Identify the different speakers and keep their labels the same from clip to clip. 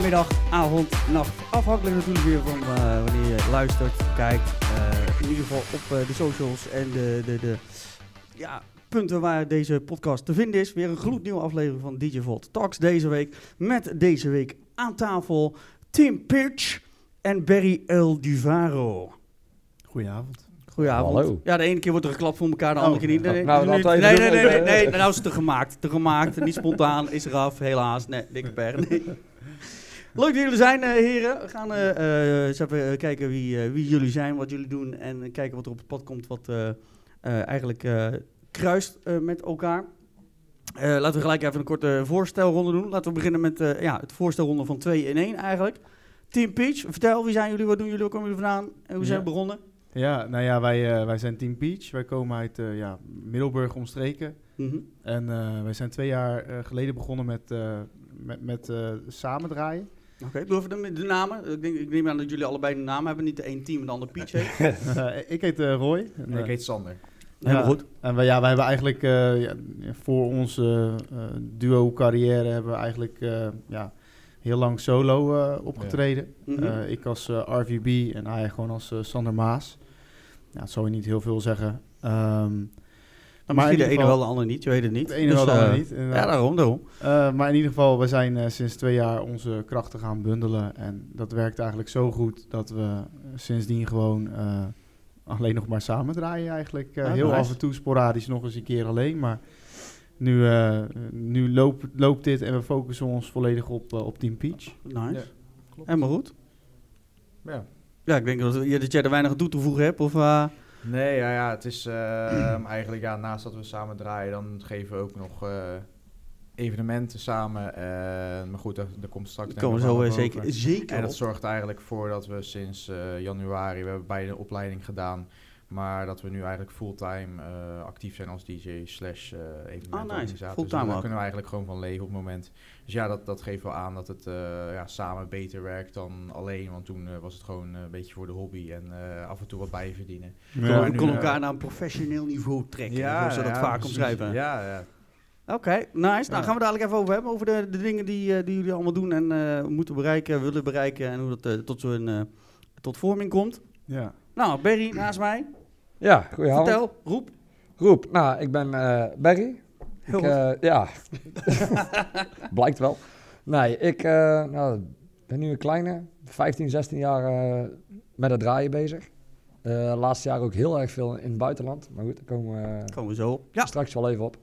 Speaker 1: Middag, avond, nacht. Afhankelijk natuurlijk weer van uh, wanneer je luistert, kijkt. Uh, in ieder geval op uh, de socials en de, de, de ja, punten waar deze podcast te vinden is. Weer een gloednieuwe aflevering van DJ Volt Talks deze week. Met deze week aan tafel Tim Pitch en Barry El Duvaro.
Speaker 2: Goedenavond.
Speaker 1: Goedenavond.
Speaker 3: Hallo.
Speaker 1: Ja, de ene keer wordt er geklapt voor elkaar, de andere keer niet. Nee,
Speaker 3: Nou,
Speaker 1: nee, nee, nee, nee,
Speaker 3: doen.
Speaker 1: nee, nee, nee, nou is het te gemaakt. Te gemaakt, niet spontaan, is eraf, helaas. Nee, dikke per. Leuk dat jullie er zijn, eh, heren. We gaan eh, eh, eens even kijken wie, wie jullie zijn, wat jullie doen en kijken wat er op het pad komt wat eigenlijk kruist met elkaar. Laten we gelijk even een korte voorstelronde doen. Laten we beginnen met eh, ja, het voorstelronde van 2 in 1 eigenlijk. Team Peach, vertel, wie zijn jullie, wat doen jullie, waar komen jullie vandaan en hoe zijn
Speaker 2: Ja.
Speaker 1: we begonnen?
Speaker 2: Ja, nou ja, wij, wij zijn Team Peach. Wij komen uit ja, Middelburg omstreken.
Speaker 1: Mhm.
Speaker 2: En wij zijn twee jaar geleden begonnen met, met, met samen draaien.
Speaker 1: Oké, doe even de, de namen. Ik, denk, ik neem aan dat jullie allebei de naam hebben. Niet de een team en de ander Peach heeft.
Speaker 2: Ik heet eh, Roy. En,
Speaker 4: ik heet Sander.
Speaker 1: Helemaal
Speaker 2: ja,
Speaker 1: goed.
Speaker 2: En wij, ja, wij hebben eigenlijk eh, ja, voor onze eh, duo-carrière hebben we eigenlijk eh, ja, heel lang solo eh, opgetreden.
Speaker 1: Mhm.
Speaker 2: Eh, ik als eh, RVB en hij gewoon als Sander Maas. Ja, dat zou je niet heel veel zeggen. Ehm,
Speaker 1: Maar
Speaker 2: maar in
Speaker 1: misschien de
Speaker 2: ieder
Speaker 1: ene
Speaker 2: geval-
Speaker 1: wel, de ander niet. Je weet het niet.
Speaker 2: de ene
Speaker 1: Dus,
Speaker 2: wel, de andere
Speaker 1: eh,
Speaker 2: niet. inderdaad.
Speaker 1: Ja, daarom, daarom.
Speaker 2: Eh, maar in ieder geval, we zijn eh, sinds twee jaar onze krachten gaan bundelen. En dat werkt eigenlijk zo goed dat we sindsdien gewoon eh, alleen nog maar samen draaien eigenlijk. Eh,
Speaker 1: Ah,
Speaker 2: heel
Speaker 1: nice.
Speaker 2: af en toe sporadisch nog eens een keer alleen. Maar nu, eh, nu loopt, loopt dit en we focussen ons volledig op, op Team Peach.
Speaker 1: Nice.
Speaker 4: Ja, klopt.
Speaker 1: Helemaal goed.
Speaker 4: Ja.
Speaker 1: Ja, ik denk dat, je- dat jij er weinig aan toe te voegen hebt. Of, eh,
Speaker 4: Nee, ja, ja, het is ehm, eigenlijk, ja, naast dat we samen draaien, dan geven we ook nog eh, evenementen samen. eh, maar goed, daar, daar komt straks
Speaker 1: komen zo zeker, zeker
Speaker 4: En dat zorgt eigenlijk voor dat we sinds eh, januari, we hebben beide een opleiding gedaan, maar dat we nu eigenlijk fulltime eh, actief zijn als DJ slash eh evenementorganisator.
Speaker 1: Ah, Fulltime
Speaker 4: dus daar
Speaker 1: ook.
Speaker 4: kunnen we eigenlijk gewoon van leven op het moment. Dus ja, dat, dat geeft wel aan dat het eh, ja, samen beter werkt dan alleen, want toen eh, was het gewoon een beetje voor de hobby en eh, af en toe wat bijverdienen.
Speaker 1: We
Speaker 4: Ja,
Speaker 1: kon,
Speaker 4: nu,
Speaker 1: kon
Speaker 4: eh,
Speaker 1: elkaar naar een professioneel niveau trekken. zoals ze dat vaak
Speaker 4: precies.
Speaker 1: omschrijven.
Speaker 4: Ja, ja.
Speaker 1: Oké, nice. Nou, gaan we dadelijk even over hebben. Over de, de dingen die, eh, die jullie allemaal doen en eh, moeten bereiken, willen bereiken. En hoe dat tot, zo'n, eh, tot vorming komt.
Speaker 2: Ja.
Speaker 1: Nou, Barry naast mij.
Speaker 3: Ja, goedenavond.
Speaker 1: Vertel, roep.
Speaker 3: Roep, nou, ik ben eh Barry.
Speaker 1: Heel
Speaker 3: Ik, eh, ja, blijkt wel. Nee, ik eh, nou, ben nu een kleine, 15, 16 jaar met het draaien bezig. Laatste jaar ook heel erg veel in het buitenland. Maar goed, daar komen we
Speaker 1: Komen we zo op. Ja,
Speaker 3: straks wel even op.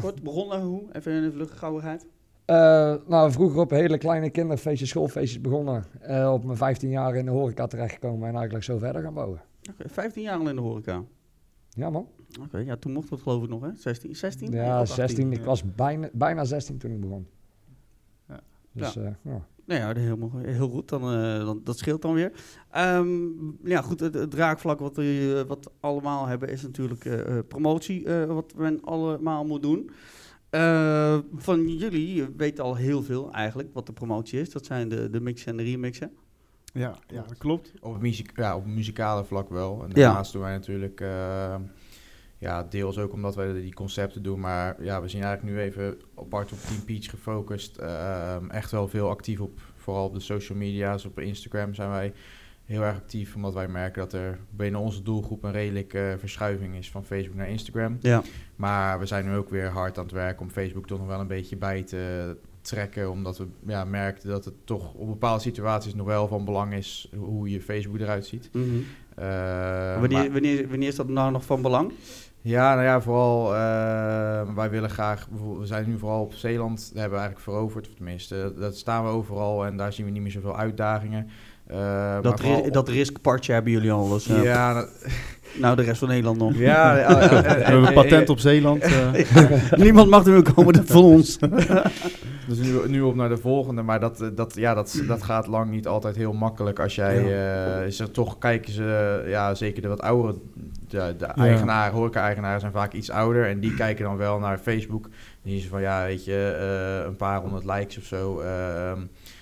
Speaker 1: Kort begonnen. Hoe? Even in de vluchtgauwigheid.
Speaker 3: eh, nou, vroeger op hele kleine kinderfeestjes, schoolfeestjes begonnen. Op mijn 15 jaar in de horeca terechtgekomen en eigenlijk zo verder gaan bouwen.
Speaker 1: Oké, 15 jaar al in de horeca.
Speaker 3: Ja man.
Speaker 1: Oké, ja, toen mocht dat geloof ik nog, hè? 16? 16?
Speaker 3: Ja,
Speaker 1: Nee, ook 18.
Speaker 3: 16. Ik was bijna, bijna 16 toen ik begon.
Speaker 2: Ja.
Speaker 3: Dus ja. ja.
Speaker 1: Nou ja, helemaal, heel goed. Dan, eh, dan, dat scheelt dan weer. Ehm, ja, goed. Het, het draagvlak wat we wat allemaal hebben is natuurlijk eh, promotie. wat men allemaal moet doen. Van jullie weten al heel veel eigenlijk wat de promotie is. Dat zijn de, de mixen en de remixen.
Speaker 2: Ja, ja, dat klopt.
Speaker 4: Op het muziek, ja, op muzikale vlak wel. En
Speaker 1: Ja.
Speaker 4: daarnaast doen wij natuurlijk, eh, ja, deels ook omdat wij die concepten doen. Maar ja, we zien eigenlijk nu even apart op Team Peach gefocust. eh, echt wel veel actief op, vooral op de social media's. Op Instagram zijn wij heel erg actief, omdat wij merken dat er binnen onze doelgroep een redelijke verschuiving is van Facebook naar Instagram.
Speaker 1: Ja.
Speaker 4: Maar we zijn nu ook weer hard aan het werken om Facebook toch nog wel een beetje bij te trekken. Omdat we ja, merkten dat het toch op bepaalde situaties nog wel van belang is hoe je Facebook eruit ziet. Eh,
Speaker 1: wanneer,
Speaker 4: maar-
Speaker 1: wanneer, wanneer is dat nou nog van belang?
Speaker 4: ja, nou ja, vooral eh, wij willen graag, we zijn nu vooral op Zeeland, dat hebben we eigenlijk veroverd, of tenminste, dat staan we overal en daar zien we niet meer zoveel uitdagingen. Eh,
Speaker 1: Dat,
Speaker 4: vooral
Speaker 1: ri-
Speaker 4: op-
Speaker 1: dat riskpartje hebben jullie al. Dus,
Speaker 4: ja, dat-
Speaker 1: Nou, de rest van Nederland nog.
Speaker 4: ja,
Speaker 2: We hebben een patent op Zeeland.
Speaker 1: Niemand mag er meer komen dat van ons.
Speaker 4: Dus nu, nu op naar de volgende, maar dat, eh, dat, ja, dat, dat gaat lang niet altijd heel makkelijk. Als jij, eh, is er toch kijken ze, ja, zeker de wat oudere, de, de eigenaren, horeca-eigenaren zijn vaak iets ouder. En die kijken dan wel naar Facebook. Die ze van, ja, weet je, eh, een paar honderd likes of zo. ehm,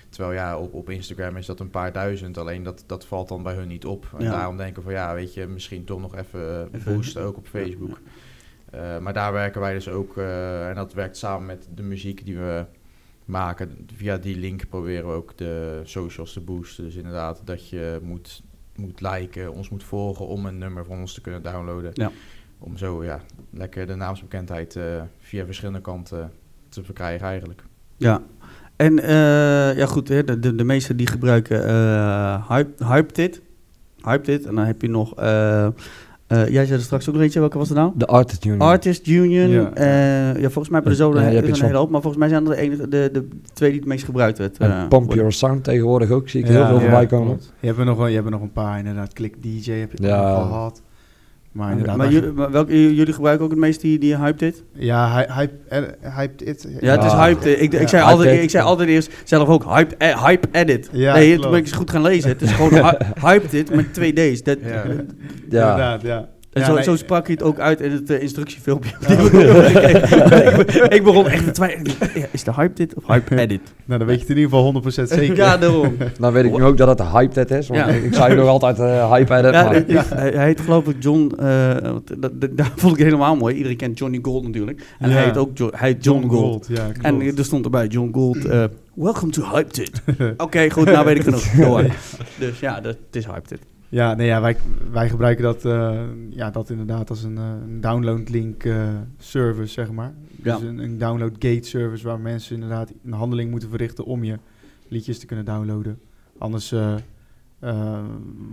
Speaker 4: terwijl ja, op, op Instagram is dat een paar duizend. Alleen dat, dat valt dan bij hun niet op. En
Speaker 1: Ja.
Speaker 4: daarom denken van, ja, weet je, misschien toch nog even, eh, boosten ook op Facebook. Eh, maar daar werken wij dus ook, eh, en dat werkt samen met de muziek die we maken. Via die link proberen we ook de socials te boosten. Dus inderdaad dat je moet, moet liken, ons moet volgen om een nummer van ons te kunnen downloaden.
Speaker 1: Ja.
Speaker 4: Om zo ja, lekker de naamsbekendheid eh, via verschillende kanten te verkrijgen eigenlijk.
Speaker 1: Ja. En eh, ja goed, hè, de, de, de meesten die gebruiken eh Hype, Hyped Hyped En dan heb je nog... eh, eh, jij zei er straks ook nog eentje, welke was het nou?
Speaker 3: De Artist Union.
Speaker 1: Artist Union.
Speaker 2: Ja.
Speaker 1: Ja, ja volgens mij hebben er zo een, een hele hoop. Maar volgens mij zijn er de, enige, de, de twee die het meest gebruikt werd.
Speaker 3: En
Speaker 1: eh,
Speaker 3: Pump. Your Sound tegenwoordig ook, zie ik
Speaker 2: Ja,
Speaker 3: heel veel
Speaker 2: ja,
Speaker 3: voorbij komen.
Speaker 2: Je hebt er nog, wel- je hebt er nog een paar inderdaad. Click DJ heb je het
Speaker 3: Ja.
Speaker 2: nog gehad. Maar inderdaad,
Speaker 1: maar jullie, maar welke, jullie gebruiken ook het meest die, die Hyped It?
Speaker 2: ja, hy- hype, eh, hyped it.
Speaker 1: Ja, het is. Hyped It. Ik, ik, zei
Speaker 3: Hyped
Speaker 1: altijd,
Speaker 3: It.
Speaker 1: ik zei altijd eerst zelf ook Hype, eh, hype Edit.
Speaker 2: Ja,
Speaker 1: nee, toen ben ik eens goed gaan lezen. Het is gewoon hy- Hyped It met twee D's. Dat,
Speaker 4: Ja.
Speaker 3: Ja,
Speaker 2: Inderdaad, ja.
Speaker 1: En
Speaker 2: Ja,
Speaker 1: zo,
Speaker 2: nee,
Speaker 1: zo sprak hij het ook uit in het instructiefilmpje. ik, ik begon echt te twijfelen. Ja, is de Hyped It of Hype Edit?
Speaker 2: Nou, dan weet je het in ieder geval 100% zeker.
Speaker 1: Ja, daarom.
Speaker 3: dan weet ik nu ook dat het hyped is. Want
Speaker 1: Ja.
Speaker 3: ik, ik zei nog altijd eh hype edit.
Speaker 1: Hij, hij heet geloof ik John, eh, want dat, dat, dat vond ik helemaal mooi. Iedereen kent Johnny Gold natuurlijk. En
Speaker 2: Ja.
Speaker 1: hij heet ook Jo- hij heet John, Gold.
Speaker 2: Ja,
Speaker 1: En er stond erbij, John Gold, eh, welcome to Hyped It. Oké, goed, nou weet ik genoeg. Door. Dus ja, dat, het is Hyped It.
Speaker 2: Ja, nee, ja wij, wij gebruiken dat, eh, ja, dat inderdaad als een, eh, een download-link eh, service, zeg maar.
Speaker 1: Ja.
Speaker 2: Dus een, een download-gate service waar mensen inderdaad een handeling moeten verrichten om je liedjes te kunnen downloaden. Anders,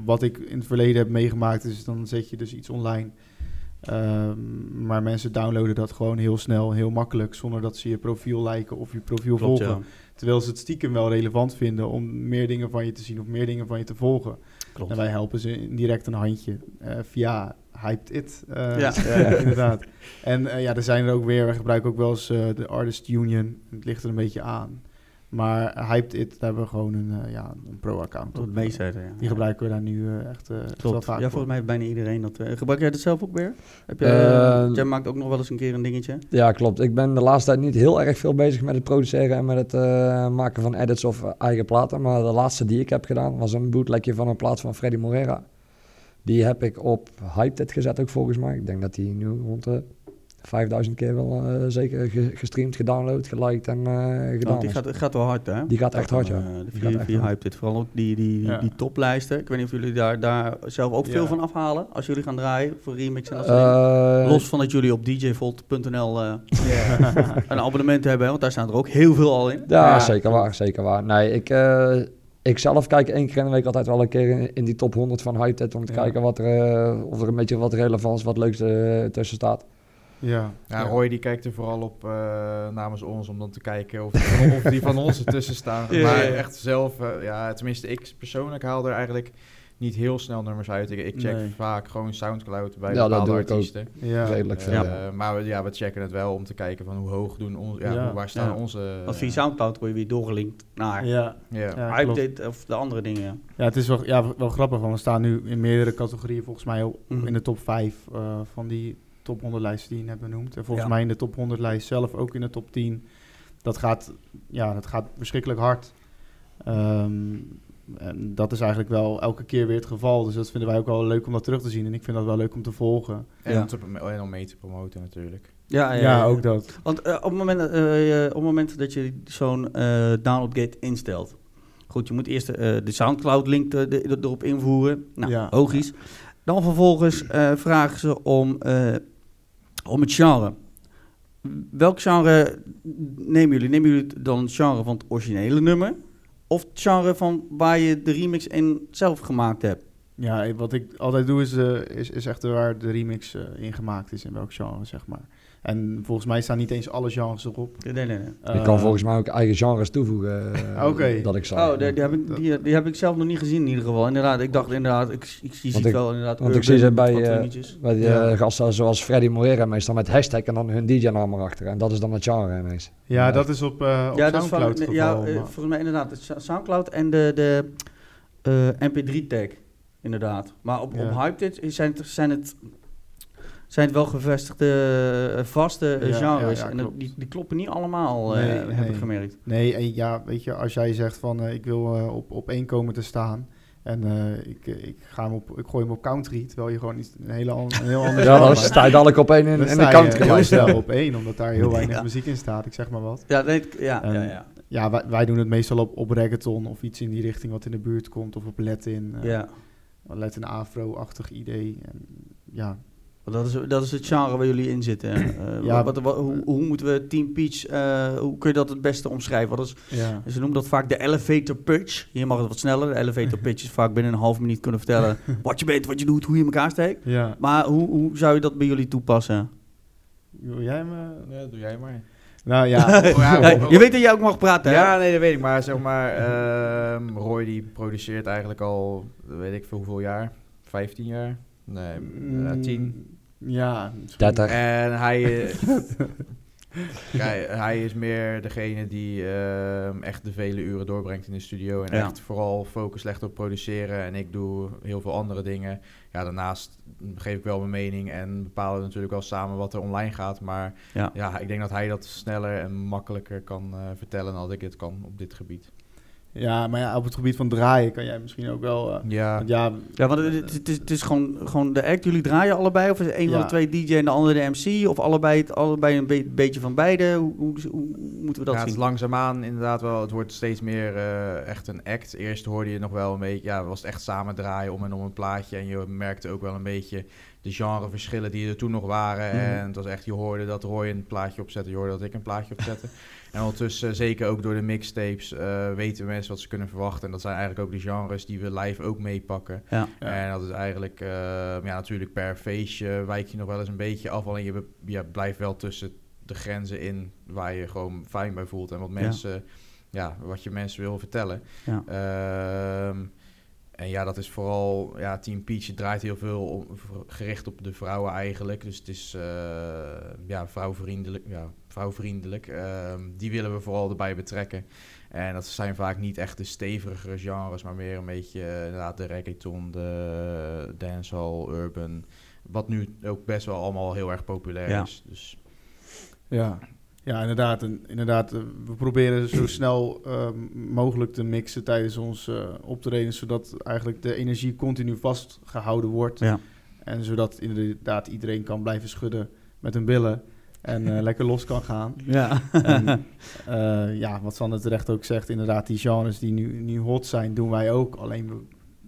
Speaker 2: wat ik in het verleden heb meegemaakt, is dan zet je dus iets online. Ehm, maar mensen downloaden dat gewoon heel snel, heel makkelijk, zonder dat ze je profiel liken of je profiel
Speaker 1: Klopt,
Speaker 2: volgen.
Speaker 1: ja.
Speaker 2: Terwijl ze het stiekem wel relevant vinden om meer dingen van je te zien of meer dingen van je te volgen.
Speaker 1: Klopt.
Speaker 2: En wij helpen ze direct een handje eh, via Hyped It. eh,
Speaker 1: Ja.
Speaker 2: inderdaad. En eh, ja, er zijn er ook weer, we gebruiken ook wel eens eh, de Artist Union. Het ligt er een beetje aan. Maar Hyped It, daar hebben we gewoon een, eh, ja, een pro-account
Speaker 1: Tot
Speaker 2: op.
Speaker 1: het meeste, ja.
Speaker 2: Die gebruiken we daar nu eh, echt, eh, echt wel vaak
Speaker 1: Ja,
Speaker 2: voor.
Speaker 1: volgens mij heeft bijna iedereen dat. eh, gebruik jij dat zelf ook weer? Heb je,
Speaker 3: Eh,
Speaker 1: jij maakt ook nog wel eens een keer een dingetje.
Speaker 3: Ja, klopt. Ik ben de laatste tijd niet heel erg veel bezig met het produceren en met het eh, maken van edits of eh, eigen platen. Maar de laatste die ik heb gedaan was een bootlegje van een plaat van Freddy Moreira. Die heb ik op Hyped gezet ook volgens mij. Ik denk dat die nu rond de 5000 keer wel eh, zeker ge- gestreamd, gedownload, geliked en eh, gedaan
Speaker 1: Want die
Speaker 3: is.
Speaker 1: gaat, gaat wel hard, hè?
Speaker 3: Die gaat echt hard, ja.
Speaker 1: Eh, de
Speaker 3: Die
Speaker 1: vier,
Speaker 3: gaat echt
Speaker 1: vier
Speaker 3: hard.
Speaker 1: hype dit. Vooral ook die, die, die,
Speaker 2: Ja.
Speaker 1: die toplijsten. Ik weet niet of jullie daar, daar zelf ook veel
Speaker 2: Ja.
Speaker 1: van afhalen. Als jullie gaan draaien voor remix en dat soort dingen.
Speaker 3: Eh,
Speaker 1: Los van dat jullie op djvolt.nl eh, een abonnement hebben. hè, Want daar staan er ook heel veel al in.
Speaker 3: Ja,
Speaker 2: Ja,
Speaker 3: zeker waar, zeker waar. Nee, ik, eh, ik zelf kijk één keer in de week altijd wel een keer in, in die top 100 van Hyped om te
Speaker 2: Ja.
Speaker 3: kijken wat er, of er een beetje wat relevants, wat leuks tussen staat.
Speaker 2: Ja.
Speaker 4: Ja, Roy die kijkt er vooral op eh, namens ons om dan te kijken of, of die van ons ertussen staan.
Speaker 1: Ja,
Speaker 4: maar echt zelf, eh, ja, tenminste ik persoonlijk haal er eigenlijk niet heel snel nummers uit. Ik, ik check
Speaker 1: Nee.
Speaker 4: vaak gewoon Soundcloud bij
Speaker 3: Ja, dat
Speaker 4: bepaalde
Speaker 3: doe ik ook.
Speaker 4: artiesten.
Speaker 2: Ja.
Speaker 3: Redelijk
Speaker 4: Eh,
Speaker 3: veel.
Speaker 4: Maar we, ja, we checken het wel om te kijken van hoe hoog doen ons, ja, waar staan
Speaker 1: Ja.
Speaker 4: onze...
Speaker 1: Want via Soundcloud word je weer doorgelinkt naar
Speaker 2: Ja.
Speaker 1: Dit of de andere dingen.
Speaker 2: Ja, het is wel, ja, wel grappig, want we staan nu in meerdere categorieën volgens mij
Speaker 1: Mhm.
Speaker 2: in de top 5 eh, van die top 100 lijsten die je net benoemd. En volgens
Speaker 1: Ja.
Speaker 2: mij in de top 100 lijst zelf ook in de top 10. Dat gaat, ja, dat gaat verschrikkelijk hard. Ehm, en dat is eigenlijk wel elke keer weer het geval. Dus dat vinden wij ook wel leuk om dat terug te zien. En ik vind dat wel leuk om te volgen.
Speaker 4: En,
Speaker 1: Ja.
Speaker 4: om te prom- en om mee te promoten natuurlijk.
Speaker 1: Ja,
Speaker 2: Ja, ook dat.
Speaker 1: Want eh, op, het moment, eh, op het moment dat je zo'n eh downloadgate instelt. Goed, je moet eerst eh, de Soundcloud-link er- er- erop invoeren. Nou,
Speaker 2: Ja.
Speaker 1: logisch. Dan vervolgens eh, vragen ze om, eh, om het genre. Welk genre nemen jullie? Nemen jullie dan het genre van het originele nummer? Of het genre van waar je de remix in zelf gemaakt hebt?
Speaker 2: Ja, wat ik altijd doe is, eh, is, is echt waar de remix eh, in gemaakt is, in welk genre, zeg maar. En volgens mij staan niet eens alle genres erop.
Speaker 1: Nee, nee, nee.
Speaker 3: Je kan
Speaker 2: Eh,
Speaker 3: volgens mij ook eigen genres toevoegen. eh,
Speaker 2: Oké.
Speaker 3: Dat ik zag.
Speaker 1: Oh, die, die, heb ik, die, die heb ik zelf nog niet gezien in ieder geval. Inderdaad, ik dacht inderdaad, ik, ik zie het wel inderdaad.
Speaker 3: want ik zie ze bij, eh,
Speaker 1: dingetjes.
Speaker 3: Bij die
Speaker 2: Ja.
Speaker 3: gasten zoals Freddy Moreira meestal met hashtag en dan hun DJ-naam erachter. En dat is dan het genre ineens.
Speaker 2: Ja,
Speaker 3: Ja.
Speaker 2: dat is op, eh op
Speaker 1: ja, dat is van,
Speaker 2: Soundcloud
Speaker 1: ja, volgens mij inderdaad. het Soundcloud en de, de eh, MP3-tag, inderdaad. Maar op,
Speaker 2: Ja.
Speaker 1: op Hyped zijn het, zijn, het, zijn het wel gevestigde, eh, vaste eh,
Speaker 2: Ja,
Speaker 1: genres.
Speaker 2: ja, ja,
Speaker 1: en die, die kloppen niet allemaal, eh, heb
Speaker 2: nee.
Speaker 1: ik gemerkt.
Speaker 2: Nee, en ja, weet je, als jij zegt van ik wil op, op één komen te staan en ik, ik, ga hem op, ik gooi hem op country, terwijl je gewoon iets, een, hele an- een heel ander
Speaker 3: Ja, dan sta je dadelijk op één in,
Speaker 2: Dan
Speaker 3: in de country
Speaker 2: op één, omdat daar heel weinig muziek in staat, ik zeg maar wat.
Speaker 1: Ja, nee, ja,
Speaker 2: En-
Speaker 1: ja, ja.
Speaker 2: ja, wij, wij doen het meestal op, op reggaeton of iets in die richting wat in de buurt komt. Of op Latin,
Speaker 1: Ja.
Speaker 2: Latin Afro-achtig idee. En, ja,
Speaker 1: Dat is, dat is het genre waar jullie in zitten. Eh,
Speaker 2: Ja.
Speaker 1: wat, wat- hoe, hoe moeten we Team Peach, eh, hoe kun je dat het beste omschrijven? Wat is,
Speaker 2: ja.
Speaker 1: ze noemen dat vaak de elevator pitch. Hier mag het wat sneller. De elevator pitch is vaak binnen een half minuut kunnen vertellen wat je bent, wat je doet, hoe je in elkaar steekt.
Speaker 2: ja.
Speaker 1: Maar hoe, hoe zou je dat bij jullie toepassen?
Speaker 2: Wil jij me...
Speaker 4: Ja, doe jij maar.
Speaker 2: Nou ja,
Speaker 1: je weet dat jij ook mag praten, hè?
Speaker 4: Ja, nee, dat weet ik. Maar zeg maar, ehm, Roy die produceert eigenlijk al, weet ik veel hoeveel jaar? 15 jaar? Nee,
Speaker 2: Mm,
Speaker 4: eh, 10.
Speaker 2: Ja. misschien-
Speaker 3: 30.
Speaker 4: En hij, eh, kijk, hij is meer degene die ehm, echt de vele uren doorbrengt in de studio. En
Speaker 1: Ja.
Speaker 4: echt vooral focus legt op produceren. En ik doe heel veel andere dingen. Ja, daarnaast geef ik wel mijn mening en bepalen we natuurlijk wel samen wat er online gaat. Maar
Speaker 1: Ja.
Speaker 4: ja, ik denk dat hij dat sneller en makkelijker kan eh, vertellen dan dat ik het kan op dit gebied.
Speaker 2: Ja, maar ja, op het gebied van draaien kan jij misschien ook wel... eh,
Speaker 4: Ja,
Speaker 2: want ja,
Speaker 1: Ja, want het, het is, het is gewoon, gewoon de act. Jullie draaien allebei? Of is een van de twee DJ en de andere de MC? Of allebei, het- allebei een be- beetje van beide? Hoe, hoe, hoe moeten we dat
Speaker 4: ja, het is
Speaker 1: zien?
Speaker 4: langzaamaan inderdaad wel. Het wordt steeds meer eh, echt een act. Eerst hoorde je nog wel een beetje, ja, was het echt samen draaien om en om een plaatje. En je merkte ook wel een beetje de genreverschillen die er toen nog waren.
Speaker 1: Mhm.
Speaker 4: En het was echt, je hoorde dat Roy een plaatje opzette, je hoorde dat ik een plaatje opzette. en ondertussen, zeker ook door de mixtapes, eh, weten mensen wat ze kunnen verwachten. En dat zijn eigenlijk ook de genres die we live ook meepakken.
Speaker 1: Ja.
Speaker 4: En dat is eigenlijk, eh, ja, natuurlijk per feestje wijk je nog wel eens een beetje af. Alleen je, ja, blijft wel tussen de grenzen in waar je gewoon fijn bij voelt. En wat mensen, ja, wat je mensen wil vertellen.
Speaker 1: Ja.
Speaker 4: Ehm, en ja, dat is vooral, ja, Team Peach draait heel veel om, gericht op de vrouwen eigenlijk. Dus het is, eh, ja, vrouwvriendelijk. Ja, vrouwvriendelijk. Ehm, die willen we vooral erbij betrekken. En dat zijn vaak niet echt de stevigere genres, maar meer een beetje eh, inderdaad de reggaeton, de dancehall, urban. Wat nu ook best wel allemaal heel erg populair
Speaker 1: Ja.
Speaker 4: is. Dus
Speaker 2: Ja, ja inderdaad. En, inderdaad eh, we proberen zo snel eh, mogelijk te mixen tijdens ons eh optreden, zodat eigenlijk de energie continu vastgehouden wordt.
Speaker 1: Ja.
Speaker 2: En zodat inderdaad iedereen kan blijven schudden met hun billen en eh, lekker los kan gaan.
Speaker 1: Ja.
Speaker 2: En, ja, wat Sander terecht ook zegt, inderdaad, die genres die nu, nu hot zijn, doen wij ook. Alleen we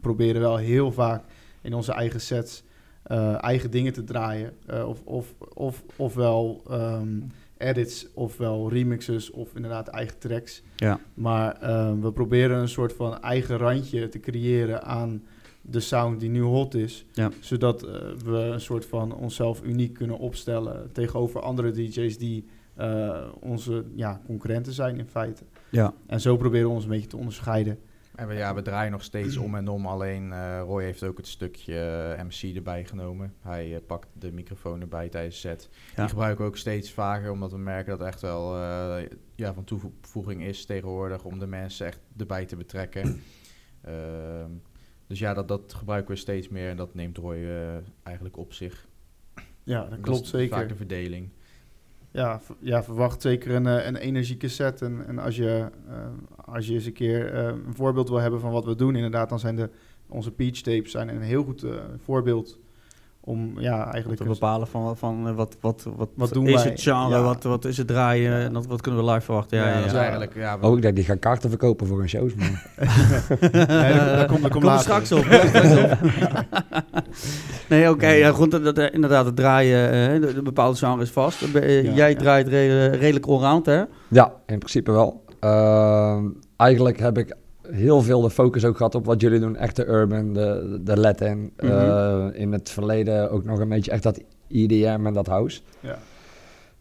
Speaker 2: proberen wel heel vaak in onze eigen sets eigen dingen te draaien. Of, of, of, ofwel ehm, edits, ofwel remixes, of inderdaad eigen tracks.
Speaker 1: Ja.
Speaker 2: Maar ehm, we proberen een soort van eigen randje te creëren aan de sound die nu hot is.
Speaker 1: Ja.
Speaker 2: Zodat eh, we een soort van onszelf uniek kunnen opstellen tegenover andere DJ's die eh, onze ja, concurrenten zijn in feite.
Speaker 1: ja.
Speaker 2: En zo proberen we ons een beetje te onderscheiden.
Speaker 4: En we, ja, we draaien nog steeds om en om. Alleen eh, Roy heeft ook het stukje eh, MC erbij genomen. Hij eh, pakt de microfoon erbij tijdens de set.
Speaker 1: Ja.
Speaker 4: Die gebruiken we ook steeds vaker, omdat we merken dat het echt wel ja, van toevoeging is tegenwoordig om de mensen echt erbij te betrekken. Ehm, dus ja, dat, dat gebruiken we steeds meer en dat neemt Roy eigenlijk op zich.
Speaker 2: Ja, dat
Speaker 4: Dat
Speaker 2: klopt
Speaker 4: is
Speaker 2: zeker.
Speaker 4: Vaak de verdeling.
Speaker 2: Ja, ja, verwacht zeker een, eh, een energieke set. En, en als, je, eh, als je eens een keer eh, een voorbeeld wil hebben van wat we doen, inderdaad, dan zijn de, onze peach tapes zijn een heel goed voorbeeld om ja,
Speaker 1: Om
Speaker 2: eigenlijk
Speaker 1: te bepalen van, van eh, wat, wat, wat,
Speaker 2: Wat doen
Speaker 1: is
Speaker 2: wij?
Speaker 1: het genre,
Speaker 2: Ja.
Speaker 1: wat, wat is het draaien en dat, wat kunnen we live verwachten. Ja,
Speaker 2: Ja,
Speaker 1: ja,
Speaker 4: Dat is
Speaker 1: ja.
Speaker 4: eigenlijk, ja, we-
Speaker 3: Oh, ik denk die gaan kaarten verkopen voor een shows, man.
Speaker 2: Nee, daar, daar komt, daar komt
Speaker 1: Kom er
Speaker 2: later.
Speaker 1: straks op. nee, oké. ja, goed, dat, dat, eh, inderdaad, het draaien, eh, de, de bepaalde genre is vast.
Speaker 2: Ja,
Speaker 1: Jij
Speaker 2: ja.
Speaker 1: draait re- redelijk allround, hè?
Speaker 3: Ja, in principe wel. Ehm, eigenlijk heb ik heel veel de focus ook gehad op wat jullie doen. Echt de urban, de, de Latin.
Speaker 1: Mhm.
Speaker 3: Eh, in het verleden ook nog een beetje echt dat EDM en dat house.
Speaker 2: Ja.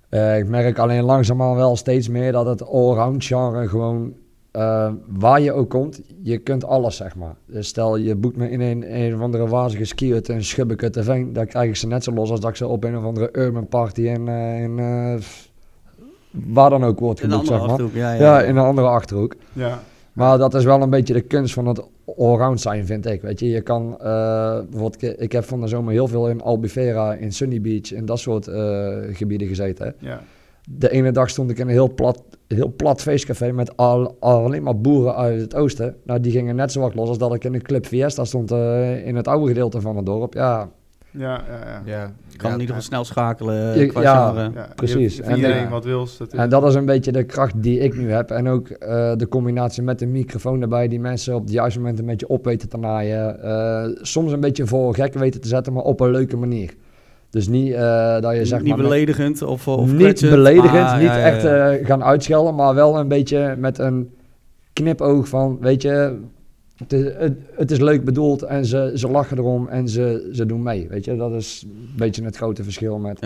Speaker 3: Eh, ik merk alleen langzaamaan wel steeds meer dat het allround genre gewoon... eh, waar je ook komt, je kunt alles, zeg maar. Dus stel, je boekt me in een, een of andere wazige skihut en Schubbeke te Veen... dan krijg ik ze net zo los als dat ik ze op een of andere urban party in... eh, in eh, waar dan ook wordt geboekt,
Speaker 1: andere
Speaker 3: zeg maar.
Speaker 1: achterhoek, ja.
Speaker 3: Ja,
Speaker 1: ja.
Speaker 3: in een andere achterhoek.
Speaker 2: Ja,
Speaker 3: Maar dat is wel een beetje de kunst van het allround zijn, vind ik. Weet je, je kan bijvoorbeeld, ik- heb van de zomer heel veel in Albufeira, in Sunny Beach, in dat soort eh, gebieden gezeten. hè.
Speaker 2: ja,
Speaker 3: De ene dag stond ik in een heel plat, heel plat feestcafé met al, alleen maar boeren uit het oosten. Nou, die gingen net zo hard los als dat ik in een Club Fiesta stond eh, in het oude gedeelte van het dorp. Ja,
Speaker 2: Ja, ja, ja.
Speaker 4: Ja,
Speaker 1: Je kan
Speaker 4: ja,
Speaker 1: in ieder geval snel schakelen
Speaker 3: Je-
Speaker 1: eh, qua
Speaker 3: ja. Precies. En,
Speaker 2: Voor iedereen
Speaker 3: eh,
Speaker 2: wat wils. Dat is,
Speaker 3: En dat is een beetje de kracht die ik nu heb. En ook eh, de combinatie met de microfoon erbij, die mensen op de juiste moment een beetje op weten te naaien. Eh, soms een beetje voor gek weten te zetten, maar op een leuke manier. Dus niet eh, dat je zeg
Speaker 1: niet
Speaker 3: maar... met-
Speaker 1: beledigend of, of
Speaker 3: niet beledigend,
Speaker 1: maar,
Speaker 3: niet
Speaker 1: ja, ja,
Speaker 3: echt eh, gaan uitschelden, maar wel een beetje met een knipoog van, weet je, het is, het, het is leuk bedoeld en ze, ze lachen erom en ze, ze doen mee. Weet je, dat is een beetje het grote verschil met...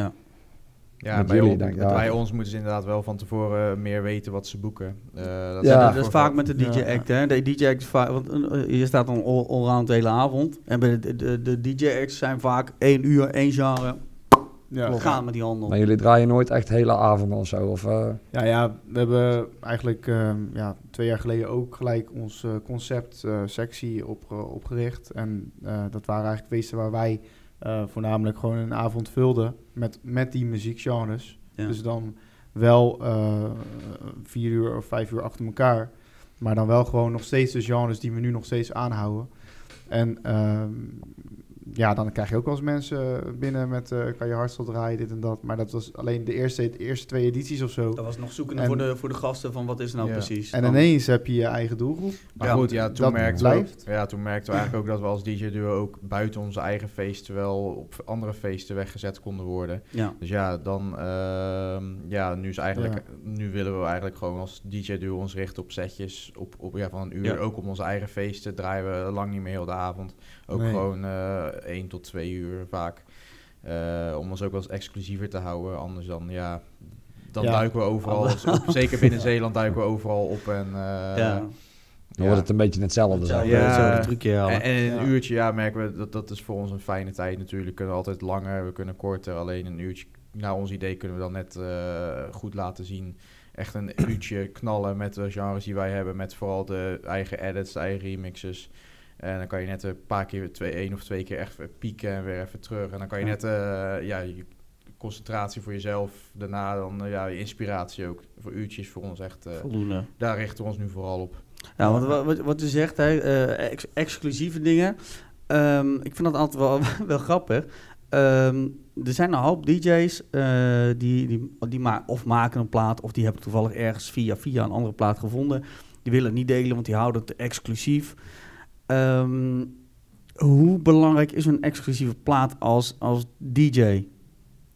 Speaker 4: Ja,
Speaker 3: Met
Speaker 4: bij,
Speaker 3: jullie,
Speaker 4: ons,
Speaker 3: denk ik,
Speaker 4: met
Speaker 3: ja.
Speaker 4: bij ons moeten ze inderdaad wel van tevoren meer weten wat ze boeken. Eh, dat
Speaker 3: Ja,
Speaker 1: dat is
Speaker 4: voor-
Speaker 1: vaak met de
Speaker 2: Ja.
Speaker 1: DJ-act, hè. De DJ-act is vaak... Want eh, je staat dan all- allround de hele avond. En bij de, de, de DJ-acts zijn vaak één uur, één genre.
Speaker 2: Ja.
Speaker 1: Gaan met die handel.
Speaker 3: Maar jullie draaien nooit echt hele avonden of zo? Of, eh,
Speaker 2: Ja, ja, we hebben eigenlijk ehm, ja, twee jaar geleden ook gelijk ons eh, concept eh, sectie op, opgericht. En eh, dat waren eigenlijk feesten waar wij eh, voornamelijk gewoon een avond vulden met, met die muziekgenres.
Speaker 1: Ja.
Speaker 2: Dus dan wel eh, vier uur of vijf uur achter elkaar. Maar dan wel gewoon nog steeds de genres die we nu nog steeds aanhouden. En ehm, ja, dan krijg je ook wel eens mensen binnen met eh, kan je hardstyle draaien, dit en dat. Maar dat was alleen de eerste, de eerste twee edities of zo.
Speaker 1: Dat was nog zoekende
Speaker 2: En-
Speaker 1: voor, de, voor de gasten van wat is nou
Speaker 4: Ja.
Speaker 1: precies.
Speaker 2: En
Speaker 1: Dan-
Speaker 2: ineens heb je je eigen doelgroep.
Speaker 4: Maar
Speaker 1: Ja,
Speaker 4: goed, ja, toen,
Speaker 2: dat blijft.
Speaker 4: ook- ja, toen merkten we eigenlijk ook dat we als DJ-duo ook buiten onze eigen feesten wel op andere feesten weggezet konden worden.
Speaker 1: Ja.
Speaker 4: Dus ja, dan, ehm, ja, nu is eigenlijk, nu willen we eigenlijk gewoon als DJ-duo ons richten op setjes op, op, ja, van een uur.
Speaker 1: Ja.
Speaker 4: Ook op onze eigen feesten draaien we lang niet meer heel de avond. Ook
Speaker 2: Nee.
Speaker 4: gewoon eh 1 tot 2 uur vaak. Eh, om ons ook wel eens exclusiever te houden. Anders dan, ja, dan
Speaker 2: Ja.
Speaker 4: duiken we overal. op, zeker binnen Zeeland duiken we overal op. En, eh,
Speaker 1: ja.
Speaker 3: dan
Speaker 4: ja.
Speaker 3: wordt het een beetje hetzelfde.
Speaker 1: Ja, trucje.
Speaker 4: En, en een
Speaker 2: Ja.
Speaker 4: uurtje, ja, merken we dat dat is voor ons een fijne tijd natuurlijk. We kunnen altijd langer, we kunnen korter. Alleen een uurtje, naar ons idee, kunnen we dan net eh, goed laten zien. Echt een uurtje knallen met de genres die wij hebben. Met vooral de eigen edits, de eigen remixes. En dan kan je net een paar keer, twee, één of twee keer echt pieken en weer even terug. En dan kan je net, eh, ja, je concentratie voor jezelf. Daarna dan, eh, ja, je inspiratie ook. Voor uurtjes voor ons echt, eh,
Speaker 1: Voldoende.
Speaker 4: daar richten we ons nu vooral op.
Speaker 1: Ja, want wat, wat, wat je zegt, hè, ex- exclusieve dingen. Ehm, ik vind dat altijd wel, wel grappig. Ehm, er zijn een hoop DJ's die, die, die ma of maken een plaat of die hebben toevallig ergens via, via een andere plaat gevonden. Die willen het niet delen, want die houden het exclusief. Ehm, hoe belangrijk is een exclusieve plaat als, als DJ?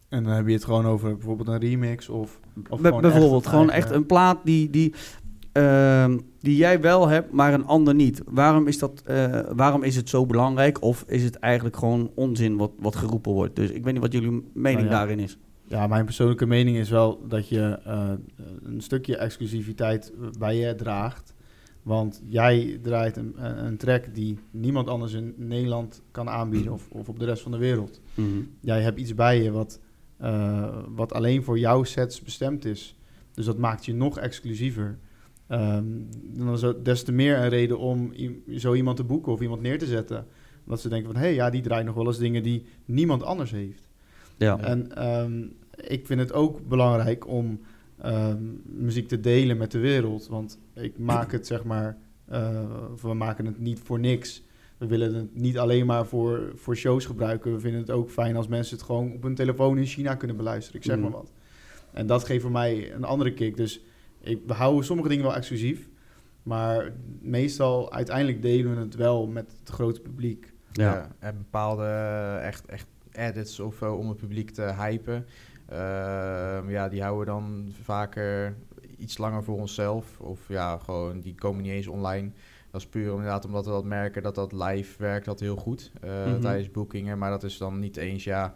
Speaker 2: En dan heb je het gewoon over bijvoorbeeld een remix of... of
Speaker 1: Bij-
Speaker 2: gewoon
Speaker 1: bijvoorbeeld,
Speaker 2: echt
Speaker 1: gewoon
Speaker 2: eigen-
Speaker 1: echt een plaat die, die, ehm, die jij wel hebt, maar een ander niet. Waarom is, dat, eh, waarom is het zo belangrijk? Of is het eigenlijk gewoon onzin wat, wat geroepen wordt? Dus ik weet niet wat jullie mening
Speaker 2: Nou ja.
Speaker 1: daarin is.
Speaker 2: Ja, mijn persoonlijke mening is wel dat je eh, een stukje exclusiviteit bij je draagt. Want jij draait een, een track die niemand anders in Nederland kan aanbieden of, of op de rest van de wereld. Jij hebt iets bij je wat, eh, wat alleen voor jouw sets bestemd is. Dus dat maakt je nog exclusiever. Ehm, dan is het des te meer een reden om zo iemand te boeken of iemand neer te zetten. Omdat ze denken van, hé, hey, ja, die draait nog wel eens dingen die niemand anders heeft.
Speaker 1: Ja.
Speaker 2: En ehm, ik vind het ook belangrijk om ehm, muziek te delen met de wereld. Want ik maak het, zeg maar, eh, of we maken het niet voor niks. We willen het niet alleen maar voor, voor shows gebruiken. We vinden het ook fijn als mensen het gewoon op hun telefoon in China kunnen beluisteren. Ik zeg
Speaker 1: Mm.
Speaker 2: maar wat. En dat geeft voor mij een andere kick. Dus ik, we houden sommige dingen wel exclusief. Maar meestal, uiteindelijk delen we het wel met het grote publiek.
Speaker 1: Ja.
Speaker 4: en bepaalde eh, echt, echt edits of zo om het publiek te hypen. Ehm, ja, die houden we dan vaker iets langer voor onszelf. Of ja, gewoon, die komen niet eens online. Dat is puur inderdaad omdat we dat merken dat dat live werkt dat heel goed eh,
Speaker 1: Mhm.
Speaker 4: tijdens boekingen. Maar dat is dan niet eens, ja,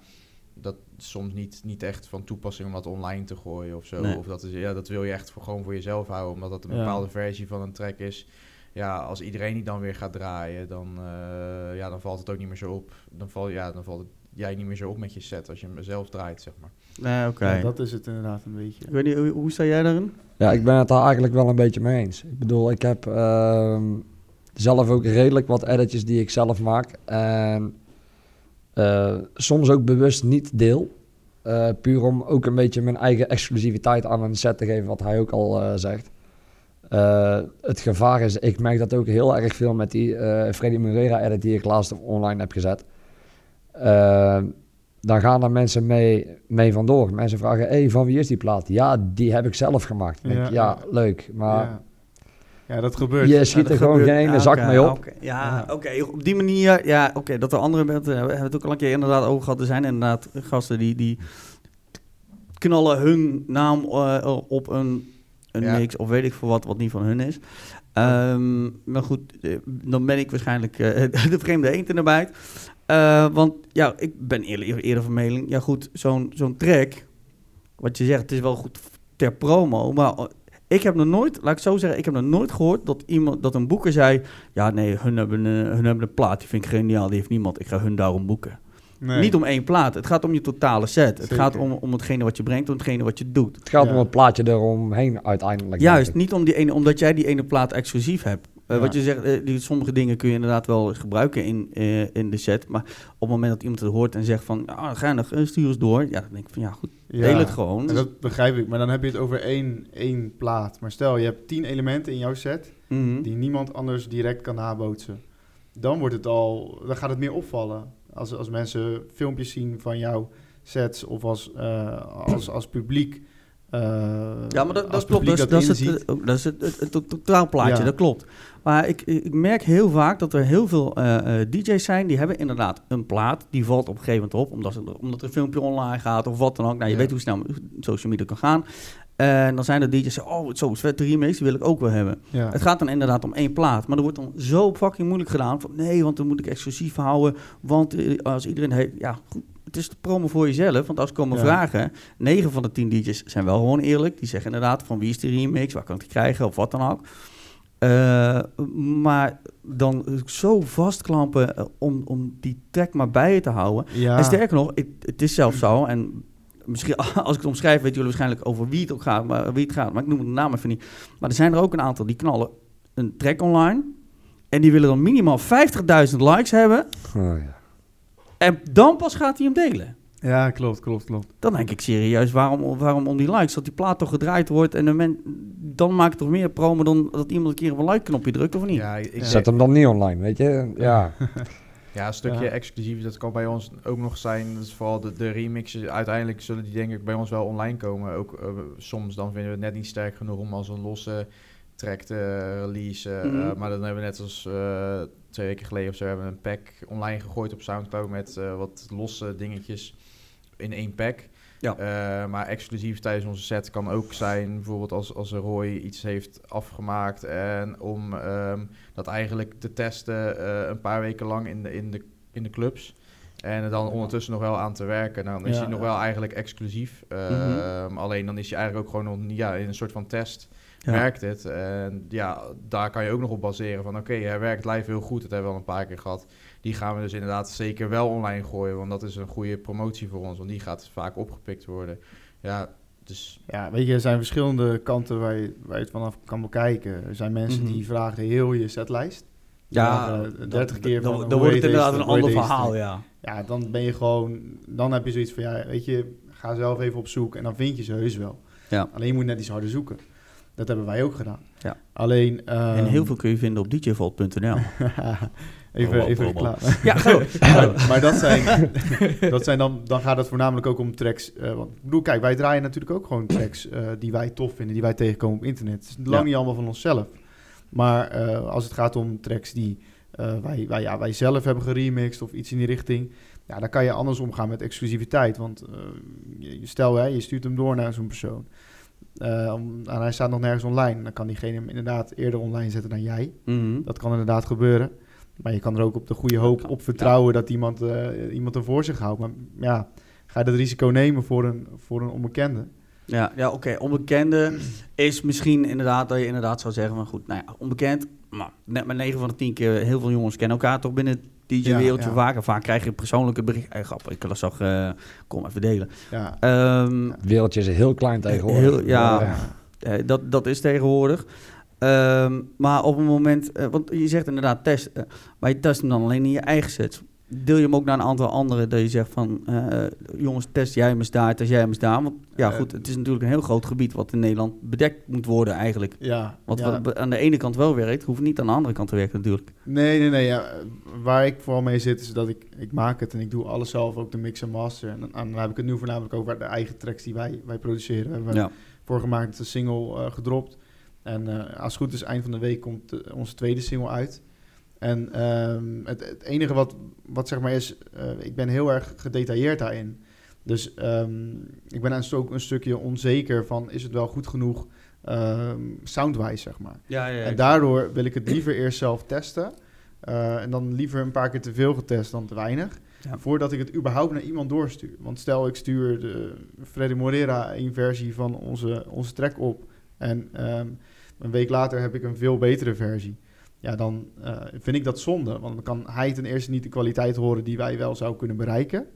Speaker 4: dat is soms niet, niet echt van toepassing om dat online te gooien of zo.
Speaker 1: Nee.
Speaker 4: Of dat, is, ja, dat wil je echt voor, gewoon voor jezelf houden, omdat dat een
Speaker 2: Ja.
Speaker 4: bepaalde versie van een track is. Ja, als iedereen die dan weer gaat draaien, dan, eh, ja, dan valt het ook niet meer zo op. Dan, val, ja, dan valt het jij niet meer zo op met je set als je hem zelf draait, zeg maar.
Speaker 1: Nee, oké.
Speaker 2: Ja, dat is het inderdaad een beetje.
Speaker 1: Ik weet niet, hoe, hoe sta jij daarin?
Speaker 3: Ja, ik ben het daar eigenlijk wel een beetje mee eens. Ik bedoel, ik heb ehm, zelf ook redelijk wat editjes die ik zelf maak. En eh, soms ook bewust niet deel. Eh, puur om ook een beetje mijn eigen exclusiviteit aan een set te geven, wat hij ook al eh, zegt. Eh, het gevaar is, ik merk dat ook heel erg veel met die eh Freddy Moreira edit die ik laatst online heb gezet. Eh, dan gaan er mensen mee, mee vandoor. Mensen vragen, hey, van wie is die plaat? Ja, die heb ik zelf gemaakt. Ik,
Speaker 2: Ja.
Speaker 3: ja, leuk. Maar
Speaker 2: ja. ja, dat gebeurt.
Speaker 3: je schiet
Speaker 1: Ja,
Speaker 3: er gewoon
Speaker 1: gebeurt-
Speaker 3: geen
Speaker 1: ja,
Speaker 3: zak mee op.
Speaker 1: Ja, oké. Op die manier, ja, oké. dat er andere mensen, we hebben het ook al een keer inderdaad over gehad. Er zijn inderdaad gasten die, die knallen hun naam eh, op een, een
Speaker 4: Ja.
Speaker 1: mix of weet ik veel wat, wat niet van hun is. Ehm, maar goed, eh, dan ben ik waarschijnlijk eh, de vreemde eend in de bijt. Eh, want ja, ik ben eerder, eerder van mening. Ja goed, zo'n zo'n track, wat je zegt, het is wel goed ter promo, maar eh, ik heb nog nooit, laat ik zo zeggen, ik heb nog nooit gehoord dat iemand, dat een boeker zei, ja nee, hun hebben, een, hun hebben een plaat, die vind ik geniaal, die heeft niemand, ik ga hun daarom boeken.
Speaker 2: Nee.
Speaker 1: Niet om één plaat, het gaat om je totale set. Het gaat om, om hetgene wat je brengt, om hetgene wat je doet.
Speaker 3: Het gaat
Speaker 2: Ja.
Speaker 3: om het plaatje eromheen uiteindelijk.
Speaker 1: Juist, niet om die ene, omdat jij die ene plaat exclusief hebt. Eh,
Speaker 2: Ja.
Speaker 1: Wat je zegt, eh, die, sommige dingen kun je inderdaad wel gebruiken in, eh, in de set. Maar op het moment dat iemand het hoort en zegt van, ah, eh, stuur eens door. Ja, dan denk ik van, ja goed,
Speaker 2: Ja,
Speaker 1: deel het gewoon.
Speaker 2: en dat begrijp ik. Maar dan heb je het over één, één plaat. Maar stel, je hebt tien elementen in jouw set
Speaker 1: Mhm.
Speaker 2: die niemand anders direct kan nabootsen. Dan wordt het al, dan gaat het meer opvallen. Als, als mensen filmpjes zien van jouw sets of als, als, als publiek.
Speaker 1: Ja, maar dat, dat klopt. Dat, dat is het, dat is het, het, het, het totaalplaatje,
Speaker 2: Ja.
Speaker 1: dat klopt. Maar ik, ik merk heel vaak dat er heel veel eh, eh, DJ's zijn die hebben inderdaad een plaat. Die valt op een gegeven moment op, omdat, ze, omdat er een filmpje online gaat of wat dan ook. Nou, je
Speaker 2: Ja.
Speaker 1: weet hoe snel social media kan gaan. En dan zijn er DJ's die oh, zo is vet, de remix, die wil ik ook wel hebben.
Speaker 2: ja.
Speaker 1: Het gaat dan inderdaad om één plaat. Maar er wordt dan zo fucking moeilijk gedaan. Van nee, want dan moet ik exclusief houden. Want eh, als iedereen heeft... Ja, goed, het is de promo voor jezelf. Want als ik komen
Speaker 2: Ja.
Speaker 1: vragen... 9 van de 10 DJ's zijn wel gewoon eerlijk. Die zeggen inderdaad van wie is de remix? Waar kan ik die krijgen? Of wat dan ook. Eh, maar dan zo vastklampen eh, om, om die track maar bij je te houden.
Speaker 2: Ja.
Speaker 1: En sterker nog, het, het is zelfs zo. En misschien als ik het omschrijf, weten jullie waarschijnlijk over wie het ook gaat. Maar, wie het gaat, maar ik noem de naam even niet. Maar er zijn er ook een aantal die knallen een track online. En die willen dan minimaal 50.000 likes hebben.
Speaker 3: Oh, ja.
Speaker 1: En dan pas gaat hij hem delen.
Speaker 2: Ja, klopt, klopt, klopt.
Speaker 1: Dan denk ik serieus, waarom, waarom om die likes? Dat die plaat toch gedraaid wordt en de men, dan maakt het toch meer promo dan dat iemand een keer op een like-knopje drukt, of niet?
Speaker 4: Ja, ik,
Speaker 3: Zet hem dan niet online, weet je? Ja.
Speaker 4: Ja, een stukje
Speaker 2: Ja.
Speaker 4: exclusief, dat kan bij ons ook nog zijn. Dat is vooral de, de remixes. Uiteindelijk zullen die denk ik bij ons wel online komen. Ook eh, soms dan vinden we het net niet sterk genoeg om als een losse track te releasen.
Speaker 1: Mhm.
Speaker 4: Eh, maar dan hebben we net als eh, twee weken geleden of zo hebben we een pack online gegooid op Soundcloud met eh, wat losse dingetjes in één pack.
Speaker 1: Ja.
Speaker 4: Eh, maar exclusief tijdens onze set kan ook zijn, bijvoorbeeld als, als Roy iets heeft afgemaakt en om ehm, dat eigenlijk te testen eh, een paar weken lang in de, in de, in de clubs. En er dan ondertussen nog wel aan te werken. Nou, dan is
Speaker 2: Ja.
Speaker 4: hij nog wel eigenlijk exclusief. Ehm, Alleen dan is hij eigenlijk ook gewoon nog, ja, in een soort van test
Speaker 1: Ja.
Speaker 4: werkt het. En ja, daar kan je ook nog op baseren van... oké, hij werkt live heel goed, dat hebben we al een paar keer gehad. Die gaan we dus inderdaad zeker wel online gooien... want dat is een goede promotie voor ons... want die gaat vaak opgepikt worden. Ja, dus...
Speaker 2: Ja, weet je, er zijn verschillende kanten waar je, waar je het vanaf kan bekijken. Er zijn mensen
Speaker 1: Mhm.
Speaker 2: die vragen heel je setlijst.
Speaker 1: Ja,
Speaker 2: vragen
Speaker 1: dat-
Speaker 2: 30 keer
Speaker 1: dan,
Speaker 2: van,
Speaker 1: dan
Speaker 2: hoe
Speaker 1: wordt het inderdaad een ander verhaal, ja.
Speaker 2: Ja, dan ben je gewoon... Dan heb je zoiets van, ja, weet je, ga zelf even op zoek en dan vind je ze heus wel.
Speaker 1: Ja.
Speaker 2: Alleen je moet net iets harder zoeken. Dat hebben wij ook gedaan.
Speaker 1: Ja.
Speaker 2: Alleen...
Speaker 1: En
Speaker 2: ehm,
Speaker 1: heel veel kun je vinden op djvault.nl.
Speaker 2: even, even reclame.
Speaker 1: ja, ga door.
Speaker 2: maar, maar dat zijn, dat zijn dan, dan gaat het voornamelijk ook om tracks. eh, want ik bedoel, kijk, wij draaien natuurlijk ook gewoon tracks eh, die wij tof vinden, die wij tegenkomen op internet. Het is lang
Speaker 1: Ja.
Speaker 2: niet allemaal van onszelf. Maar eh, als het gaat om tracks die eh, wij, wij, ja, wij zelf hebben geremixed of iets in die richting, ja, dan kan je anders omgaan met exclusiviteit. Want eh, je, stel, hè, je stuurt hem door naar zo'n persoon. Eh, en hij staat nog nergens online. Dan kan diegene hem inderdaad eerder online zetten dan jij.
Speaker 1: Mhm.
Speaker 2: Dat kan inderdaad gebeuren. Maar je kan er ook op de goede hoop op vertrouwen dat iemand, eh, iemand er voor zich houdt. Maar ja, ga je dat risico nemen voor een, voor een onbekende?
Speaker 1: Ja, ja oké. Onbekende is misschien inderdaad dat je inderdaad zou zeggen van goed, nou ja, onbekend. Maar net met 9 van de 10 keer, heel veel jongens kennen elkaar toch binnen het DJ-wereldje
Speaker 2: Ja, ja.
Speaker 1: vaak. En vaak krijg je persoonlijke bericht. Hey, grappig, ik dat zag, eh kom even delen.
Speaker 2: Ja,
Speaker 1: Ehm,
Speaker 3: Het wereldje is heel klein tegenwoordig.
Speaker 1: Heel- ja.
Speaker 2: ja.
Speaker 1: eh, dat, dat is tegenwoordig. Ehm, maar op een moment, eh, want je zegt inderdaad test, eh, maar je test hem dan alleen in je eigen sets. deel je hem ook naar een aantal anderen dat je zegt van, eh, jongens, test jij hem eens daar, test jij hem eens daar. Want ja, goed, het is natuurlijk een heel groot gebied wat in Nederland bedekt moet worden eigenlijk.
Speaker 2: Ja,
Speaker 1: Wat,
Speaker 2: ja.
Speaker 1: wat aan de ene kant wel werkt, hoeft niet aan de andere kant te werken natuurlijk.
Speaker 2: Nee, nee, nee. Ja. Waar ik vooral mee zit is dat ik, ik maak het en ik doe alles zelf, ook de mix en master. En dan, en dan heb ik het nu voornamelijk over de eigen tracks die wij, wij produceren. We hebben
Speaker 1: Ja.
Speaker 2: vorige maand een single gedropt. En eh, als het goed is, eind van de week komt eh, onze tweede single uit. En ehm, het, het enige wat, wat zeg maar is, eh, ik ben heel erg gedetailleerd daarin. Dus ehm, ik ben ook een stukje onzeker van, is het wel goed genoeg ehm soundwise, zeg maar.
Speaker 1: Ja, ja,
Speaker 2: En daardoor wil ik het liever eerst zelf testen. En dan liever een paar keer te veel getest dan te weinig. Voordat ik het überhaupt naar iemand doorstuur. Want stel ik stuur de Freddy Morera een versie van onze, onze track op. En een week later heb ik een veel betere versie. Ja, dan eh, vind ik dat zonde. Want dan kan hij ten eerste niet de kwaliteit horen die wij wel zouden kunnen bereiken.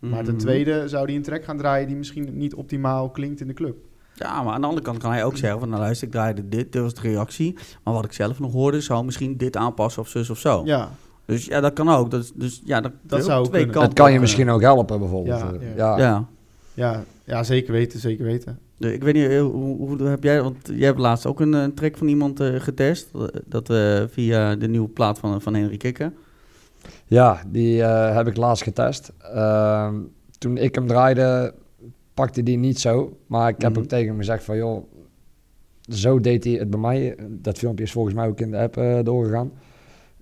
Speaker 2: Maar ten
Speaker 1: Mhm.
Speaker 2: tweede zou hij een track gaan draaien die misschien niet optimaal klinkt in de club.
Speaker 1: Ja, maar aan de andere kant kan hij ook zeggen van, nou luister, ik draaide dit, dit was de reactie. Maar wat ik zelf nog hoorde, zou misschien dit aanpassen of zus of zo.
Speaker 2: Ja,
Speaker 1: Dus ja, dat kan ook. Dat, dus ja, dat,
Speaker 2: Dat
Speaker 1: ook
Speaker 2: zou
Speaker 1: twee
Speaker 2: kunnen.
Speaker 1: kanten.
Speaker 3: Het kan je misschien ook helpen bijvoorbeeld.
Speaker 2: Ja.
Speaker 3: Eh,
Speaker 4: Ja.
Speaker 3: ja.
Speaker 1: Ja.
Speaker 2: ja, ja, zeker weten, zeker weten.
Speaker 1: Ik weet niet, eh, hoe, hoe heb jij, want jij hebt laatst ook een, eh, track van iemand eh, getest. eh, Dat via de nieuwe plaat van, van Henry Kikker.
Speaker 3: Ja, die heb ik laatst getest. Ehm, toen ik hem draaide, pakte die niet zo. Maar ik heb
Speaker 1: Mhm.
Speaker 3: ook tegen hem gezegd van, joh, zo deed hij het bij mij. Dat filmpje is volgens mij ook in de app doorgegaan.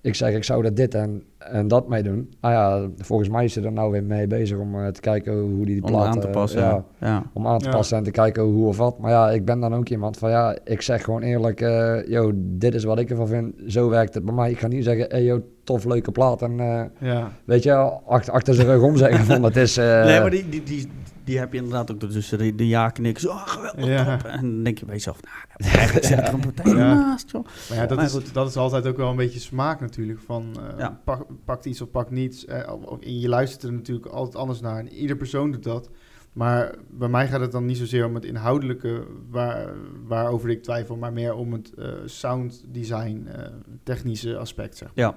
Speaker 3: Ik zeg, ik zou er dit en, en dat mee doen. Ah ja, volgens mij is ze er nou weer mee bezig om eh, te kijken hoe die, die
Speaker 1: Om
Speaker 3: plaat...
Speaker 1: aan te
Speaker 3: eh,
Speaker 1: passen.
Speaker 3: ja,
Speaker 1: ja.
Speaker 3: om aan te
Speaker 2: Ja.
Speaker 3: passen en te kijken hoe of wat. Maar ja, ik ben dan ook iemand van ja, ik zeg gewoon eerlijk, eh yo, dit is wat ik ervan vind. Zo werkt het bij mij. Ik ga niet zeggen, hey, yo, tof, leuke plaat. En eh,
Speaker 2: Ja,
Speaker 3: weet je, achter, achter zijn rug om zeggen van het is... eh,
Speaker 1: nee, maar die, die, die, die heb je inderdaad ook tussen de, de ja-kniks. Oh, geweldig,
Speaker 2: Ja.
Speaker 1: top. En dan denk je bij jezelf, nou, eigenlijk zit er een partij
Speaker 2: Ja.
Speaker 1: naast, joh.
Speaker 2: maar ja, dat,
Speaker 1: Maar
Speaker 2: is,
Speaker 1: goed.
Speaker 2: dat is altijd ook wel een beetje smaak natuurlijk. Van eh,
Speaker 1: Ja.
Speaker 2: pak, pakt iets of pakt niets. Eh, of- of- en je luistert er natuurlijk altijd anders naar. En ieder persoon doet dat. Maar bij mij gaat het dan niet zozeer om het inhoudelijke waar, waarover ik twijfel, maar meer om het eh sound design, eh, technische aspect. Zeg. maar.
Speaker 1: Ja.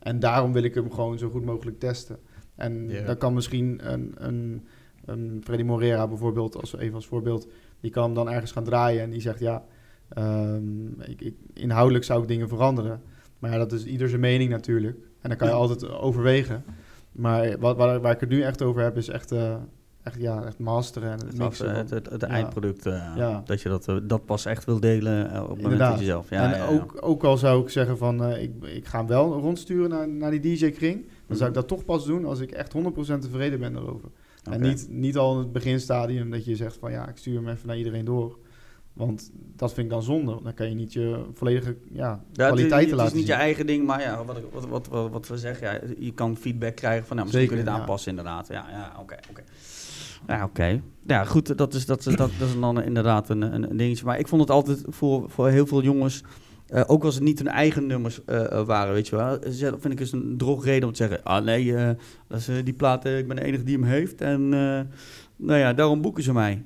Speaker 2: En daarom wil ik hem gewoon zo goed mogelijk testen. En dan kan misschien een, een, een Freddy Morera bijvoorbeeld, als even als voorbeeld, die kan hem dan ergens gaan draaien en die zegt ja, ehm, ik, ik, inhoudelijk zou ik dingen veranderen. Maar ja, dat is ieder zijn mening natuurlijk. En dan kan je altijd overwegen. Maar wat, waar, waar ik het nu echt over heb, is echt, eh, echt, ja, echt masteren en het
Speaker 1: Het,
Speaker 2: mixen. van-
Speaker 1: het, het, het
Speaker 2: Ja.
Speaker 1: eindproduct, eh,
Speaker 2: Ja.
Speaker 1: dat je dat, eh, dat pas echt wil delen eh, op het moment dat je zelf... Ja,
Speaker 2: en
Speaker 1: ja.
Speaker 2: Ook, ook al zou ik zeggen van, eh, ik, ik ga hem wel rondsturen naar, naar die DJ-kring, dan zou ik dat toch pas doen als ik echt 100% tevreden ben daarover. En niet, niet al in het beginstadium dat je zegt van ja, ik stuur hem even naar iedereen door. Want dat vind ik dan zonde. Dan kan je niet je volledige ja,
Speaker 1: Ja, het, is,
Speaker 2: kwaliteiten
Speaker 1: het is
Speaker 2: laten
Speaker 1: niet
Speaker 2: zien.
Speaker 1: je eigen ding, maar ja, wat, wat, wat, wat, wat we zeggen, ja, je kan feedback krijgen van, nou, misschien
Speaker 2: Zeker,
Speaker 1: kun je dit
Speaker 2: ja.
Speaker 1: aanpassen inderdaad. Ja, ja, oké, oké. Ja, oké. Ja, goed, dat is, dat, dat, dat is dan inderdaad een, een, dingetje. Maar ik vond het altijd voor, voor heel veel jongens, eh, ook als het niet hun eigen nummers eh, eh, waren, weet je wel, is- vind ik dus een drogreden om te zeggen, ah nee, dat is, die plaat, ik ben de enige die hem heeft en nou ja, daarom boeken ze mij.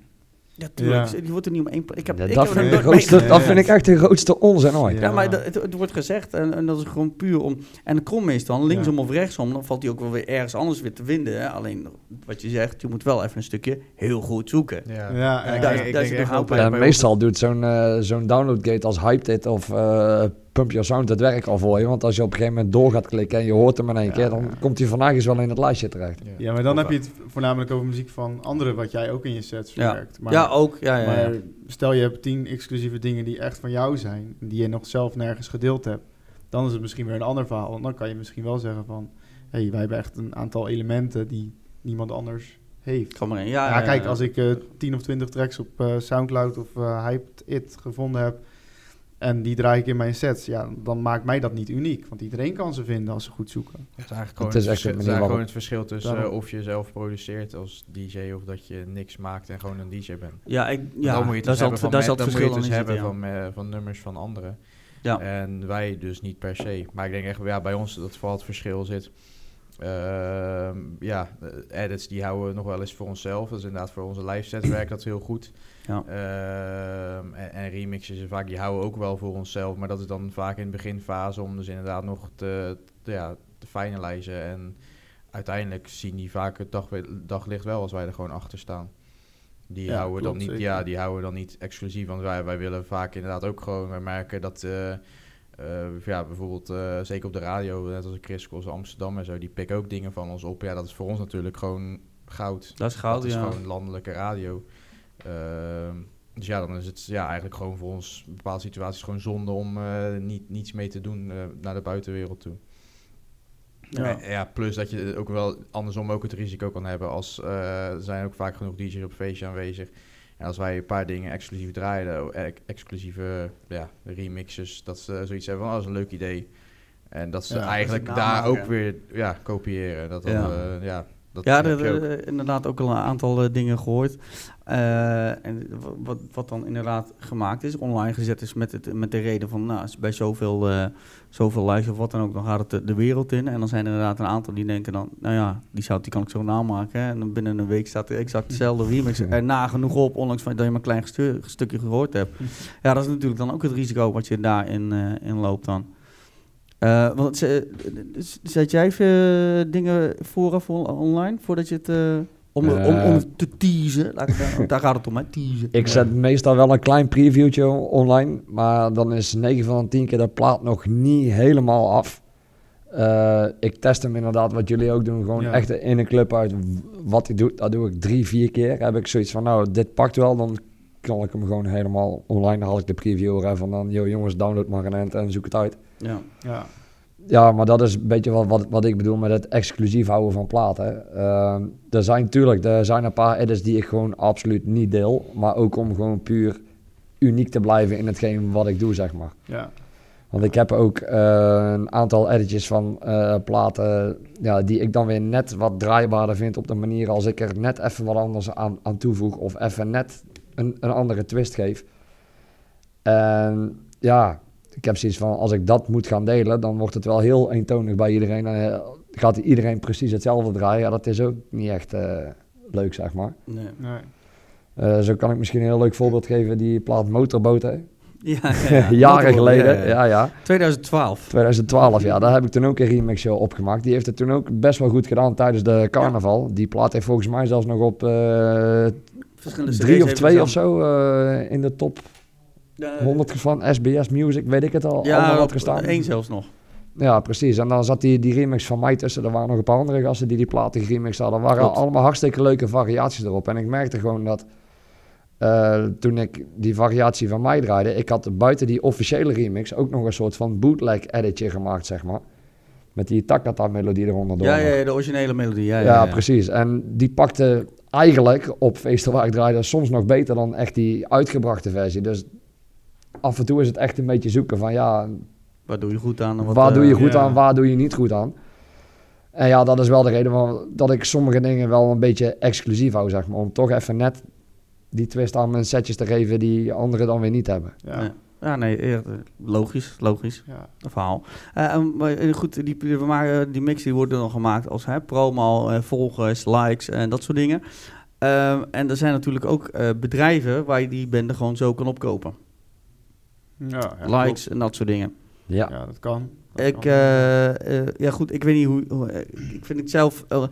Speaker 1: Ja, tuurlijk,
Speaker 2: Ja.
Speaker 1: die wordt er niet om één Ik heb,
Speaker 3: ja,
Speaker 1: ik
Speaker 3: dat,
Speaker 1: heb
Speaker 3: vind ik grootste, dat vind ik echt de grootste onzin ooit.
Speaker 1: Ja,
Speaker 2: Ja.
Speaker 1: maar dat- het, het wordt gezegd en, en dat is gewoon puur om... En de krom is dan, linksom of rechtsom, dan valt hij ook wel weer ergens anders weer te vinden. Hè? Alleen, wat je zegt, je moet wel even een stukje heel goed zoeken.
Speaker 4: Ja,
Speaker 2: Ja,
Speaker 4: Ja,
Speaker 2: ja,
Speaker 4: ik
Speaker 1: daar-
Speaker 4: ik echt
Speaker 3: meestal doet zo'n eh, zo'n downloadgate als Hyped of eh, Pump Your Sound het werk al voor je. Want als je op een gegeven moment door gaat klikken en je hoort hem in één
Speaker 2: Ja,
Speaker 3: keer, dan
Speaker 2: ja.
Speaker 3: komt hij vandaag eens wel in het lijstje terecht.
Speaker 2: Ja, maar dan
Speaker 4: Of,
Speaker 2: heb je het voornamelijk over muziek van anderen, wat jij ook in je sets
Speaker 1: Ja.
Speaker 2: verwerkt. Maar,
Speaker 1: ja, ook. Ja, ja, ja.
Speaker 2: maar stel je hebt tien exclusieve dingen die echt van jou zijn, die je nog zelf nergens gedeeld hebt, dan is het misschien weer een ander verhaal. Want dan kan je misschien wel zeggen van, hé, hey, wij hebben echt een aantal elementen die niemand anders heeft.
Speaker 1: Kom maar in.
Speaker 2: Ja,
Speaker 1: Ja, ja,
Speaker 2: kijk, als ik eh 10 of 20 tracks op eh, Soundcloud of eh Hyped It gevonden heb en die draai ik in mijn sets, ja, dan maakt mij dat niet uniek. Want iedereen kan ze vinden als ze goed zoeken.
Speaker 4: Het is eigenlijk gewoon
Speaker 3: Het is
Speaker 4: het, verschil,
Speaker 3: een
Speaker 4: het is
Speaker 3: manier
Speaker 4: eigenlijk
Speaker 3: waarop-
Speaker 4: gewoon het verschil tussen eh, of je zelf produceert als DJ of dat je niks maakt en gewoon een DJ bent.
Speaker 1: Ja, ik, ja
Speaker 4: dan moet je het
Speaker 1: daar
Speaker 4: dus
Speaker 1: zal
Speaker 4: hebben
Speaker 1: het,
Speaker 4: van
Speaker 1: het
Speaker 4: dan moet je het
Speaker 1: dan
Speaker 4: dus
Speaker 1: in
Speaker 4: hebben
Speaker 1: ja.
Speaker 4: van, eh, van nummers van anderen.
Speaker 1: Ja.
Speaker 4: En wij dus niet per se. Maar ik denk echt, ja, bij ons dat vooral het verschil zit. Ehm, ja, eh, edits die houden we nog wel eens voor onszelf. Dat is inderdaad voor onze live set werkt dat heel goed.
Speaker 1: Ja.
Speaker 4: Ehm, en, en remixes vaak die houden we ook wel voor onszelf. Maar dat is dan vaak in de beginfase om dus inderdaad nog te, te, ja, te finalizen. En uiteindelijk zien die vaak het dag, daglicht wel als wij er gewoon achter staan. Die,
Speaker 2: Ja,
Speaker 4: houden,
Speaker 2: klopt,
Speaker 4: dan niet,
Speaker 2: zeker.
Speaker 4: ja, die houden dan niet exclusief, want wij, wij willen vaak inderdaad ook gewoon, wij merken dat, eh, eh, ja, bijvoorbeeld, eh, zeker op de radio, net als Chris Kos Amsterdam en zo, die pikken ook dingen van ons op. Ja, dat is voor ons natuurlijk gewoon goud.
Speaker 1: Dat is goud,
Speaker 4: dat is
Speaker 1: ja.
Speaker 4: gewoon landelijke radio. Ehm, dus ja, dan is het ja, eigenlijk gewoon voor ons in bepaalde situaties gewoon zonde om eh, niet, niets mee te doen naar de buitenwereld toe.
Speaker 1: Ja.
Speaker 4: Ja. plus dat je ook wel andersom ook het risico kan hebben als er zijn ook vaak genoeg DJ's op feestje aanwezig. En als wij een paar dingen exclusief draaien, eh, ex- exclusieve ja, remixes, dat ze zoiets hebben van, oh, dat is een leuk idee. En dat ze
Speaker 2: Ja,
Speaker 4: eigenlijk daar ook weer ja, kopiëren. Dat dan,
Speaker 1: Ja.
Speaker 4: ja, dat
Speaker 1: Ja, er- er- inderdaad ook al een aantal eh, dingen gehoord. Eh, en wat, wat dan inderdaad gemaakt is, online gezet is met, het, met de reden van, nou, bij zoveel, eh zoveel luisteren of wat dan ook, dan gaat het de, wereld in. En dan zijn er inderdaad een aantal die denken dan, nou ja, die, zou, die kan ik zo namaken. Hè? En dan binnen een week staat er exact dezelfde remix er nagenoeg op, ondanks van dat je maar een klein stu- stukje gehoord hebt. Ja, dat is natuurlijk dan ook het risico wat je daarin eh in loopt dan. Eh, want z- zet jij even dingen vooraf on- online voordat je het. eh, om, om, om
Speaker 3: Eh.
Speaker 1: te teasen. Laat ik daar, daar gaat het om, hè? Teasen.
Speaker 3: Ik zet meestal wel een klein previewtje online, maar dan is 9 van de 10 keer de plaat nog niet helemaal af. Eh, ik test hem inderdaad, wat jullie ook doen, gewoon
Speaker 2: Ja.
Speaker 3: echt in een club uit. Wat ik doe, dat doe ik drie, vier keer. Heb ik zoiets van, nou, dit pakt wel, dan kan ik hem gewoon helemaal online. Dan haal ik de preview er even dan, yo jongens, download maar een end en zoek het uit.
Speaker 1: Ja.
Speaker 2: Ja.
Speaker 3: Ja, maar dat is een beetje wat, wat, wat ik bedoel met het exclusief houden van platen. Ehm, er zijn natuurlijk er zijn een paar edits die ik gewoon absoluut niet deel. Maar ook om gewoon puur uniek te blijven in hetgeen wat ik doe, zeg maar.
Speaker 2: Ja.
Speaker 3: Want ik heb ook eh, een aantal editjes van eh, platen ja, die ik dan weer net wat draaibaarder vind op de manier als ik er net even wat anders aan, aan toevoeg of even net een, een andere twist geef. En ja, ik heb zoiets van als ik dat moet gaan delen, dan wordt het wel heel eentonig bij iedereen. En eh, gaat iedereen precies hetzelfde draaien. Ja, dat is ook niet echt eh, leuk, zeg maar.
Speaker 1: Nee.
Speaker 2: Nee.
Speaker 3: Eh, zo kan ik misschien een heel leuk voorbeeld geven, die plaat Motorboten.
Speaker 1: Ja, ja, ja.
Speaker 3: Jaren geleden,
Speaker 1: ja, ja.
Speaker 3: ja, ja.
Speaker 1: 2012.
Speaker 3: 2012, ja, daar heb ik toen ook een remix opgemaakt. Die heeft het toen ook best wel goed gedaan tijdens de carnaval. Die plaat heeft volgens mij zelfs nog op eh,
Speaker 1: Verschillende
Speaker 3: drie of twee of zo eh, in de top
Speaker 1: dan.
Speaker 3: 100 van SBS Music, weet ik het al,
Speaker 1: Ja,
Speaker 3: allemaal had gestaan.
Speaker 1: één zelfs nog.
Speaker 3: Ja, precies. En dan zat die, die remix van mij tussen. Er waren nog een paar andere gasten die die platen geremixed hadden. Er waren
Speaker 1: Klopt.
Speaker 3: allemaal hartstikke leuke variaties erop. En ik merkte gewoon dat eh, toen ik die variatie van mij draaide... ik had buiten die officiële remix ook nog een soort van bootleg editje gemaakt, zeg maar. Met die Takata-melodie eronder door.
Speaker 1: Ja, ja, ja, de originele melodie. Ja,
Speaker 3: Ja,
Speaker 1: ja, ja.
Speaker 3: precies. En die pakte eigenlijk op feesten waar ik draaide soms nog beter dan echt die uitgebrachte versie. Dus af en toe is het echt een beetje zoeken van ja,
Speaker 1: Waar doe je goed aan? en wat,
Speaker 3: waar
Speaker 1: eh,
Speaker 3: doe je goed
Speaker 2: ja.
Speaker 3: aan, waar doe je niet goed aan. En ja, dat is wel de reden waarom dat ik sommige dingen wel een beetje exclusief hou, zeg maar. Om toch even net die twist aan mijn setjes te geven die anderen dan weer niet hebben.
Speaker 2: Ja.
Speaker 1: Ja. Nee, eh, logisch, logisch.
Speaker 2: Ja.
Speaker 1: Een verhaal. Eh, en, maar, eh, goed, die, we maken, die mix die worden dan gemaakt als hè, promo, eh, volgers, likes en dat soort dingen. Ehm, en er zijn natuurlijk ook eh, bedrijven waar je die bende gewoon zo kan opkopen.
Speaker 2: Ja, ja,
Speaker 1: likes en dat soort dingen.
Speaker 3: Ja.
Speaker 2: Ja, dat kan. Dat
Speaker 1: Ik,
Speaker 2: kan.
Speaker 1: eh, eh, ja goed, ik weet niet hoe, hoe, eh, ik vind het zelf, eh,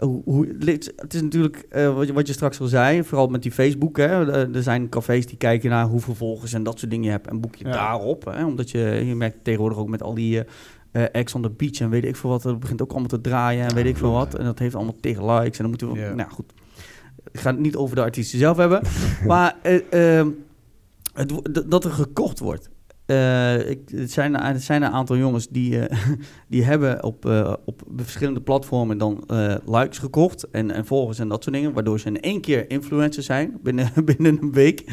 Speaker 1: hoe, hoe- het is natuurlijk eh, wat, je, wat je straks al zei, vooral met die Facebook, hè, er er zijn cafés die kijken naar hoeveel volgers en dat soort dingen je hebt en boek je
Speaker 2: Ja.
Speaker 1: daarop, hè, omdat je, je merkt tegenwoordig ook met al die eh eh, Ex on the Beach en weet ik veel wat, dat begint ook allemaal te draaien en weet ik veel wat, en dat heeft allemaal tegen likes en dan moeten we,
Speaker 4: Ja.
Speaker 1: nou goed, ik ga het niet over de artiesten zelf hebben, maar eh, ehm, dat er gekocht wordt. Eh, ik, het, zijn, er zijn een aantal jongens die, eh, die hebben op, eh, op verschillende platformen dan eh, likes gekocht en, en volgers en dat soort dingen, waardoor ze in één keer influencer zijn binnen, binnen een week.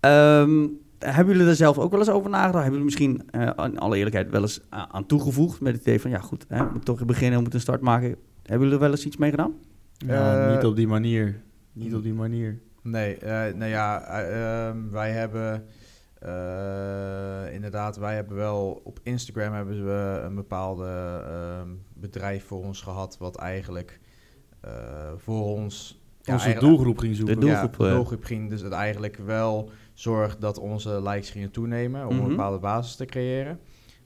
Speaker 1: Ehm, hebben jullie er zelf ook wel eens over nagedacht? Hebben jullie misschien, eh, in alle eerlijkheid, wel eens aan toegevoegd met het idee van, ja goed, hè, we moeten toch beginnen, we moeten een start maken. Hebben jullie er wel eens iets mee gedaan?
Speaker 2: Ja, niet op die manier. Niet op die manier.
Speaker 4: Nee, eh, nou ja, eh, ehm, wij hebben eh, inderdaad, wij hebben wel op Instagram hebben we een bepaalde ehm, bedrijf voor ons gehad, wat eigenlijk eh, voor ons
Speaker 2: Onze doelgroep ging zoeken.
Speaker 1: De doelgroep,
Speaker 4: ja, de
Speaker 1: eh.
Speaker 4: doelgroep ging dus het eigenlijk wel zorgt dat onze likes gingen toenemen om
Speaker 1: Mhm.
Speaker 4: een bepaalde basis te creëren.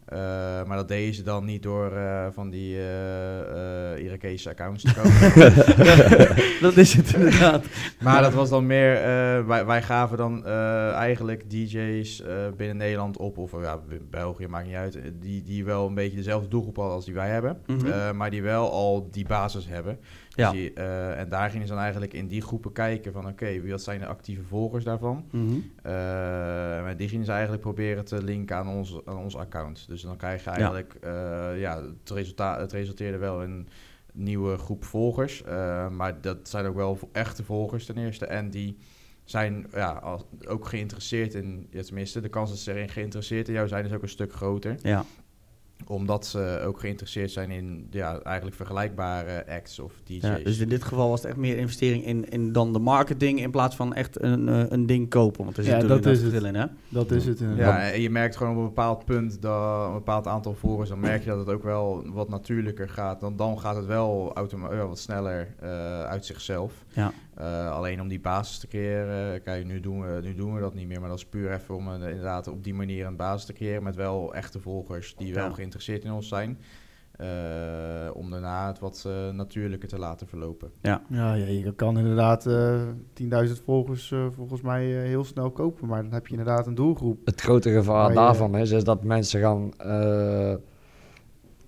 Speaker 4: Eh, maar dat deden ze dan niet door eh, van die eh Irakese accounts te kopen.
Speaker 1: dat is het inderdaad.
Speaker 4: maar dat was dan meer, wij, wij gaven dan eigenlijk DJ's binnen Nederland op, of ja, België, maakt niet uit, die, die wel een beetje dezelfde doelgroep hadden als die wij hebben.
Speaker 1: Mhm.
Speaker 4: Maar die wel al die basis hebben.
Speaker 1: Ja.
Speaker 4: Dus die, eh, en daar gingen ze dan eigenlijk in die groepen kijken van oké, wie wat zijn de actieve volgers daarvan?
Speaker 1: Mhm.
Speaker 4: Eh, maar die gingen ze eigenlijk proberen te linken aan ons, aan ons account. Dus dan krijg je eigenlijk, eh, ja, het, resultaat, het resulteerde wel in een nieuwe groep volgers. eh, maar dat zijn ook wel echte volgers ten eerste. En die zijn ja, als, ook geïnteresseerd in, ja, tenminste, de kans dat ze erin geïnteresseerd in jou zijn is ook een stuk groter
Speaker 1: Ja.
Speaker 4: Omdat ze ook geïnteresseerd zijn in ja, eigenlijk vergelijkbare acts of DJ's.
Speaker 1: ja. Dus in dit geval was het echt meer investering in, in dan de marketing in plaats van echt een, eh, een ding kopen. Want er zit
Speaker 2: Ja,
Speaker 1: natuurlijk
Speaker 2: dat
Speaker 1: dat
Speaker 2: is
Speaker 1: verschil in, hè?
Speaker 2: Dat is het inderdaad.
Speaker 4: Ja, en je merkt gewoon op een bepaald punt, dat, een bepaald aantal volgers, dan merk je dat het ook wel wat natuurlijker gaat. Dan, dan gaat het wel automa- wat sneller eh, uit zichzelf.
Speaker 1: Ja.
Speaker 4: Eh, alleen om die basis te creëren, kijk, nu doen, we, nu doen we dat niet meer, maar dat is puur even om een, inderdaad op die manier een basis te creëren met wel echte volgers die wel
Speaker 1: Ja.
Speaker 4: geïnteresseerd in ons zijn. Eh, om daarna het wat eh, natuurlijker te laten verlopen.
Speaker 2: Ja, ja, je kan inderdaad eh 10.000 volgers eh, volgens mij eh, heel snel kopen. Maar dan heb je inderdaad een doelgroep.
Speaker 3: Het grote gevaar daarvan is, is dat mensen gaan, eh,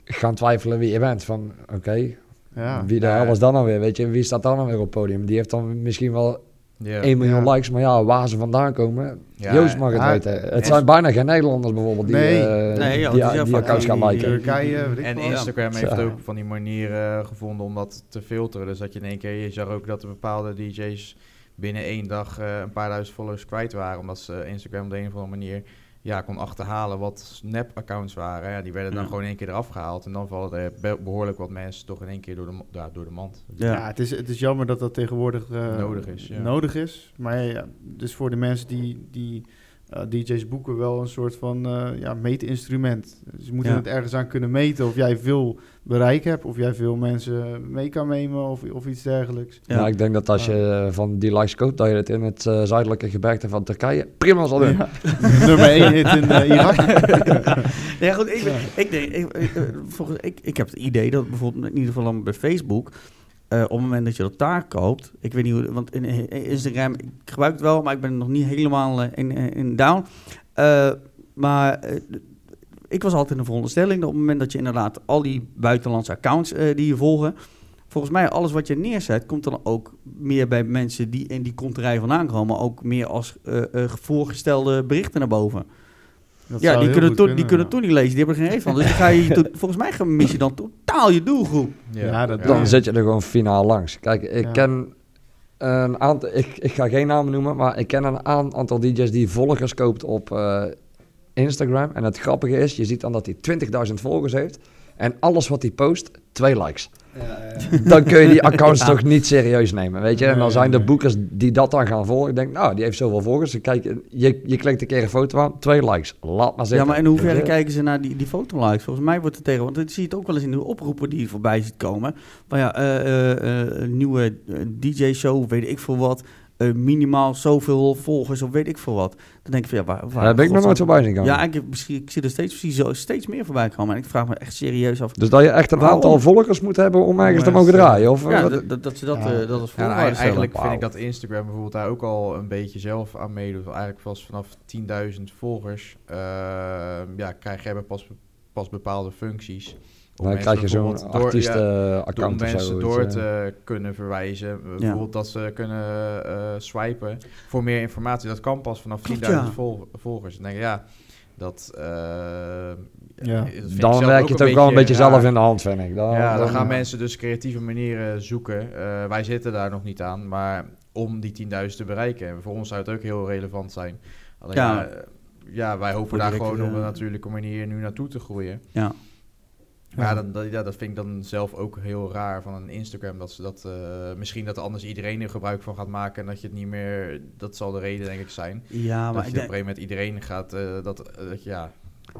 Speaker 3: gaan twijfelen wie je bent. Van, oké,
Speaker 2: Ja,
Speaker 3: wie de
Speaker 4: Ja.
Speaker 3: hel was dan nou weer? Weet je, wie staat dan nou weer op het podium? Die heeft dan misschien wel
Speaker 4: Ja.
Speaker 3: 1 miljoen
Speaker 2: Ja.
Speaker 3: likes, maar ja, waar ze vandaan komen,
Speaker 4: Ja,
Speaker 3: Joost mag het
Speaker 2: ja,
Speaker 3: weten. Het zijn bijna geen Nederlanders bijvoorbeeld die,
Speaker 2: Nee.
Speaker 3: eh,
Speaker 1: Nee, joh,
Speaker 3: die, die accounts gaan liken.
Speaker 2: Turkije, weet ik
Speaker 4: En. Instagram heeft ook van die manieren gevonden om dat te filteren. Dus dat je in één keer, je zag ook dat er bepaalde DJ's binnen één dag eh, een paar duizend followers kwijt waren. Omdat ze Instagram op de een of andere manier ja, kon achterhalen wat nep-accounts waren. Ja, die werden dan
Speaker 1: Ja.
Speaker 4: gewoon in één keer eraf gehaald. En dan vallen er be- behoorlijk wat mensen toch in één keer door de, ja, door de mand.
Speaker 1: Ja.
Speaker 2: Ja, het, is, het is jammer dat dat tegenwoordig eh,
Speaker 4: Nodig is, ja.
Speaker 2: nodig is. Maar ja, dus voor de mensen die, die DJ's boeken wel een soort van eh ja, meetinstrument. Ze moeten
Speaker 1: Ja.
Speaker 2: het ergens aan kunnen meten of jij veel bereik hebt, of jij veel mensen mee kan nemen of, of iets dergelijks.
Speaker 1: Ja.
Speaker 3: Ja. ik denk dat als je eh, van die likes koopt, dat je het in het eh, zuidelijke gebergte van Turkije prima zal doen.
Speaker 2: Ja. Nummer 1 hit in Irak.
Speaker 1: Ja, goed, ik, ik, denk, ik, ik, volgens, ik, ik heb het idee dat bijvoorbeeld in ieder geval dan bij Facebook, eh, op het moment dat je dat daar koopt, ik weet niet hoe, want in, in Instagram, ik gebruik het wel, maar ik ben nog niet helemaal eh, in, in, in down. Eh, maar eh, ik was altijd in de veronderstelling dat op het moment dat je inderdaad al die buitenlandse accounts eh, die je volgen, volgens mij alles wat je neerzet, komt dan ook meer bij mensen die in die konterij vandaan komen, ook meer als eh, eh, voorgestelde berichten naar boven.
Speaker 2: Dat
Speaker 1: Ja, die kunnen, die
Speaker 2: kunnen, ja.
Speaker 1: toch niet lezen. Die hebben er geen reet van. Dus dan ga je, to- volgens mij mis je dan totaal je doelgroep.
Speaker 2: Ja, dat-
Speaker 3: Dan zit je er gewoon finaal langs. Kijk, ik
Speaker 2: Ja.
Speaker 3: ken een aantal, ik, ik ga geen namen noemen, maar ik ken een aan- aantal DJ's die volgers koopt op eh, Instagram. En het grappige is, je ziet dan dat hij 20.000 volgers heeft. En alles wat hij post, twee likes. Dan kun je die accounts
Speaker 1: Ja.
Speaker 3: toch niet serieus nemen, weet je? En dan zijn de boekers die dat dan gaan volgen. Ik denk, nou, die heeft zoveel volgers. Kijk, je, je klikt een keer een foto aan, twee likes. Laat maar zitten.
Speaker 1: Ja, maar in hoeverre kijken ze naar die, die fotolikes? Volgens mij wordt het tegen... Want dat zie je het ook wel eens in de oproepen die je voorbij ziet komen. Van ja, eh, eh, eh, een nieuwe DJ-show, weet ik veel wat. Eh, minimaal zoveel volgers of weet ik veel wat. Dan denk ik van ja, waar... waar
Speaker 3: Daar ben ik nog nooit voorbij zien komen.
Speaker 1: Ja, ik, misschien, ik zie er steeds, precies zo, steeds meer voorbij komen. En ik vraag me echt serieus af...
Speaker 3: Dus dat je echt een
Speaker 1: Waarom?
Speaker 3: aantal volgers moet hebben om ergens te mogen draaien? Of,
Speaker 1: Ja,
Speaker 3: wat-
Speaker 1: dat, dat, ze dat,
Speaker 2: Ja.
Speaker 1: eh, dat als
Speaker 4: Ja,
Speaker 1: voorwaarde
Speaker 4: nou,
Speaker 1: stellen.
Speaker 4: eigenlijk vind ik dat Instagram bijvoorbeeld daar ook al een beetje zelf aan meedoet. Eigenlijk pas vanaf 10.000 volgers eh, ja, krijg je pas, pas bepaalde functies. Om
Speaker 3: dan
Speaker 4: mensen
Speaker 3: krijg je zo'n
Speaker 4: ja,
Speaker 3: artiesten-account
Speaker 4: om
Speaker 3: of
Speaker 4: mensen door
Speaker 3: iets,
Speaker 4: te kunnen verwijzen. Bijvoorbeeld dat ze kunnen eh, swipen voor meer informatie. Dat kan pas vanaf 10.000
Speaker 1: Klopt, ja.
Speaker 4: vol- volgers. En denk ik, ja, dat... eh,
Speaker 2: Ja.
Speaker 3: Dan werk je het ook wel een beetje
Speaker 4: raar.
Speaker 3: zelf in de hand, vind ik. Dan,
Speaker 4: Ja, dan
Speaker 3: dan-
Speaker 4: gaan mensen dus creatieve manieren zoeken. Eh, wij zitten daar nog niet aan, maar om die 10.000 te bereiken. En voor ons zou het ook heel relevant zijn. Alleen
Speaker 1: Ja.
Speaker 4: ja, ja wij hopen daar gewoon op een natuurlijke manier nu naartoe te groeien.
Speaker 1: Ja.
Speaker 4: Maar ja,
Speaker 2: Ja.
Speaker 4: dat, dat, ja, dat vind ik dan zelf ook heel raar van een Instagram. Dat ze dat, eh, misschien dat er anders iedereen er gebruik van gaat maken. En dat je het niet meer. Dat zal de reden, denk ik, zijn.
Speaker 1: Ja,
Speaker 4: dat
Speaker 1: maar
Speaker 4: je
Speaker 1: ik
Speaker 4: op een gegeven moment iedereen gaat. eh, dat, eh, dat, ja,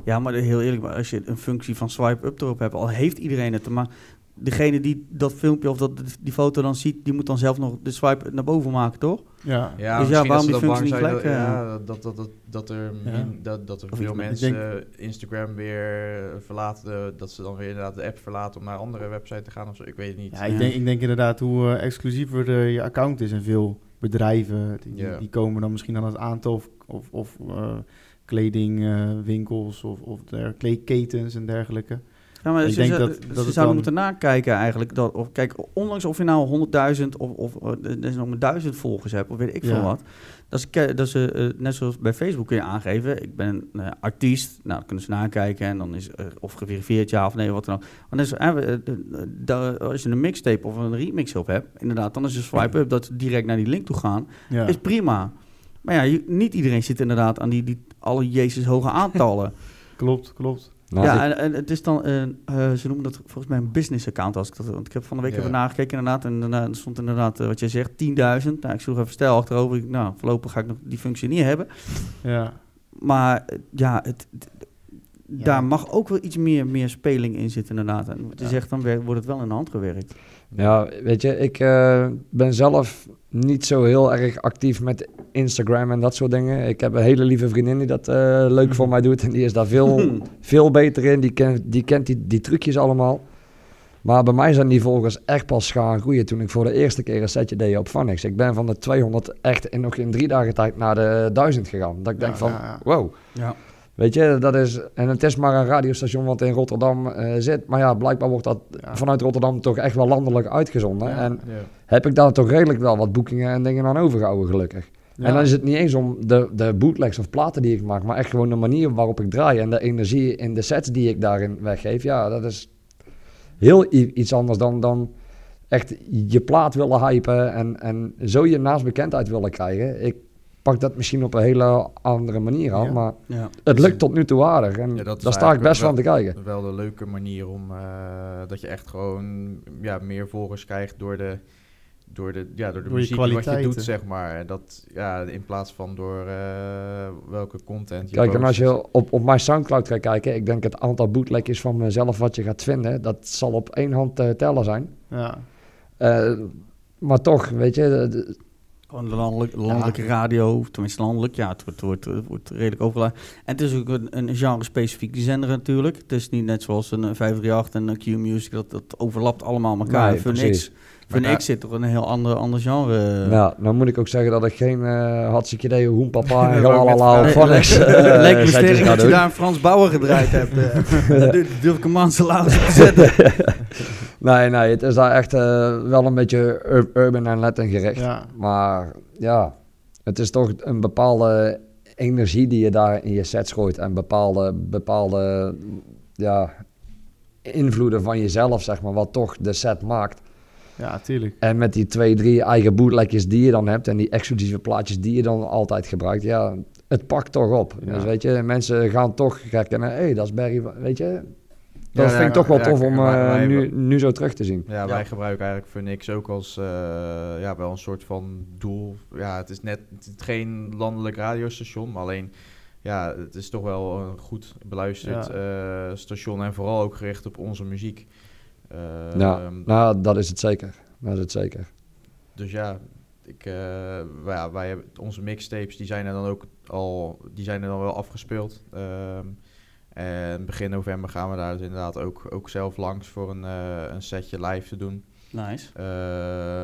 Speaker 1: Ja, maar heel eerlijk, maar als je een functie van swipe up erop hebt, al heeft iedereen het, maar degene die dat filmpje of dat, die foto dan ziet, die moet dan zelf nog de swipe naar boven maken, toch?
Speaker 2: Ja.
Speaker 4: Ja,
Speaker 1: Dus ja, waarom die functie niet gelijk,
Speaker 4: dat,
Speaker 1: eh,
Speaker 4: ja, dat, dat, dat, dat er,
Speaker 2: Ja.
Speaker 4: min- dat, dat er veel mensen
Speaker 2: denk-
Speaker 4: Instagram weer verlaten, dat ze dan weer inderdaad de app verlaten om naar andere website te gaan of zo. Ik weet het niet.
Speaker 2: Ja, ik. Denk, ik denk inderdaad hoe eh, exclusiever eh, je account is en veel bedrijven, die, komen dan misschien aan het aantal of, of, of eh, kledingwinkels of, of der, kleedketens en dergelijke.
Speaker 1: Ja, maar
Speaker 2: Ik
Speaker 1: ze,
Speaker 2: denk
Speaker 1: ze-
Speaker 2: dat-
Speaker 1: ze
Speaker 2: dat
Speaker 1: zouden
Speaker 2: dan-
Speaker 1: moeten nakijken eigenlijk. Dat, of, kijk, ondanks of je nou 100.000 of, of eh, er is nog maar 1000 volgers hebt, of weet ik veel
Speaker 2: Ja.
Speaker 1: wat. Dat ke- dat ze, eh, net zoals bij Facebook kun je aangeven, ik ben een eh, artiest. Nou, kunnen ze nakijken en dan is of geverifieerd ja of nee, wat dan ook. Eh, eh, eh, da- als je een mixtape of een remix op hebt, inderdaad, dan is een swipe-up dat ze direct naar die link toe gaan.
Speaker 2: Ja.
Speaker 1: Is prima. Maar ja, niet iedereen zit inderdaad aan die, die alle Jezus hoge aantallen.
Speaker 2: Klopt, klopt.
Speaker 3: Nou,
Speaker 1: ja, en, en het is dan, eh, ze noemen dat volgens mij een business account. Als ik dat, want ik heb van de week
Speaker 4: Ja.
Speaker 1: even nagekeken inderdaad. En daarna er stond inderdaad, eh, wat jij zegt, 10.000. Nou, ik zoek even stijl achterover. Ik, nou, voorlopig ga ik nog die functie niet hebben.
Speaker 2: Ja.
Speaker 1: Maar eh, ja, het,
Speaker 2: Ja.
Speaker 1: daar mag ook wel iets meer, meer speling in zitten inderdaad. En wat je
Speaker 2: Ja.
Speaker 1: zegt, dan wordt het wel in de hand gewerkt.
Speaker 3: Ja, weet je, ik eh, ben zelf niet zo heel erg actief met Instagram en dat soort dingen. Ik heb een hele lieve vriendin die dat eh, leuk voor mij doet en die is daar veel, veel beter in. Die, ken, die kent die, die trucjes allemaal. Maar bij mij zijn die volgers echt pas gaan groeien toen ik voor de eerste keer een setje deed op Vanix. Ik ben van de 200 echt in, nog in drie dagen tijd naar de 1000 gegaan. Dat ik denk
Speaker 2: Ja,
Speaker 3: van,
Speaker 2: ja, ja.
Speaker 3: wow. Weet je, dat is, en het is maar een radiostation wat in Rotterdam eh, zit. Maar ja, blijkbaar wordt dat
Speaker 2: Ja.
Speaker 3: vanuit Rotterdam toch echt wel landelijk uitgezonden.
Speaker 2: Ja.
Speaker 3: En
Speaker 4: Ja.
Speaker 3: heb ik daar toch redelijk wel wat boekingen en dingen aan overgehouden, gelukkig. En dan is het niet eens om de, de bootlegs of platen die ik maak, maar echt gewoon de manier waarop ik draai en de energie in de sets die ik daarin weggeef. Ja, dat is heel iets anders dan, dan echt je plaat willen hypen en, en zo je naast bekendheid willen krijgen. Ik pak dat misschien op een hele andere manier aan,
Speaker 2: Ja.
Speaker 3: maar
Speaker 1: Ja.
Speaker 3: het lukt tot nu toe aardig. En
Speaker 4: Ja,
Speaker 3: daar sta ik best
Speaker 4: wel-
Speaker 3: van te kijken.
Speaker 4: Wel de leuke manier om eh, dat je echt gewoon ja, meer volgers krijgt door de, door de, ja, door de
Speaker 2: Door
Speaker 4: muziek wat je doet, zeg maar. En Dat, ja, in plaats van door eh, welke content je
Speaker 3: Kijk, en als je op, op mijn Soundcloud gaat kijken, ik denk het aantal bootlegjes van mezelf wat je gaat vinden, dat zal op één hand te tellen zijn.
Speaker 2: Ja.
Speaker 3: Eh, maar toch, weet je, de- de-
Speaker 1: Gewoon de landelijk, landelijke radio, tenminste landelijk, ja, het wordt, wordt, het wordt redelijk overal. En het is ook een, een genre-specifieke zender natuurlijk. Het is niet net zoals een eh, 538 en een Q-Music, dat, dat overlapt allemaal elkaar.
Speaker 3: Nee,
Speaker 1: Fun
Speaker 4: Maar
Speaker 1: X zit toch een heel ander, ander genre.
Speaker 3: nou, nou moet ik ook zeggen dat ik geen uh, hartstikke idee hoenpapa en
Speaker 4: Dat wou ik net
Speaker 3: galala of
Speaker 4: vragen.
Speaker 3: van niks.
Speaker 1: Leek me sterk dat je daar een Frans Bauer gedraaid hebt. eh. Daar durf- durf ik een man te zetten.
Speaker 3: Nee, nee, het is daar echt eh, wel een beetje ur- urban en Latin gericht.
Speaker 2: Ja.
Speaker 3: Maar ja, het is toch een bepaalde energie die je daar in je sets gooit. En bepaalde, bepaalde ja, invloeden van jezelf, zeg maar, wat toch de set maakt.
Speaker 2: ja, tuurlijk.
Speaker 3: En met die twee, drie eigen bootlegjes die je dan hebt en die exclusieve plaatjes die je dan altijd gebruikt, ja, het pakt toch op.
Speaker 2: Ja.
Speaker 3: Dus weet je, mensen gaan toch herkennen, hé, hey, dat is Barry, weet je. Dat
Speaker 4: Ja,
Speaker 3: vind ik
Speaker 4: ja,
Speaker 3: toch wel
Speaker 4: ja,
Speaker 3: tof om
Speaker 4: wij-
Speaker 3: eh,
Speaker 4: wij-
Speaker 3: nu, nu zo terug te zien.
Speaker 4: Ja, wij gebruiken eigenlijk Funix ook als eh, ja, wel een soort van doel. Ja, het is net het is geen landelijk radiostation, maar alleen ja, het is toch wel een goed beluisterd eh, station en vooral ook gericht op onze muziek.
Speaker 3: Ja,
Speaker 4: ehm,
Speaker 3: nou, dat is het zeker. Dat is het zeker.
Speaker 4: Dus ja, ik, eh, wij, ja, wij hebben onze mixtapes, die zijn er dan ook al, die zijn er dan wel afgespeeld. Ehm, en begin november gaan we daar dus inderdaad ook, ook zelf langs voor een, eh, een setje live te doen.
Speaker 1: Nice.
Speaker 4: Eh,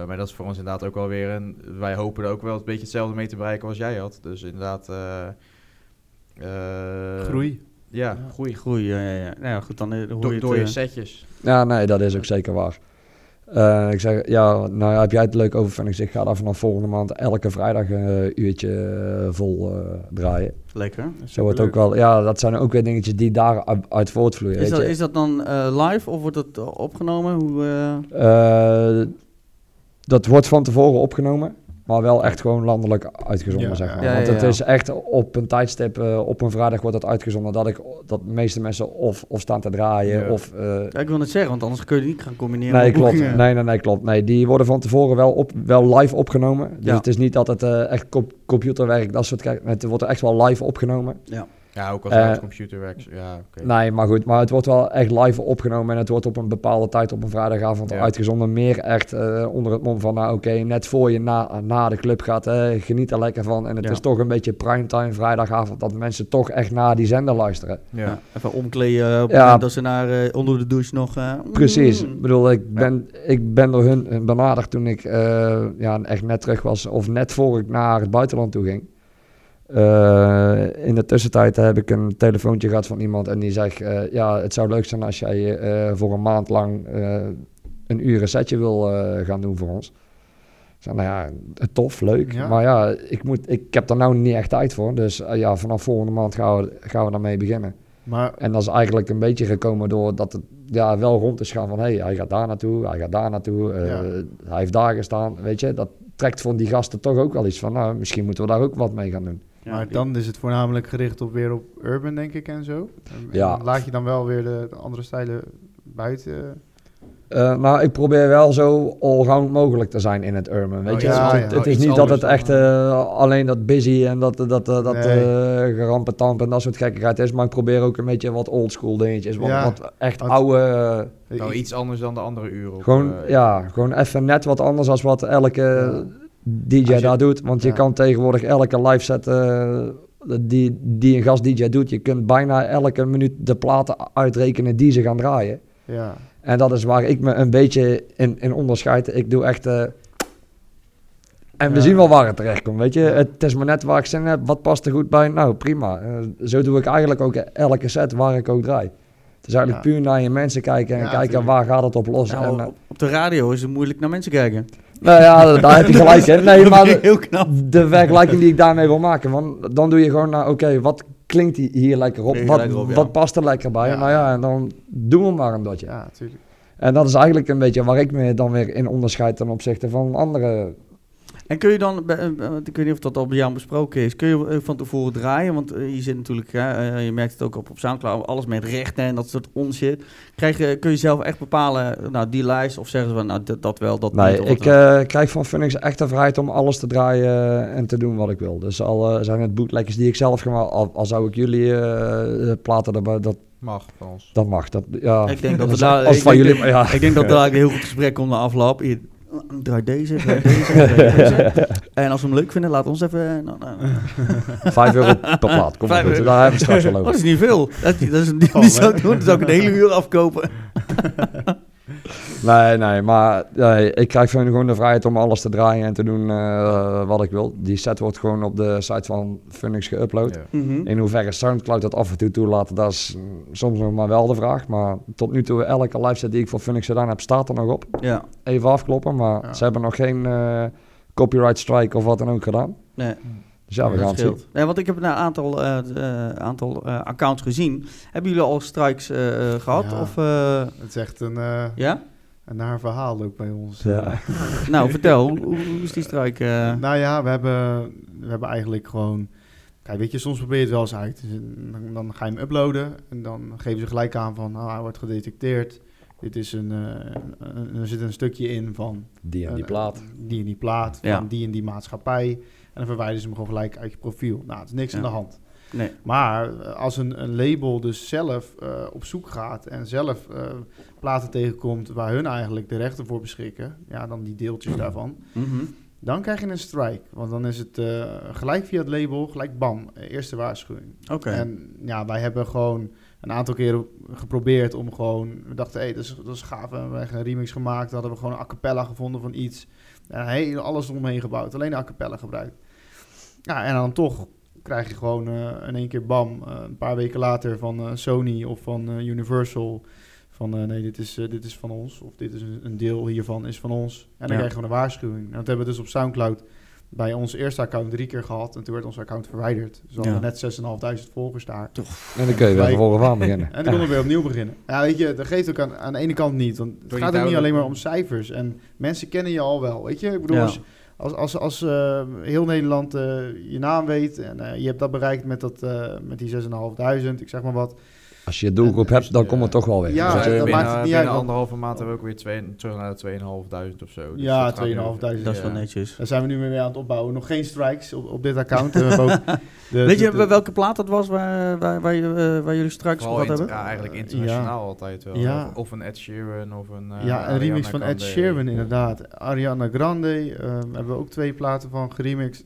Speaker 4: maar dat is voor ons inderdaad ook wel weer een. Wij hopen er ook wel een beetje hetzelfde mee te bereiken als jij had. Dus inderdaad. eh, eh,
Speaker 2: Groei.
Speaker 4: Ja,
Speaker 2: Ja.
Speaker 4: groei.
Speaker 1: Groei, ja, ja, ja. Nou ja, goed, dan hoor je
Speaker 4: door je setjes.
Speaker 3: Ja, nee, dat is ook zeker waar. Eh, ik zeg, ja, nou ja, heb jij het leuk over Phoenix? Ik ga daar vanaf volgende maand elke vrijdag een uurtje eh, vol eh, draaien.
Speaker 1: Lekker.
Speaker 3: Zo wordt ook wel, ja, dat zijn ook weer dingetjes die daaruit uit voortvloeien.
Speaker 1: Is dat, is dat dan eh, live of wordt dat eh, opgenomen? Hoe, eh,
Speaker 3: Eh, dat wordt van tevoren opgenomen, maar wel echt gewoon landelijk uitgezonden,
Speaker 2: Ja,
Speaker 3: zeg maar.
Speaker 1: Ja,
Speaker 3: Want
Speaker 1: ja,
Speaker 3: het
Speaker 1: ja.
Speaker 3: is echt op een tijdstip, eh, op een vrijdag wordt dat uitgezonden, dat, ik, dat de meeste mensen of, of staan te draaien,
Speaker 4: Ja.
Speaker 3: of... eh,
Speaker 1: ja, ik wil het zeggen, want anders kun je het niet gaan combineren
Speaker 3: Nee, klopt. Nee, nee, nee, klopt. Nee, die worden van tevoren wel, op, wel live opgenomen. Dus
Speaker 1: Ja.
Speaker 3: het is niet dat het eh, echt co- computerwerk, dat soort... kijk, Het wordt er echt wel live opgenomen.
Speaker 1: Ja.
Speaker 4: Ja, ook als
Speaker 3: Eh,
Speaker 4: uh, het computer werkt. Ja.
Speaker 3: Nee, maar goed. Maar het wordt wel echt live opgenomen. En het wordt op een bepaalde tijd op een vrijdagavond
Speaker 4: Ja.
Speaker 3: uitgezonden. Meer echt eh, onder het mom van, nou oké, net voor je na, na de club gaat. eh, geniet er lekker van. En het
Speaker 1: Ja.
Speaker 3: is toch een beetje primetime vrijdagavond. Dat mensen toch echt naar die zender luisteren.
Speaker 4: Ja.
Speaker 1: Ja, even omkleden op het
Speaker 3: Ja.
Speaker 1: dat ze naar, eh, onder de douche nog... eh,
Speaker 3: Precies.
Speaker 1: mm.
Speaker 3: Ik bedoel, ik ben, ik ben door hun benaderd toen ik eh, ja, echt net terug was. Of net voor ik naar het buitenland toe ging. Eh, in de tussentijd heb ik een telefoontje gehad van iemand en die zegt... eh, ja, het zou leuk zijn als jij eh, voor een maand lang een uur een setje wil gaan doen voor ons. Ik zei, nou ja, tof, leuk.
Speaker 2: Ja.
Speaker 3: Maar ja, ik, moet, ik heb er nou niet echt tijd voor. Dus ja, vanaf volgende maand gaan we, gaan we daarmee beginnen.
Speaker 2: Maar
Speaker 3: En dat is eigenlijk een beetje gekomen doordat het ja, wel rond is gaan van... hé, hey, hij gaat daar naartoe, hij gaat daar naartoe,
Speaker 2: Ja.
Speaker 3: hij heeft daar gestaan. Weet je, dat trekt voor die gasten toch ook wel iets van... nou, misschien moeten we daar ook wat mee gaan doen.
Speaker 1: Ja,
Speaker 2: maar dan is het voornamelijk gericht op weer op urban, denk ik, en zo. En
Speaker 3: Ja.
Speaker 2: Laat je dan wel weer de, de andere stijlen buiten.
Speaker 3: Eh, nou, ik probeer wel zo allround mogelijk te zijn in het urban, weet
Speaker 4: Oh,
Speaker 3: je.
Speaker 2: ja,
Speaker 3: Want
Speaker 2: ja.
Speaker 3: het,
Speaker 4: Oh,
Speaker 3: het is niet dat het echt eh, alleen dat busy en dat, dat, dat, dat
Speaker 2: Nee.
Speaker 3: eh, gerampetamp en dat soort gekkigheid is. Maar ik probeer ook een beetje wat oldschool dingetjes, wat,
Speaker 2: Ja.
Speaker 3: wat echt
Speaker 2: Wat-
Speaker 3: oude... eh,
Speaker 4: Nou, iets anders dan de andere uren.
Speaker 3: Gewoon,
Speaker 4: eh,
Speaker 3: ja, gewoon even net wat anders als wat elke
Speaker 2: Ja.
Speaker 3: DJ
Speaker 2: je-
Speaker 3: daar doet. Want je kan tegenwoordig elke live set eh, die, die een gast DJ doet, je kunt bijna elke minuut de platen uitrekenen die ze gaan draaien.
Speaker 2: Ja.
Speaker 3: En dat is waar ik me een beetje in, in onderscheid. Ik doe echt... eh, en we
Speaker 2: Ja.
Speaker 3: zien wel waar het terecht komt, weet je. Het is maar net waar ik zin in heb. Wat past er goed bij? Nou, prima. Eh, zo doe ik eigenlijk ook elke set waar ik ook draai. Het is eigenlijk
Speaker 2: Ja.
Speaker 3: puur naar je mensen kijken en
Speaker 2: Ja,
Speaker 3: kijken
Speaker 2: tuurlijk.
Speaker 3: waar gaat het op los.
Speaker 1: Nou,
Speaker 3: en, eh,
Speaker 1: op, op de radio is het moeilijk naar mensen kijken.
Speaker 3: nou ja, daar heb je gelijk in. Nee, maar de,
Speaker 1: heel knap.
Speaker 3: de vergelijking die ik daarmee wil maken. Want dan doe je gewoon naar, oké, wat klinkt hier- lekker op? Wat,
Speaker 1: lekker op, ja.
Speaker 3: wat past er lekker bij? Nou ja, en dan doen we maar een dotje.
Speaker 2: Ja, natuurlijk.
Speaker 3: En dat is eigenlijk een beetje waar ik me dan weer in onderscheid ten opzichte van andere.
Speaker 1: En kun je dan, bij- eh, ik weet niet of dat al bij jou besproken is, kun je eh, van tevoren draaien? Want eh, je zit natuurlijk, hè, je merkt het ook op, op Soundcloud, alles met rechten en dat soort onzin. Krijg je, kun je zelf echt bepalen, nou die lijst, of zeggen ze van, nou dat, dat wel, dat
Speaker 3: Nee,
Speaker 1: niet?
Speaker 3: ik
Speaker 1: dat-
Speaker 3: eh, krijg van Phoenix echt de vrijheid om alles te draaien en te doen wat ik wil. Dus al eh, zijn het bootleggers die ik zelf gemaakt, al, al zou ik jullie eh, platen erbij, dat,
Speaker 4: Mag van ons.
Speaker 3: dat mag. Dat, ja,
Speaker 1: ik denk dat we
Speaker 3: als,
Speaker 1: daar,
Speaker 3: als
Speaker 1: ik
Speaker 3: van
Speaker 1: denk
Speaker 3: jullie,
Speaker 1: dat-
Speaker 3: ja.
Speaker 1: ik denk dat daar een heel goed gesprek komt na afloop. Draai deze, draai deze, draai deze. En als we hem leuk vinden, laat ons even... eh, Nou, nou.
Speaker 3: Vijf euro per plaat, kom maar
Speaker 1: Vijf
Speaker 3: goed.
Speaker 1: euro.
Speaker 3: Daar hebben we straks wel
Speaker 1: Oh,
Speaker 3: over.
Speaker 1: dat is niet veel. Dat, dat is niet,
Speaker 2: Oh,
Speaker 1: niet zo
Speaker 2: hè?
Speaker 1: doen. Dat zou ik een hele uur afkopen.
Speaker 3: Nee, nee, maar nee, ik krijg van gewoon de vrijheid om alles te draaien en te doen eh, wat ik wil. Die set wordt gewoon op de site van Phoenix geüpload.
Speaker 4: Ja.
Speaker 1: Mhm.
Speaker 3: In hoeverre Soundcloud dat af en toe toelaat, dat is soms nog maar wel de vraag. Maar tot nu toe, elke live set die ik voor Phoenix gedaan heb, staat er nog op.
Speaker 1: Ja,
Speaker 3: Even afkloppen, maar
Speaker 2: Ja.
Speaker 3: ze hebben nog geen eh, copyright strike of wat dan ook gedaan.
Speaker 1: nee.
Speaker 3: Dus ja, we
Speaker 1: dat
Speaker 3: gaan het zien.
Speaker 1: Nee, want ik heb een aantal, eh, eh, aantal eh, accounts gezien. Hebben jullie al strikes eh, eh, gehad?
Speaker 2: Ja.
Speaker 1: Of, eh,
Speaker 2: Het is echt een, eh,
Speaker 1: ja?
Speaker 2: een naar verhaal ook bij ons.
Speaker 3: Ja.
Speaker 1: Nou, vertel. Hoe, is die strike? eh?
Speaker 2: Nou ja, we hebben, we hebben eigenlijk gewoon... Kijk, weet je, soms probeer je het wel eens uit. Dus dan, dan ga je hem uploaden en dan geven ze gelijk aan van... Nou, hij wordt gedetecteerd. Dit is een, eh, een- er zit een stukje in van...
Speaker 3: Die en die plaat.
Speaker 2: Die en die plaat, van
Speaker 1: Ja.
Speaker 2: die en die maatschappij. En dan verwijderen ze hem gewoon gelijk uit je profiel. Nou, het is niks
Speaker 1: Ja.
Speaker 2: aan de hand.
Speaker 1: nee.
Speaker 2: Maar eh, als een, een label dus zelf eh, op zoek gaat en zelf eh, platen tegenkomt waar hun eigenlijk de rechten voor beschikken, ja, dan die deeltjes daarvan,
Speaker 1: Mhm.
Speaker 2: dan krijg je een strike. Want dan is het gelijk via het label, gelijk bam, eerste waarschuwing.
Speaker 1: Oké.
Speaker 2: En ja, wij hebben gewoon een aantal keren geprobeerd om gewoon, we dachten, hé, dat, is, dat is gaaf. We hebben een remix gemaakt, hadden we gewoon een a cappella gevonden van iets. En heel, alles eromheen gebouwd, alleen de a cappella gebruikt. Ja, en dan toch krijg je gewoon eh, in één keer bam, eh, een paar weken later van eh, Sony of van eh, Universal. Van eh, nee, dit is, eh, dit is van ons. Of dit is een, een deel hiervan is van ons. En dan
Speaker 1: Ja.
Speaker 2: krijg je gewoon een waarschuwing. En dat hebben we dus op Soundcloud bij ons eerste account drie keer gehad. En toen werd ons account verwijderd. Dus we hadden net 6.500 volgers daar.
Speaker 3: En dan kun je weer voren aan beginnen.
Speaker 2: En dan konden we weer opnieuw beginnen. Ja, weet je, dat geeft ook aan, aan de ene kant niet. Want het gaat ook niet alleen maar om cijfers. En mensen kennen je al wel, weet je. Ik bedoel,
Speaker 1: Ja.
Speaker 2: als, als, als, als eh, heel Nederland eh, je naam weet... en eh, je hebt dat bereikt met, dat, met die 6.500, ik zeg maar wat...
Speaker 3: Als je je doelgroep
Speaker 2: En-
Speaker 3: hebt, dan komt het toch wel weer.
Speaker 2: Ja,
Speaker 3: Dus,
Speaker 2: dat maakt het niet
Speaker 4: binnen
Speaker 2: uit,
Speaker 4: anderhalve maand hebben we ook weer twee, terug naar de 2.500 of zo. Dus
Speaker 2: Ja,
Speaker 4: dat gaat nu
Speaker 2: 2.500.
Speaker 1: Dat is wel netjes.
Speaker 2: Daar zijn we nu mee aan het opbouwen. Nog geen strikes op, op dit account. We hebben ook de-
Speaker 1: Weet je
Speaker 2: de-
Speaker 1: welke plaat dat was waar, waar, waar, je, eh, waar jullie straks gehad
Speaker 4: int-
Speaker 1: hebben?
Speaker 4: ja, eigenlijk internationaal altijd wel.
Speaker 2: Ja.
Speaker 4: Of, of een Ed Sheeran of een eh,
Speaker 2: ja, een remix van Ed. Sheeran inderdaad. Ariana Grande eh, hebben we ook twee platen van geremixed.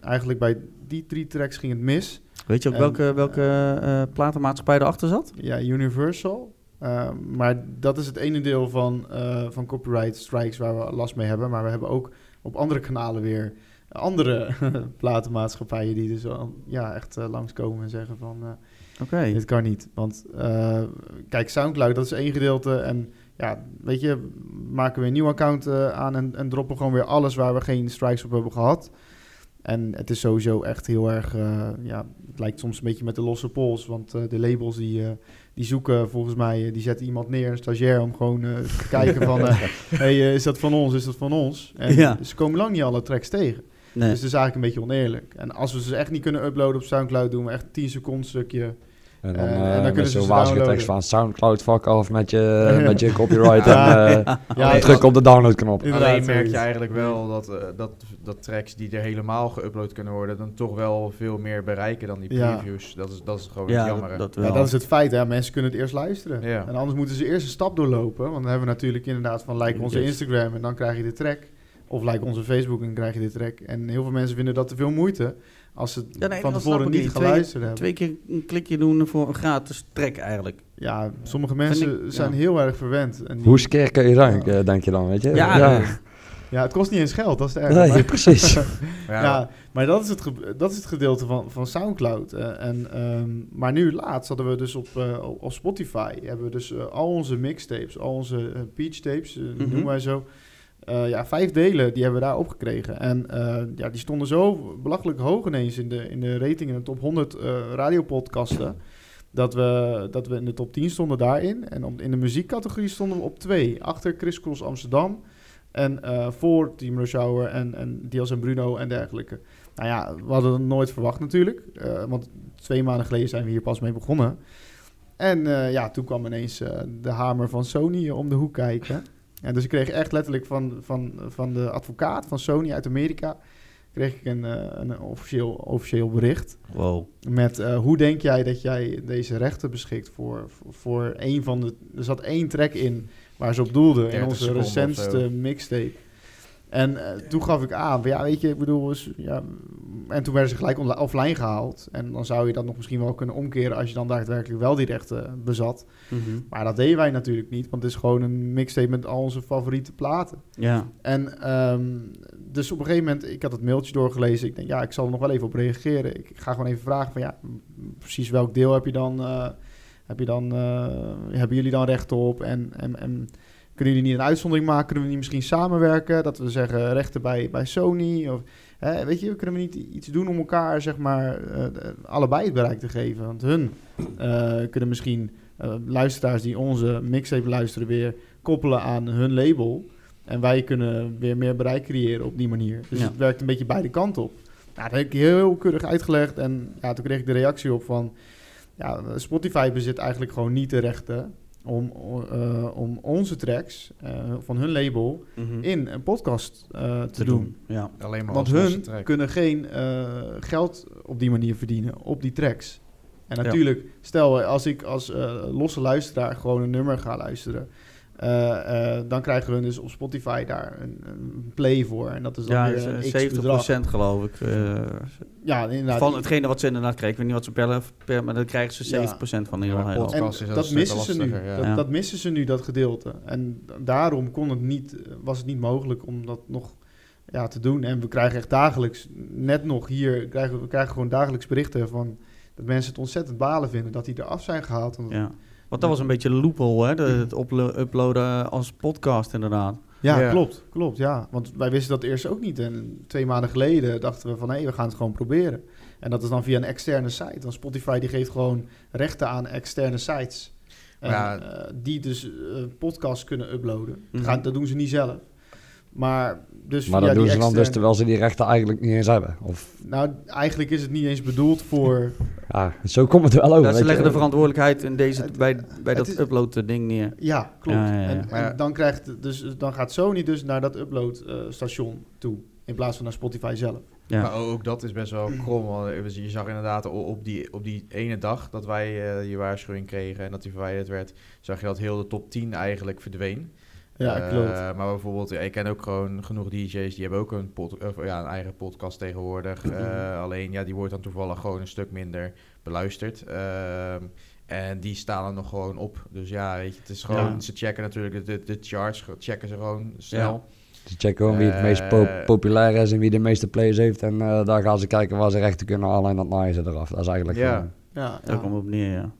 Speaker 2: Eigenlijk bij die drie tracks ging het mis.
Speaker 1: Weet je ook
Speaker 2: En,
Speaker 1: welke, welke eh, platenmaatschappij erachter zat?
Speaker 2: Ja, Universal. Eh, maar dat is het ene deel van, eh, van copyright strikes waar we last mee hebben. Maar we hebben ook op andere kanalen weer andere platenmaatschappijen die dus ja, echt eh, langskomen en zeggen van... eh,
Speaker 1: Oké.
Speaker 2: Dit kan niet. Want eh, kijk, Soundcloud, dat is één gedeelte. En ja, weet je, maken we een nieuw account eh, aan en, en droppen gewoon weer alles waar we geen strikes op hebben gehad. En het is sowieso echt heel erg, eh, ja, het lijkt soms een beetje met de losse pols. Want eh, de labels die, eh, die zoeken volgens mij, die zetten iemand neer, een stagiair, om gewoon te kijken van, hey, is dat van ons, is dat van ons? En
Speaker 1: Ja.
Speaker 2: ze komen lang niet alle tracks tegen.
Speaker 1: Nee.
Speaker 2: Dus het is eigenlijk een beetje oneerlijk. En als we ze echt niet kunnen uploaden op Soundcloud, doen we echt 10 seconden stukje.
Speaker 3: En dan,
Speaker 2: En-
Speaker 3: eh,
Speaker 2: en dan kunnen ze
Speaker 3: van Soundcloud fuck off met je, met je copyright
Speaker 2: Ja.
Speaker 3: en eh,
Speaker 2: Ja,
Speaker 3: druk op de downloadknop.
Speaker 4: Alleen merk je eigenlijk wel dat, eh, dat, dat tracks die er helemaal geüpload kunnen worden, dan toch wel veel meer bereiken dan die
Speaker 2: Ja.
Speaker 4: previews. Dat, is, dat is gewoon
Speaker 1: ja,
Speaker 4: jammer.
Speaker 1: dat, dat
Speaker 2: dat is het feit. Hè. Mensen kunnen het eerst luisteren.
Speaker 4: Ja.
Speaker 2: En anders moeten ze eerst een stap doorlopen. Want dan hebben we natuurlijk inderdaad van like onze. Instagram en dan krijg je de track. Of like onze Facebook en dan krijg je de track. En heel veel mensen vinden dat te veel moeite als ze
Speaker 1: Ja, nee,
Speaker 2: van tevoren niet geluisterd hebben.
Speaker 1: Twee keer een klikje doen voor een gratis track eigenlijk.
Speaker 2: Ja, sommige mensen
Speaker 1: ik-
Speaker 2: zijn
Speaker 1: ja.
Speaker 2: heel erg verwend. En die-
Speaker 3: Hoe kun je dan, eh, denk je dan, weet je?
Speaker 1: Ja,
Speaker 3: ja.
Speaker 2: Ja, het kost niet eens geld, dat is het erg.
Speaker 3: Nee,
Speaker 2: Maar-
Speaker 3: precies.
Speaker 4: Maar
Speaker 2: Ja,
Speaker 4: ja,
Speaker 2: maar dat is het, dat is het gedeelte van, van Soundcloud. eh, en, ehm, maar nu laatst hadden we dus op, eh, op Spotify... hebben we dus al onze mixtapes, al onze peach tapes,
Speaker 1: Mhm.
Speaker 2: noemen wij zo... eh, ja, vijf delen, die hebben we daar opgekregen. En eh, ja, die stonden zo belachelijk hoog ineens in de, in de rating in de top 100 eh radiopodcasten... Dat we, dat we in de top 10 stonden daarin. En in de muziekcategorie stonden we op 2. Achter Chris Cross Amsterdam. En voor Team Rush en, en Diels en Bruno en dergelijke. Nou ja, we hadden het nooit verwacht natuurlijk. want twee maanden geleden zijn we hier pas mee begonnen. En ja, toen kwam ineens de hamer van Sony om de hoek kijken. En dus ik kreeg echt letterlijk van, van, van de advocaat van Sony uit Amerika... kreeg ik een, eh, een officieel, officieel bericht
Speaker 1: Wow.
Speaker 2: met eh, hoe denk jij dat jij deze rechten beschikt voor, voor, voor een van de... Er zat één track in waar ze op doelden in
Speaker 4: 30
Speaker 2: onze recentste mixtape. En eh, toen gaf ik aan, ja weet je, ik bedoel... Ja, en toen werden ze gelijk offline gehaald. En dan zou je dat nog misschien wel kunnen omkeren als je dan daadwerkelijk wel die rechten bezat.
Speaker 1: Mhm.
Speaker 2: Maar dat deden wij natuurlijk niet, want het is gewoon een mixtape met al onze favoriete platen.
Speaker 1: Ja.
Speaker 2: En ehm, dus op een gegeven moment, ik had het mailtje doorgelezen. Ik denk, ja, ik zal er nog wel even op reageren. Ik ga gewoon even vragen van, ja, precies welk deel heb je dan, eh, heb je dan, eh, hebben jullie dan recht op? En, en, en kunnen jullie niet een uitzondering maken? Kunnen we niet misschien samenwerken? Dat we zeggen rechten bij, bij Sony? Of, hè, weet je, kunnen we niet iets doen om elkaar, zeg maar, eh, allebei het bereik te geven? Want hun eh, kunnen misschien eh, luisteraars die onze mixtape luisteren weer koppelen aan hun label. En wij kunnen weer meer bereik creëren op die manier. Dus
Speaker 1: Ja.
Speaker 2: het werkt een beetje beide kanten op. Nou, dat heb ik heel keurig uitgelegd. En ja, toen kreeg ik de reactie op van... Ja, Spotify bezit eigenlijk gewoon niet de rechten... om, eh, om onze tracks eh, van hun label
Speaker 1: Mhm.
Speaker 2: in een podcast eh, te,
Speaker 1: te
Speaker 2: doen.
Speaker 1: doen. Ja.
Speaker 4: alleen maar
Speaker 2: Want hun
Speaker 4: track.
Speaker 2: kunnen geen eh, geld op die manier verdienen op die tracks. En
Speaker 1: Ja.
Speaker 2: natuurlijk, stel als ik als eh, losse luisteraar gewoon een nummer ga luisteren, dan krijgen hun dus op Spotify daar een, een play voor. En dat is dan
Speaker 1: Ja,
Speaker 2: weer een
Speaker 1: eh,
Speaker 2: x
Speaker 1: 70
Speaker 2: bedrag.
Speaker 1: geloof ik. eh,
Speaker 2: Ja, inderdaad.
Speaker 1: van hetgene wat ze inderdaad krijgen. Ik weet niet wat ze per, per maar dan krijgen ze
Speaker 2: Ja.
Speaker 1: 70% van in
Speaker 4: Ja,
Speaker 1: heel
Speaker 4: maar
Speaker 1: heel.
Speaker 4: podcast-
Speaker 2: en
Speaker 4: is dat
Speaker 2: missen ze nu.
Speaker 4: ja.
Speaker 2: Dat,
Speaker 1: Ja.
Speaker 2: dat missen ze nu, dat gedeelte. En daarom kon het niet, was het niet mogelijk om dat nog ja, te doen. En we krijgen echt dagelijks, net nog hier, krijgen, we krijgen gewoon dagelijks berichten van dat mensen het ontzettend balen vinden dat die eraf zijn gehaald. Want-
Speaker 1: Ja. Want dat was een beetje een loophole, hè? De, het uplo- uploaden als podcast inderdaad.
Speaker 2: Ja,
Speaker 4: Ja.
Speaker 2: klopt, klopt, ja. Want wij wisten dat eerst ook niet. En twee maanden geleden dachten we van, hé, we gaan het gewoon proberen. En dat is dan via een externe site. Want Spotify die geeft gewoon rechten aan externe sites. En,
Speaker 4: Ja.
Speaker 2: eh, die dus eh, podcasts kunnen uploaden.
Speaker 1: Mhm.
Speaker 2: Gaan, dat doen ze niet zelf. Maar, dus
Speaker 3: Maar
Speaker 2: via
Speaker 3: dat doen
Speaker 2: die
Speaker 3: ze dan dus terwijl ze die rechten eigenlijk niet eens hebben. Of,
Speaker 2: Nou, eigenlijk is het niet eens bedoeld voor...
Speaker 3: Ja, zo komt het wel over.
Speaker 1: Ja, ze leggen
Speaker 3: je.
Speaker 1: de verantwoordelijkheid in deze,
Speaker 2: Het-
Speaker 1: bij, bij dat
Speaker 2: is-
Speaker 1: upload ding neer.
Speaker 2: Ja, klopt.
Speaker 1: Ja, ja, ja.
Speaker 2: En, dan, krijgt dus, dan gaat Sony dus naar dat uploadstation toe. In plaats van naar Spotify zelf.
Speaker 1: Ja.
Speaker 4: Maar ook dat is best wel krom. Want je zag inderdaad op die, op die ene dag dat wij eh, die waarschuwing kregen en dat die verwijderd werd, zag je dat heel de top 10 eigenlijk verdween.
Speaker 2: Ja,
Speaker 4: Eh,
Speaker 2: klopt.
Speaker 4: Maar bijvoorbeeld, ja, ik ken ook gewoon genoeg DJ's die hebben ook een, pod, of, ja, een eigen podcast tegenwoordig. Eh, alleen ja, die wordt dan toevallig gewoon een stuk minder beluisterd. Ehm, en die staan er nog gewoon op. Dus ja, weet je, het is gewoon,
Speaker 2: Ja.
Speaker 4: ze checken natuurlijk de, de, charts, checken ze gewoon snel.
Speaker 3: Ze checken gewoon wie het meest po-
Speaker 4: Eh,
Speaker 3: populair is en wie de meeste players heeft. En eh, daar gaan ze kijken waar ze rechten kunnen halen en dat naaien ze eraf. Dat is eigenlijk
Speaker 4: Ja.
Speaker 3: gewoon-
Speaker 2: Ja,
Speaker 1: Daar komt op neer, ja.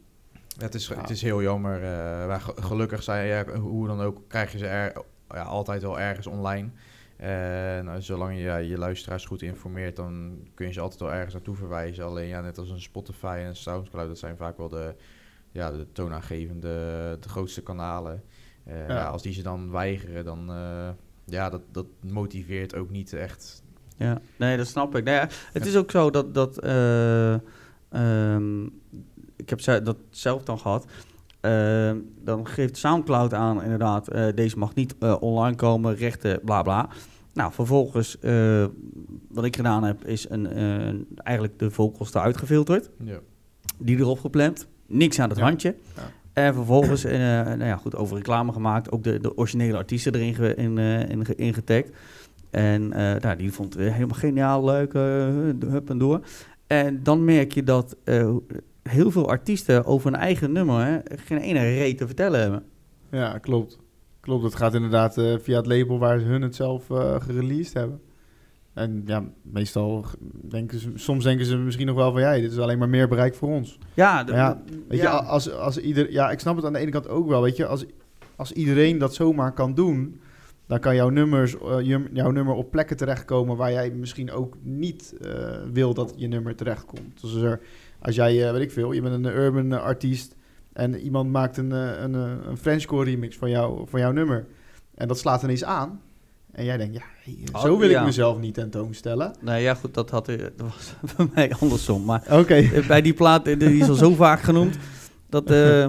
Speaker 4: Het, is,
Speaker 2: Ja.
Speaker 4: het is heel jammer. maar ge- gelukkig zijn, ja, hoe dan ook, krijg je ze er, ja, altijd wel ergens online. En nou, zolang je je luisteraars goed informeert, dan kun je ze altijd wel ergens naartoe verwijzen. Alleen ja, net als een Spotify en Soundcloud, dat zijn vaak wel de, ja, de toonaangevende, de grootste kanalen. Eh,
Speaker 2: Ja.
Speaker 4: als die ze dan weigeren, dan uh, ja, dat, dat motiveert ook niet echt.
Speaker 1: Ja, nee, dat snap ik. Nou het is ook zo dat, dat uh, um, ik heb dat zelf dan gehad. Uh, dan geeft Soundcloud aan, inderdaad, uh, deze mag niet uh, online komen, rechten, bla bla. Nou, vervolgens, uh, wat ik gedaan heb, is een, eigenlijk de vocals eruit gefilterd.
Speaker 4: Ja.
Speaker 1: Die erop gepland. Niks aan het
Speaker 2: Ja.
Speaker 1: handje.
Speaker 2: Ja.
Speaker 1: En vervolgens, nou ja, goed, over reclame gemaakt. Ook de, de originele artiesten erin ge, in, in, in getagd. En nou, die vond het helemaal geniaal, leuk, hup en door. En dan merk je dat heel veel artiesten over hun eigen nummer hè, geen ene reet te vertellen hebben.
Speaker 2: Ja, klopt. Klopt, het gaat inderdaad uh, via het label waar hun het zelf uh, gereleased hebben. En ja, meestal denken ze, soms denken ze misschien nog wel van, ja, dit is alleen maar meer bereik voor ons.
Speaker 1: Ja,
Speaker 2: ja weet ja. je, als, als ieder, ja, ik snap het aan de ene kant ook wel, weet je, als, als iedereen dat zomaar kan doen, dan kan jouw, nummers, uh, jouw nummer op plekken terechtkomen waar jij misschien ook niet uh, wil dat je nummer terechtkomt. Dus er, als jij, uh, weet ik veel, je bent een urban artiest en iemand maakt een, een, een Frenchcore remix van, jou, van jouw nummer en dat slaat ineens aan. En jij denkt, ja, hey, oh, zo wil ja. ik mezelf niet tentoonstellen.
Speaker 1: Nee, ja, goed, dat, had, dat was bij mij andersom. Maar
Speaker 2: okay.
Speaker 1: bij die plaat, die is al zo vaak genoemd, dat... Uh,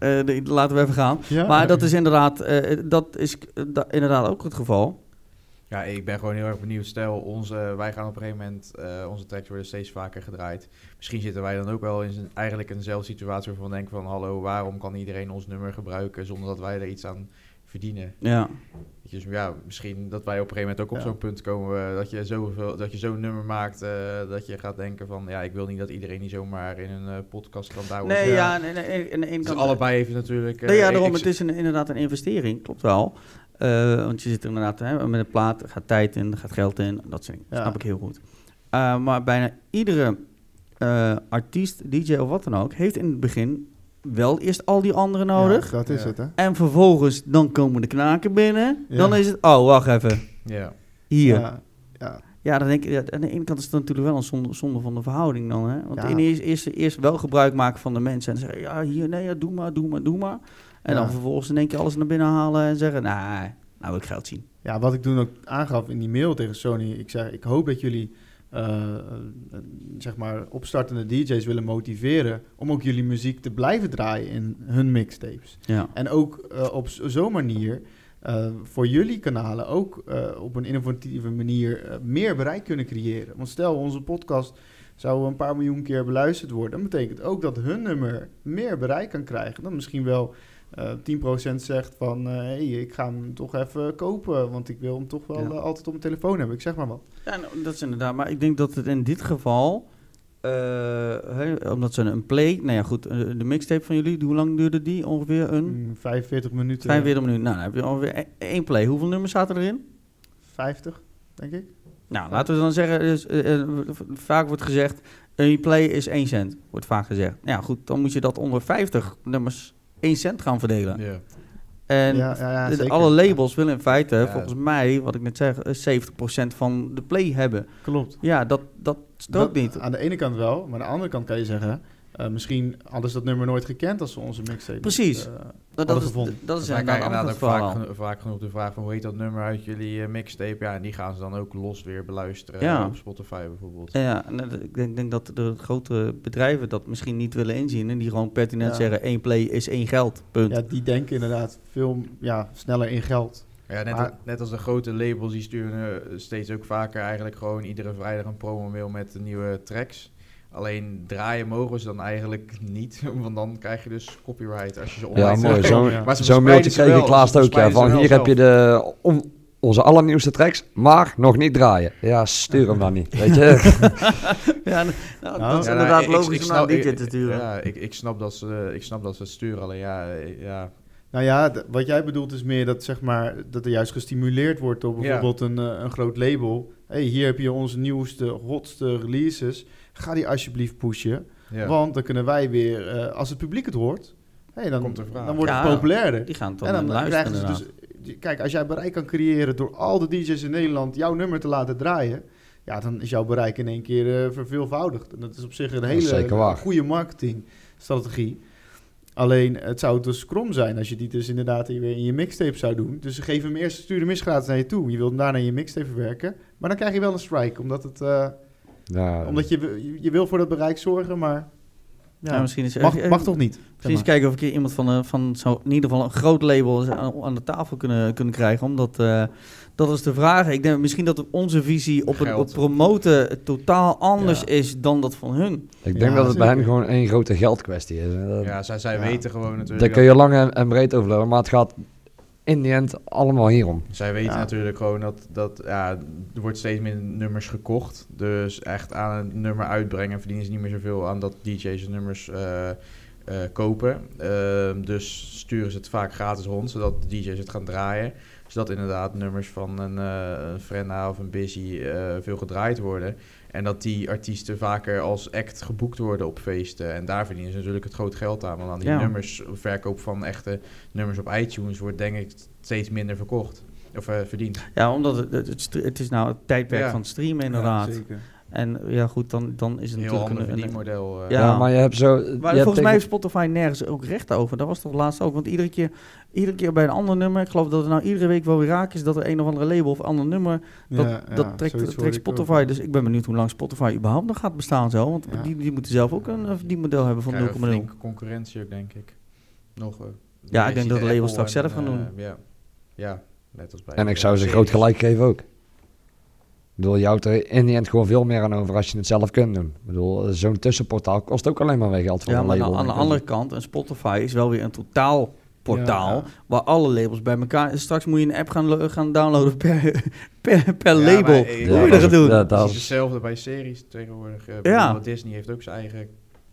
Speaker 1: uh, laten we even gaan. Ja, maar dat is inderdaad, uh, dat is da, inderdaad ook het geval.
Speaker 4: Ja, ik ben gewoon heel erg benieuwd. Stel, onze, wij gaan op een gegeven moment, uh, onze tracks worden steeds vaker gedraaid. Misschien zitten wij dan ook wel in zijn, eigenlijk in dezelfde situatie waarvan we denken van... hallo, waarom kan iedereen ons nummer gebruiken zonder dat wij er iets aan verdienen?
Speaker 1: Ja.
Speaker 4: Dus ja, misschien dat wij op een gegeven moment ook op ja. zo'n punt komen... Uh, dat je zoveel, dat je zo'n nummer maakt uh, dat je gaat denken van... ja, ik wil niet dat iedereen die zomaar in een podcast kan douwen.
Speaker 1: Nee, ja, nee, nee, nee, nee,
Speaker 4: dus allebei heeft natuurlijk...
Speaker 1: nee, ja, daarom, het is een, inderdaad een investering, klopt wel. Uh, want je zit er inderdaad hè, met een plaat, er gaat tijd in, er gaat geld in, dat soort dingen. Ja. snap ik heel goed. Uh, maar bijna iedere uh, artiest, DJ of wat dan ook, heeft in het begin wel eerst al die anderen nodig.
Speaker 2: Ja, dat is
Speaker 4: ja.
Speaker 2: het, hè?
Speaker 1: En vervolgens, dan komen de knaken binnen. Ja. Dan is het, oh, wacht even.
Speaker 4: Ja.
Speaker 1: Hier.
Speaker 2: Ja. ja.
Speaker 1: Ja, dan denk ik, ja, aan de ene kant is het natuurlijk wel een zonde, zonde van de verhouding dan. Hè? Want ja. eerst, eerst, eerst wel gebruik maken van de mensen en zeggen, ja, hier, nee, ja, doe maar, doe maar, doe maar. En dan vervolgens in één keer alles naar binnen halen en zeggen, nou, nou wil ik geld zien.
Speaker 2: Ja, wat ik toen ook aangaf in die mail tegen Sony, ik zei, ik hoop dat jullie, uh, uh, zeg maar, opstartende DJ's willen motiveren om ook jullie muziek te blijven draaien in hun mixtapes.
Speaker 1: Ja.
Speaker 2: En ook uh, op zo'n manier uh, voor jullie kanalen ook op een innovatieve manier meer bereik kunnen creëren. Want stel, onze podcast zou een paar miljoen keer beluisterd worden, dan betekent ook dat hun nummer meer bereik kan krijgen. Dan misschien wel 10% zegt van, hé, hey, ik ga hem toch even kopen, want ik wil hem toch wel ja. altijd op mijn telefoon hebben. Ik zeg maar wat.
Speaker 1: Ja, nou, dat is inderdaad, maar ik denk dat het in dit geval... Uh, omdat ze een play, nou ja goed, de mixtape van jullie, hoe lang duurde die? Ongeveer een?
Speaker 2: Mm, 45 minuten.
Speaker 1: 45 minuten, nou dan heb je ongeveer één play. Hoeveel nummers zaten erin?
Speaker 2: 50, denk ik.
Speaker 1: Nou, laten we dan zeggen, dus, uh, uh, vaak wordt gezegd, een play is 1 cent, wordt vaak gezegd. Ja goed, dan moet je dat onder 50 nummers 1 cent gaan verdelen.
Speaker 4: Yeah.
Speaker 1: En
Speaker 2: ja, ja, ja,
Speaker 1: alle labels willen in feite, volgens mij, wat ik net zeg, 70% van de play hebben.
Speaker 2: Klopt.
Speaker 1: Ja, dat, dat strookt niet.
Speaker 2: Aan de ene kant wel, maar aan de andere kant kan je zeggen... Eh, misschien hadden ze dat nummer nooit gekend als ze onze mixtape
Speaker 1: Precies.
Speaker 2: niet, eh,
Speaker 1: Dat, dat, is,
Speaker 2: gevonden.
Speaker 1: dat is
Speaker 4: Wij
Speaker 1: inderdaad
Speaker 4: krijgen
Speaker 1: ook
Speaker 4: inderdaad vaak, geno- vaak genoeg de vraag van hoe heet dat nummer uit jullie eh, mixtape? Ja, en die gaan ze dan ook los weer beluisteren
Speaker 1: Ja.
Speaker 4: op Spotify bijvoorbeeld.
Speaker 1: Ja, en dat- ik denk, denk dat de grote bedrijven dat misschien niet willen inzien. En die gewoon pertinent
Speaker 2: Ja.
Speaker 1: zeggen, één play is één geld. Punt.
Speaker 2: Ja, die denken inderdaad veel ja, sneller in geld.
Speaker 4: Ja, net,
Speaker 2: Maar-
Speaker 4: net als de grote labels, die sturen steeds ook vaker eigenlijk gewoon iedere vrijdag een promo-mail met de nieuwe tracks. Alleen draaien mogen ze dan eigenlijk niet, want dan krijg je dus copyright als je ze online
Speaker 3: Ja, mooi. Zo'n
Speaker 2: Ja.
Speaker 4: Verspreiden
Speaker 3: mailtje kreeg ik laatst ook. Ja, van hier heb je de, on- onze allernieuwste tracks, maar nog niet draaien. Ja, stuur hem dan niet. Weet je?
Speaker 1: Ja, nou,
Speaker 2: Nou,
Speaker 1: dat is
Speaker 4: Ja,
Speaker 1: inderdaad
Speaker 4: nou,
Speaker 1: logisch
Speaker 4: ik
Speaker 1: om een
Speaker 4: snap-
Speaker 1: DJ te sturen.
Speaker 4: Ja, ik, ik, snap dat ze, ik snap dat ze het sturen, alleen ja, ja,
Speaker 2: Nou ja, wat jij bedoelt is meer dat, zeg maar, dat er juist gestimuleerd wordt door
Speaker 4: Ja.
Speaker 2: bijvoorbeeld een, eh, een groot label. hey, hier heb je onze nieuwste, hotste releases. Ga die alsjeblieft pushen.
Speaker 4: ja.
Speaker 2: Want dan kunnen wij weer, eh, als het publiek het hoort, hey, dan,
Speaker 4: Komt er vraag.
Speaker 2: dan wordt
Speaker 1: Ja.
Speaker 2: het populairder.
Speaker 1: Die gaan toch
Speaker 2: en dan
Speaker 1: luisteren
Speaker 2: krijgen ze dus... Kijk, als jij bereik kan creëren door al de DJ's in Nederland jouw nummer te laten draaien... Ja, dan is jouw bereik in één keer eh, verveelvoudigd. En dat is op zich een hele goede marketingstrategie. Alleen, het zou dus krom zijn als je die dus inderdaad weer in je mixtape zou doen. Dus geef hem eerst, stuur hem eerst gratis naar je toe. Je wilt hem daarna in je mixtape verwerken. Maar dan krijg je wel een strike, omdat, het, eh,
Speaker 3: Ja,
Speaker 2: omdat je, je, je wil voor dat bereik zorgen, maar... Ja,
Speaker 1: Ja, misschien is
Speaker 2: mag,
Speaker 1: even-
Speaker 2: mag toch niet? zeg
Speaker 1: Misschien eens
Speaker 2: maar.
Speaker 1: kijken of ik hier iemand van, eh, van zo, in ieder geval een groot label eens aan, aan de tafel kunnen, kunnen krijgen. Omdat eh, dat is de vraag. Ik denk misschien dat onze visie op het op promoten totaal anders
Speaker 2: Ja.
Speaker 1: is dan dat van hun.
Speaker 3: ik denk
Speaker 2: Ja,
Speaker 3: dat het bij hen gewoon één grote geldkwestie is. Dat-
Speaker 4: ja, zij, zij
Speaker 2: Ja.
Speaker 4: weten gewoon natuurlijk.
Speaker 3: Daar kun je lang en, en breed over lullen, maar het gaat in die end allemaal hierom.
Speaker 4: Zij weten
Speaker 2: Ja.
Speaker 4: natuurlijk gewoon dat, dat ja, er wordt steeds minder nummers gekocht. Dus echt aan een nummer uitbrengen verdienen ze niet meer zoveel aan dat DJ's nummers eh, eh, kopen. Ehm, dus sturen ze het vaak gratis rond, zodat de DJ's het gaan draaien. Zodat inderdaad nummers van een, eh een Frenna of een Busy eh, veel gedraaid worden. En dat die artiesten vaker als act geboekt worden op feesten. En daar verdienen ze natuurlijk het groot geld aan. Want aan die
Speaker 1: Ja.
Speaker 4: nummers, verkoop van echte nummers op iTunes wordt denk ik steeds minder verkocht. Of eh, verdiend.
Speaker 1: Ja, omdat het, het, het, is nou het tijdperk
Speaker 4: Ja.
Speaker 1: van het streamen inderdaad.
Speaker 2: Ja, zeker.
Speaker 1: En ja goed, dan, dan is het
Speaker 4: Een heel
Speaker 1: natuurlijk een, een,
Speaker 4: verdienmodel. eh.
Speaker 1: Ja.
Speaker 3: Ja, maar je hebt zo... je
Speaker 1: Maar
Speaker 3: hebt
Speaker 1: volgens mij heeft Spotify nergens ook recht over. Dat was toch laatst ook. Want iedere keer, iedere keer bij een ander nummer, ik geloof dat het nou iedere week wel weer raak is dat er een of andere label of ander nummer, dat,
Speaker 2: Ja, ja,
Speaker 1: dat trekt, trekt Spotify. Dus ik ben benieuwd hoe lang Spotify überhaupt nog gaat bestaan zo. Want
Speaker 2: Ja.
Speaker 1: die, die moeten zelf ook een, verdienmodel hebben van 0,0.
Speaker 4: Krijgen we flinke concurrentie ook, denk ik. Nog, eh,
Speaker 1: Ja, ik denk dat de labels straks zelf gaan
Speaker 4: eh,
Speaker 1: doen.
Speaker 4: Ja. ja, net als bij...
Speaker 3: En ik zou ze groot gelijk geven ook. Ik bedoel, je houdt er in die end gewoon veel meer aan over als je het zelf kunt doen. Ik bedoel, zo'n tussenportaal kost ook alleen maar weer geld voor
Speaker 1: Ja,
Speaker 3: een
Speaker 1: maar
Speaker 3: label.
Speaker 1: aan, aan de andere kant, een Spotify is wel weer een totaal portaal
Speaker 2: Ja.
Speaker 1: waar alle labels bij elkaar. Straks moet je een app gaan, gaan downloaden per, per, per
Speaker 4: Ja,
Speaker 1: label.
Speaker 4: maar, eh,
Speaker 1: Hoe moet je
Speaker 4: dat
Speaker 1: doen?
Speaker 4: Dat
Speaker 3: dat
Speaker 4: is hetzelfde bij series tegenwoordig. eh, Ja. Disney heeft ook zijn eigen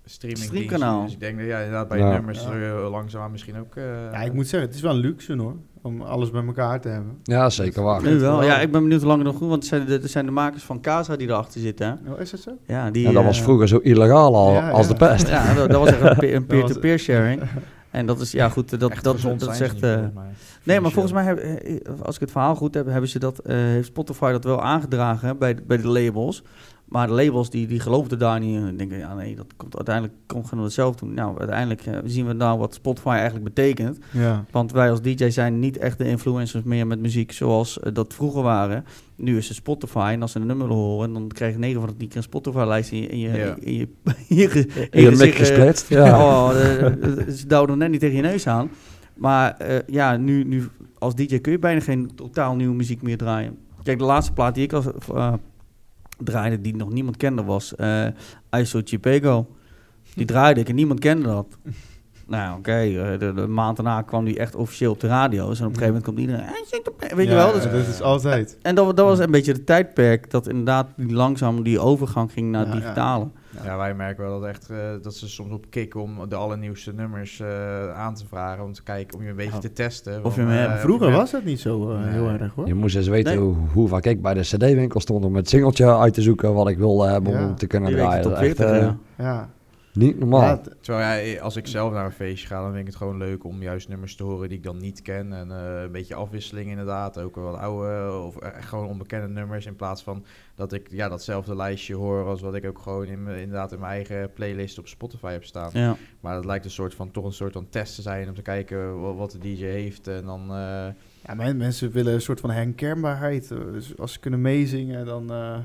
Speaker 4: streaming
Speaker 1: Streamkanaal.
Speaker 4: Dus ik denk dat ja, inderdaad bij
Speaker 3: Ja.
Speaker 4: nummers
Speaker 2: Ja.
Speaker 4: eh, langzaamaan misschien ook... eh,
Speaker 2: Ja, ik moet zeggen, het is wel een luxe hoor, om alles bij elkaar te hebben.
Speaker 3: Ja, zeker waar.
Speaker 1: Nu wel. Ja, ik ben benieuwd hoe lang het nog goed, want het zijn de, het zijn de makers van Casa die erachter zitten. Hè?
Speaker 2: Oh, is dat zo?
Speaker 1: Ja, die,
Speaker 3: En dat
Speaker 1: eh,
Speaker 3: was vroeger zo illegaal al,
Speaker 2: Ja,
Speaker 3: als
Speaker 2: ja.
Speaker 3: de pest.
Speaker 1: Ja, dat, dat was echt een
Speaker 2: Dat
Speaker 1: peer-to-peer sharing. En dat is, ja goed, dat,
Speaker 4: echt
Speaker 1: dat,
Speaker 4: gezond
Speaker 1: dat, is
Speaker 4: zijn ze
Speaker 1: echt...
Speaker 4: niet,
Speaker 1: eh, nee, maar volgens mij, heb, eh, als ik het verhaal goed heb, hebben ze dat, eh, heeft Spotify dat wel aangedragen hè, bij, bij de labels. Maar de labels die, die geloofden daar niet in. Denken, ja nee, dat komt uiteindelijk komt gewoon hetzelfde doen. Nou, uiteindelijk eh, zien we nou wat Spotify eigenlijk betekent.
Speaker 2: Ja.
Speaker 1: Want wij als DJ zijn niet echt de influencers meer met muziek zoals eh, dat vroeger waren. Nu is het Spotify en als ze een nummer horen, dan krijg je 9 van de 10 keer een Spotify-lijst in je, in je,
Speaker 4: Ja.
Speaker 1: in je, in je, ge-
Speaker 3: In je mik
Speaker 1: gezicht, eh,
Speaker 3: gesplitst. Ja.
Speaker 1: Oh, ze duwden hem net niet tegen je neus aan. Maar eh, ja, nu, nu als DJ kun je bijna geen totaal nieuwe muziek meer draaien. Kijk, de laatste plaat die ik als, draaide, die nog niemand kende, was eh ISO Chipego. Die draaide ik en niemand kende dat. Nou, oké, eh, de, de maand daarna kwam die echt officieel op de radio's. En op een gegeven moment komt iedereen... "Hey, zit op-" Weet je
Speaker 2: Ja,
Speaker 1: wel? Dus,
Speaker 2: dat is altijd.
Speaker 1: en dat, dat was een beetje het tijdperk dat inderdaad die langzaam die overgang ging naar
Speaker 2: Ja, ja.
Speaker 4: Ja, wij merken wel dat, echt, eh, dat ze soms op kicken om de allernieuwste nummers eh, aan te vragen. Om te kijken, om je een beetje
Speaker 1: Ja.
Speaker 4: te testen.
Speaker 1: Of je hem
Speaker 4: eh,
Speaker 2: Vroeger was dat niet zo eh,
Speaker 4: Nee.
Speaker 2: heel erg hoor.
Speaker 3: Je moest eens weten
Speaker 1: Nee.
Speaker 3: hoe, hoe vaak ik bij de cd-winkel stond om het singeltje uit te zoeken wat ik wilde hebben
Speaker 2: Ja.
Speaker 3: om te kunnen draaien.
Speaker 1: tot
Speaker 3: Dat is echt,
Speaker 1: 40, ja.
Speaker 3: Niet normaal.
Speaker 2: Ja,
Speaker 4: Terwijl ja, als ik zelf naar een feestje ga, dan vind ik het gewoon leuk om juist nummers te horen die ik dan niet ken. En eh, een beetje afwisseling inderdaad. Ook wel wat oude of echt gewoon onbekende nummers. In plaats van dat ik ja, datzelfde lijstje hoor als wat ik ook gewoon in, mijn- inderdaad in mijn eigen playlist op Spotify heb staan.
Speaker 1: Ja.
Speaker 4: Maar dat lijkt een soort van, toch een soort van test te zijn om te kijken wat, wat de DJ heeft. En dan, eh,
Speaker 2: ja, men- mensen willen een soort van herkenbaarheid. eh, Dus als ze kunnen meezingen, dan... eh,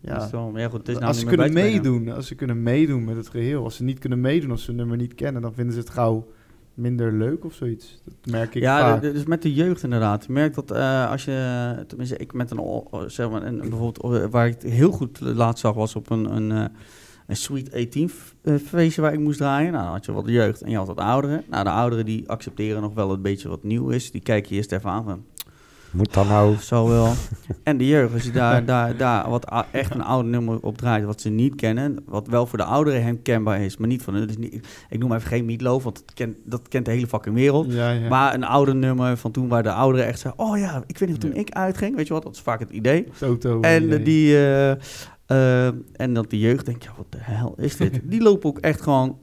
Speaker 1: Ja.
Speaker 2: ja.
Speaker 1: Zo, maar ja, goed, het is nou
Speaker 2: als ze kunnen meedoen, als ze kunnen meedoen met het geheel. Als ze niet kunnen meedoen, als ze nummer niet kennen, dan vinden ze het gauw minder leuk of zoiets. Dat merk ik
Speaker 1: Ja,
Speaker 2: vaak.
Speaker 1: dus met de jeugd inderdaad. Je merkt dat eh, als je, tenminste ik met een, zeg maar, een, bijvoorbeeld, waar ik het heel goed laatst zag, was op een, een, eh, een Sweet 18 f- eh, feestje waar ik moest draaien. Nou, dan had je wat jeugd en je had wat ouderen. Nou, de ouderen die accepteren nog wel een beetje wat nieuw is. Die kijken je eerst even aan van,
Speaker 3: Moet dat nou?
Speaker 1: zo wel. en de jeugd, als je daar, daar, daar wat echt een oude nummer op draait, wat ze niet kennen, wat wel voor de ouderen herkenbaar is, maar niet van, dus niet, ik noem even geen Meatloaf, want dat kent, dat kent de hele fucking wereld.
Speaker 2: ja, ja.
Speaker 1: Maar een oude nummer van toen waar de ouderen echt zeiden... Oh ja, ik weet niet of toen
Speaker 2: Ja.
Speaker 1: ik uitging. Weet je wat, dat is vaak het idee.
Speaker 2: Toto.
Speaker 1: En
Speaker 2: idee.
Speaker 1: die... eh, eh, en dat de jeugd denkt, ja, wat de hel is dit? die lopen ook echt gewoon,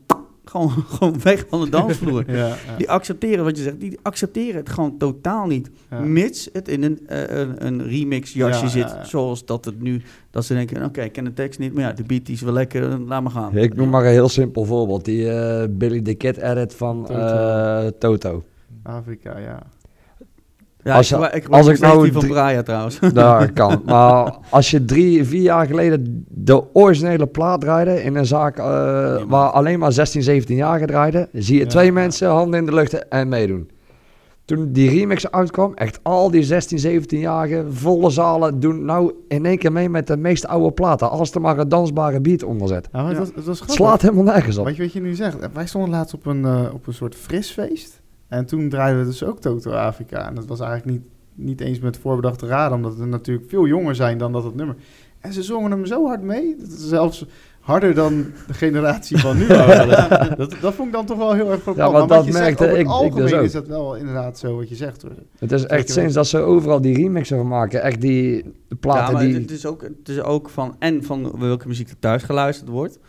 Speaker 1: gewoon, gewoon weg van de dansvloer.
Speaker 2: Ja, ja,
Speaker 1: Die accepteren wat je zegt, die accepteren het gewoon totaal niet.
Speaker 2: ja.
Speaker 1: Mits het in een, eh, een, een remix jasje
Speaker 2: Ja,
Speaker 1: zit,
Speaker 2: ja, ja.
Speaker 1: zoals dat het nu... Dat ze denken, oké, ik ken de tekst niet, maar ja, de beat die is wel lekker, eh, laat maar gaan.
Speaker 3: Ik noem maar een heel simpel voorbeeld. Die eh, Billy the Kid edit van
Speaker 2: Toto.
Speaker 3: eh, Toto.
Speaker 2: Afrika, ja.
Speaker 1: Ja,
Speaker 3: Als
Speaker 1: ik,
Speaker 3: je-
Speaker 1: ik, ik,
Speaker 3: als
Speaker 1: ik
Speaker 3: ik nou
Speaker 1: die van Braya trouwens.
Speaker 3: Daar kan. Maar als je drie, vier jaar geleden de originele plaat draaide in een zaak eh, waar alleen maar 16, 17 jaar draaide, zie je
Speaker 2: Ja.
Speaker 3: twee mensen handen in de lucht en meedoen. Toen die remix uitkwam, echt al die 16, 17-jarigen, volle zalen, doen nou in één keer mee met de meest oude platen. Als er maar een dansbare beat onder zit.
Speaker 2: Ja, maar
Speaker 1: Ja.
Speaker 2: Het, was, het was
Speaker 3: Het
Speaker 2: grappig.
Speaker 3: slaat helemaal nergens op.
Speaker 2: Weet je wat je nu zegt? Wij stonden laatst op een, eh, op een soort frisfeest. En toen draaiden we dus ook Toto Afrika. En dat was eigenlijk niet, niet eens met voorbedachte raden, omdat we natuurlijk veel jonger zijn dan dat het nummer. En ze zongen hem zo hard mee, dat zelfs harder dan de generatie van nu. dat, dat vond ik dan toch wel heel erg frappant.
Speaker 3: maar
Speaker 2: wat
Speaker 3: dat
Speaker 2: je zegt,
Speaker 3: merkte
Speaker 2: over het
Speaker 3: ik- ik
Speaker 2: algemeen
Speaker 3: dus ook.
Speaker 2: is dat wel inderdaad zo wat je zegt. Hoor.
Speaker 3: Het is echt sinds dat ze overal die remixen van maken, echt die de
Speaker 1: Ja,
Speaker 3: platen
Speaker 1: maar
Speaker 3: die...
Speaker 1: het, is ook, het is ook van en van welke muziek er thuis geluisterd wordt.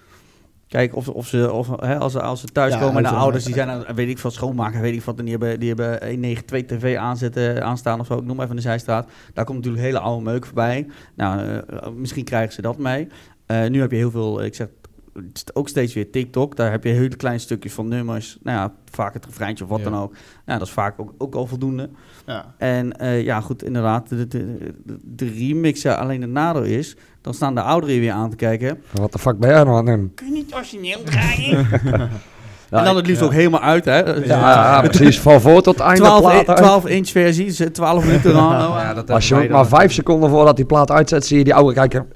Speaker 1: Kijk, of, of ze, of, hè, als, ze, als ze thuis
Speaker 2: Ja,
Speaker 1: komen en de
Speaker 2: uiteraard.
Speaker 1: ouders die zijn, aan- weet ik van schoonmaken, weet ik wat, en die hebben, die hebben 192 tv aanzetten, aanstaan of zo, ik noem even de zijstraat. Daar komt natuurlijk hele oude meuk voorbij. Nou, eh, misschien krijgen ze dat mee. Eh, nu heb je heel veel, ik zeg ook steeds weer TikTok. Daar heb je hele kleine stukjes van nummers. Nou ja, vaak het refreintje of wat
Speaker 4: Ja.
Speaker 1: dan ook. Nou, dat is vaak ook, ook al voldoende.
Speaker 2: Ja.
Speaker 1: En eh, ja, goed, inderdaad, de, de, de, de remixen alleen het nadeel is, dan staan de ouderen weer aan te kijken.
Speaker 3: Wat de fuck ben jij nou aan het doen?
Speaker 1: Kun je niet origineel draaien?
Speaker 3: Ja,
Speaker 1: en dan het liefst
Speaker 2: ja.
Speaker 1: ook helemaal uit, hè?
Speaker 3: Ja, ja, precies. Van voor tot einde
Speaker 1: 12,
Speaker 3: plaat
Speaker 1: in-
Speaker 3: uit.
Speaker 1: 12 inch versie, ze 12 minuten lang.
Speaker 4: ja, dat
Speaker 3: Als je maar
Speaker 4: dan-
Speaker 3: vijf seconden voordat die plaat uitzet, zie je die oude kijken.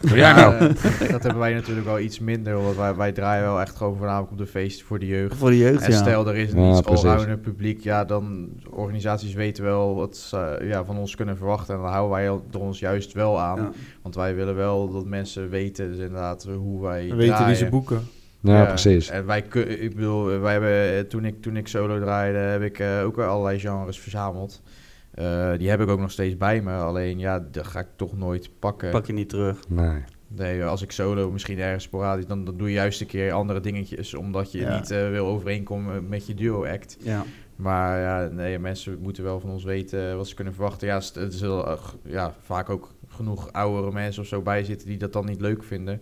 Speaker 4: Ja, nou, dat hebben wij natuurlijk wel iets minder, want wij, wij draaien wel echt gewoon voornamelijk op de feest voor de jeugd.
Speaker 1: voor de jeugd,
Speaker 4: En
Speaker 1: ja.
Speaker 4: stel, er is een
Speaker 3: Ja,
Speaker 4: iets allrounder publiek, ja, dan organisaties weten wel wat ze ja, van ons kunnen verwachten. En dan houden wij er ons juist wel aan.
Speaker 1: Ja.
Speaker 4: Want wij willen wel dat mensen weten, dus inderdaad, hoe wij
Speaker 2: We weten wie ze boeken.
Speaker 3: Ja, precies.
Speaker 4: En wij, ik bedoel, wij hebben, eh, toen ik, toen ik solo draaide, heb ik eh, ook allerlei genres verzameld. Eh, die heb ik ook nog steeds bij me, alleen ja, dat ga ik toch nooit pakken.
Speaker 1: Pak je niet terug.
Speaker 3: Nee.
Speaker 4: Nee, als ik solo misschien ergens sporadisch, dan, dan doe je juist een keer andere dingetjes, omdat je
Speaker 2: Ja.
Speaker 4: niet eh, wil overeenkomen met je duo-act.
Speaker 1: Ja.
Speaker 4: Maar ja, nee, mensen moeten wel van ons weten wat ze kunnen verwachten. Ja, het is heel, eh, g- ja, vaak ook genoeg oudere mensen of zo bij zitten die dat dan niet leuk vinden.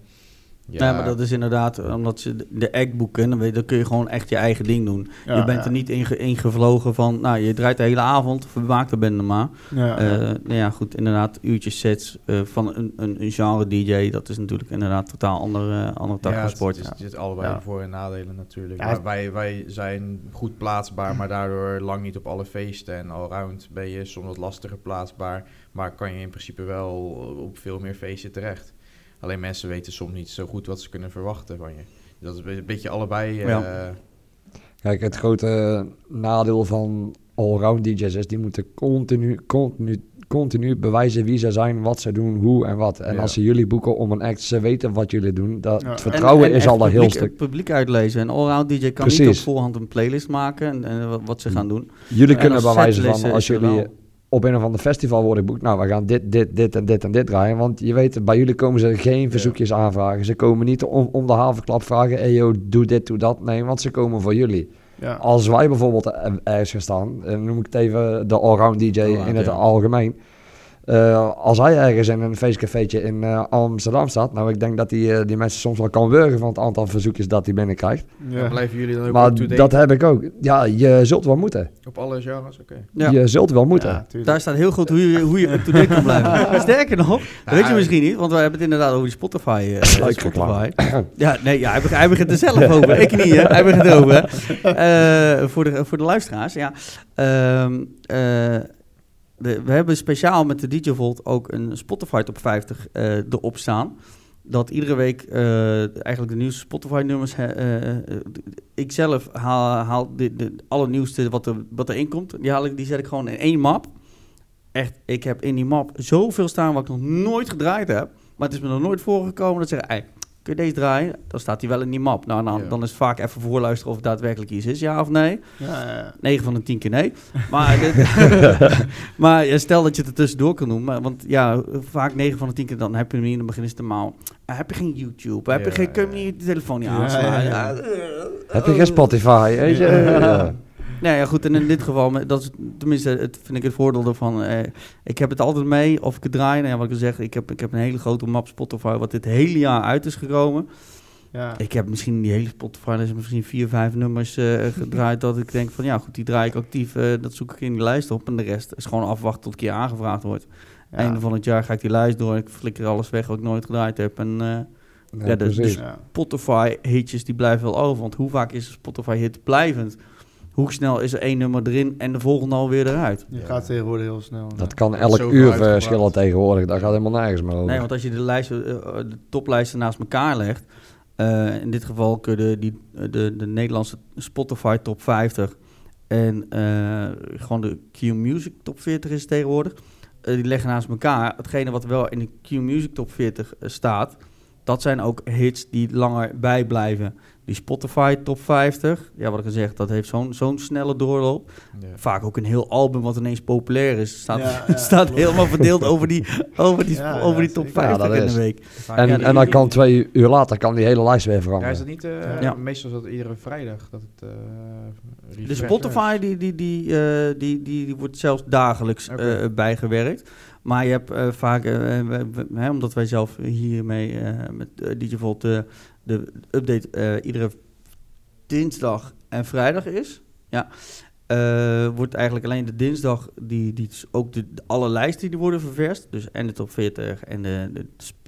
Speaker 4: Ja,
Speaker 1: Nee, maar dat is inderdaad, eh, omdat ze de- de act boeken, dan, weet, dan kun je gewoon echt je eigen ding doen.
Speaker 2: Ja,
Speaker 1: je bent
Speaker 2: ja.
Speaker 1: er niet in, ge- in gevlogen van, nou, je draait de hele avond, vermaakt er bent er maar.
Speaker 2: Ja,
Speaker 1: Eh,
Speaker 2: ja.
Speaker 1: nou ja, goed, inderdaad, uurtjes sets eh, van een, een, een genre DJ, dat is natuurlijk inderdaad totaal andere, andere tak
Speaker 4: ja,
Speaker 1: van
Speaker 4: het-
Speaker 1: sport.
Speaker 4: Het, is, het is allebei voor- en nadelen natuurlijk. Maar
Speaker 2: het-
Speaker 4: wij, wij zijn goed plaatsbaar, maar daardoor lang niet op alle feesten. En allround ben je soms wat lastiger plaatsbaar, maar kan je in principe wel op veel meer feesten terecht. Alleen mensen weten soms niet zo goed wat ze kunnen verwachten van je. Dat is een beetje allebei. eh,
Speaker 1: Ja.
Speaker 3: Kijk, het grote nadeel van allround DJ's is, die moeten continu, continu, continu bewijzen wie ze zijn, wat ze doen, hoe en wat. En
Speaker 4: Ja.
Speaker 3: als ze jullie boeken om een act, ze weten wat jullie doen. Dat
Speaker 2: Ja.
Speaker 3: het vertrouwen
Speaker 1: En- en
Speaker 3: is al een heel stuk.
Speaker 1: publiek uitlezen. En allround DJ kan niet
Speaker 3: Precies.
Speaker 1: op voorhand een playlist maken en, en wat- ze gaan doen.
Speaker 3: Jullie
Speaker 1: En
Speaker 3: kunnen bewijzen van, als jullie,
Speaker 1: wel-
Speaker 3: op een of ander festival worden geboekt. Nou, we gaan dit, dit, dit en dit en dit draaien. Want je weet, bij jullie komen ze geen verzoekjes aanvragen. Ze komen niet om, om de havenklap vragen. Hey yo, doe dit, doe dat. Nee, want ze komen voor jullie.
Speaker 2: Ja.
Speaker 3: Als wij bijvoorbeeld er- ergens gaan staan, en noem ik het even de allround DJ in het algemeen. Eh, als hij ergens in een feestcafeetje in eh, Amsterdam staat, nou ik denk dat die, eh, die mensen soms wel kan wurgen van het aantal verzoekjes dat hij binnenkrijgt.
Speaker 2: Ja.
Speaker 4: Dan blijven jullie dan ook
Speaker 3: maar
Speaker 4: up-to-date
Speaker 3: dat heb ik ook. Ja, je zult wel moeten.
Speaker 4: op alle genres? Oké.
Speaker 1: Ja.
Speaker 3: Je zult wel moeten.
Speaker 2: Ja.
Speaker 1: Daar staat heel goed hoe je, hoe je up-to-date kan blijven. Sterker nog, dat weet je
Speaker 4: Ja.
Speaker 1: misschien niet, want we hebben het inderdaad over die Spotify. eh. Spotify. Ja, nee, ja, hij, begint, hij begint er zelf over. Ik niet, hè. Hij begint erover. Eh, voor, de, voor de luisteraars, ja. Ehm, eh, we hebben speciaal met de DJ Volt ook een Spotify Top 50 eh, erop staan. Dat iedere week eh, eigenlijk de nieuwste Spotify-nummers... eh, ik zelf haal, haal de, de allernieuwste wat, er, wat erin komt. Die, haal ik, die zet ik gewoon in één map. Echt, ik heb in die map zoveel staan wat ik nog nooit gedraaid heb. Maar het is me nog nooit voorgekomen dat ze zeggen... "Ei, kun je deze draaien? Dan staat hij wel in die map. Nou, dan,
Speaker 4: Ja.
Speaker 1: dan is het vaak even voorluisteren of het daadwerkelijk iets is, ja of nee.
Speaker 2: Ja, ja.
Speaker 1: 9 van de 10 keer nee. Maar, dit- maar stel dat je het er tussendoor kan doen. Maar, want ja, vaak 9 van de 10 keer dan heb je hem niet. En dan beginnen ze te maal. Heb je geen YouTube? Heb je
Speaker 4: Ja,
Speaker 1: geen, kun je de telefoon niet
Speaker 2: Ja,
Speaker 1: aanslaan?
Speaker 2: ja, ja.
Speaker 3: Heb je geen Spotify? Weet je?
Speaker 1: Nou ja, goed. En in dit geval, dat is tenminste, het, vind ik het voordeel ervan. Eh, ik heb het altijd mee of ik het draai. Nou ja, wat ik al zeg, ik heb, ik heb een hele grote map Spotify, wat dit hele jaar uit is gekomen.
Speaker 2: Ja.
Speaker 1: Ik heb misschien die hele Spotify, er zijn misschien vier, vijf nummers eh, gedraaid. dat ik denk van ja, goed, die draai ik actief. eh, dat zoek ik in die lijst op. En de rest is gewoon afwachten tot een keer aangevraagd wordt.
Speaker 2: Ja.
Speaker 1: Einde van het jaar ga ik die lijst door. Ik flikker alles weg wat ik nooit gedraaid heb. En eh,
Speaker 3: Ja,
Speaker 1: Ja, dus-
Speaker 3: precies.
Speaker 2: Ja.
Speaker 1: Spotify hitjes die blijven wel over. Want hoe vaak is een Spotify hit blijvend? Hoe snel is er één nummer erin en de volgende alweer eruit?
Speaker 2: Je
Speaker 4: Ja.
Speaker 2: gaat tegenwoordig heel snel.
Speaker 3: Dat kan elk uur verschillen tegenwoordig. Daar gaat helemaal nergens meer over.
Speaker 1: Nee, want als je de, lijsten, eh, eh, de toplijsten naast elkaar legt... eh, in dit geval kun je de, die, de, de Nederlandse Spotify top 50... en eh, gewoon de Q-Music top 40 is tegenwoordig... eh, die leggen naast elkaar. Hetgene wat wel in de Q-Music top 40 eh, staat... dat zijn ook hits die langer bijblijven. Die Spotify top 50, ja, wat ik al zeg, dat heeft zo'n zo'n snelle doorloop.
Speaker 4: Ja.
Speaker 1: Vaak ook een heel album wat ineens populair is. Staat,
Speaker 2: Ja, ja,
Speaker 1: staat helemaal verdeeld over die, over die,
Speaker 2: Ja,
Speaker 1: over
Speaker 2: ja,
Speaker 1: die top
Speaker 2: zeker.
Speaker 1: 50
Speaker 3: Ja, dat
Speaker 1: in
Speaker 3: is.
Speaker 1: een week.
Speaker 3: En,
Speaker 1: Ja,
Speaker 3: en dan kan twee uur later kan die hele lijst weer
Speaker 4: Ja,
Speaker 3: veranderen.
Speaker 4: is dat niet... eh,
Speaker 1: Ja.
Speaker 4: Meestal is dat iedere vrijdag dat het... eh
Speaker 1: De Spotify die, die, die, eh, die, die, die wordt zelfs dagelijks eh, bijgewerkt. Maar je hebt eh, vaak, eh, omdat wij zelf hiermee eh, met DigiVolt de, de update iedere dinsdag en vrijdag is. Ja. wordt eigenlijk alleen de dinsdag, die, die ook de, alle lijsten die worden ververst. Dus en de top 40 en de, de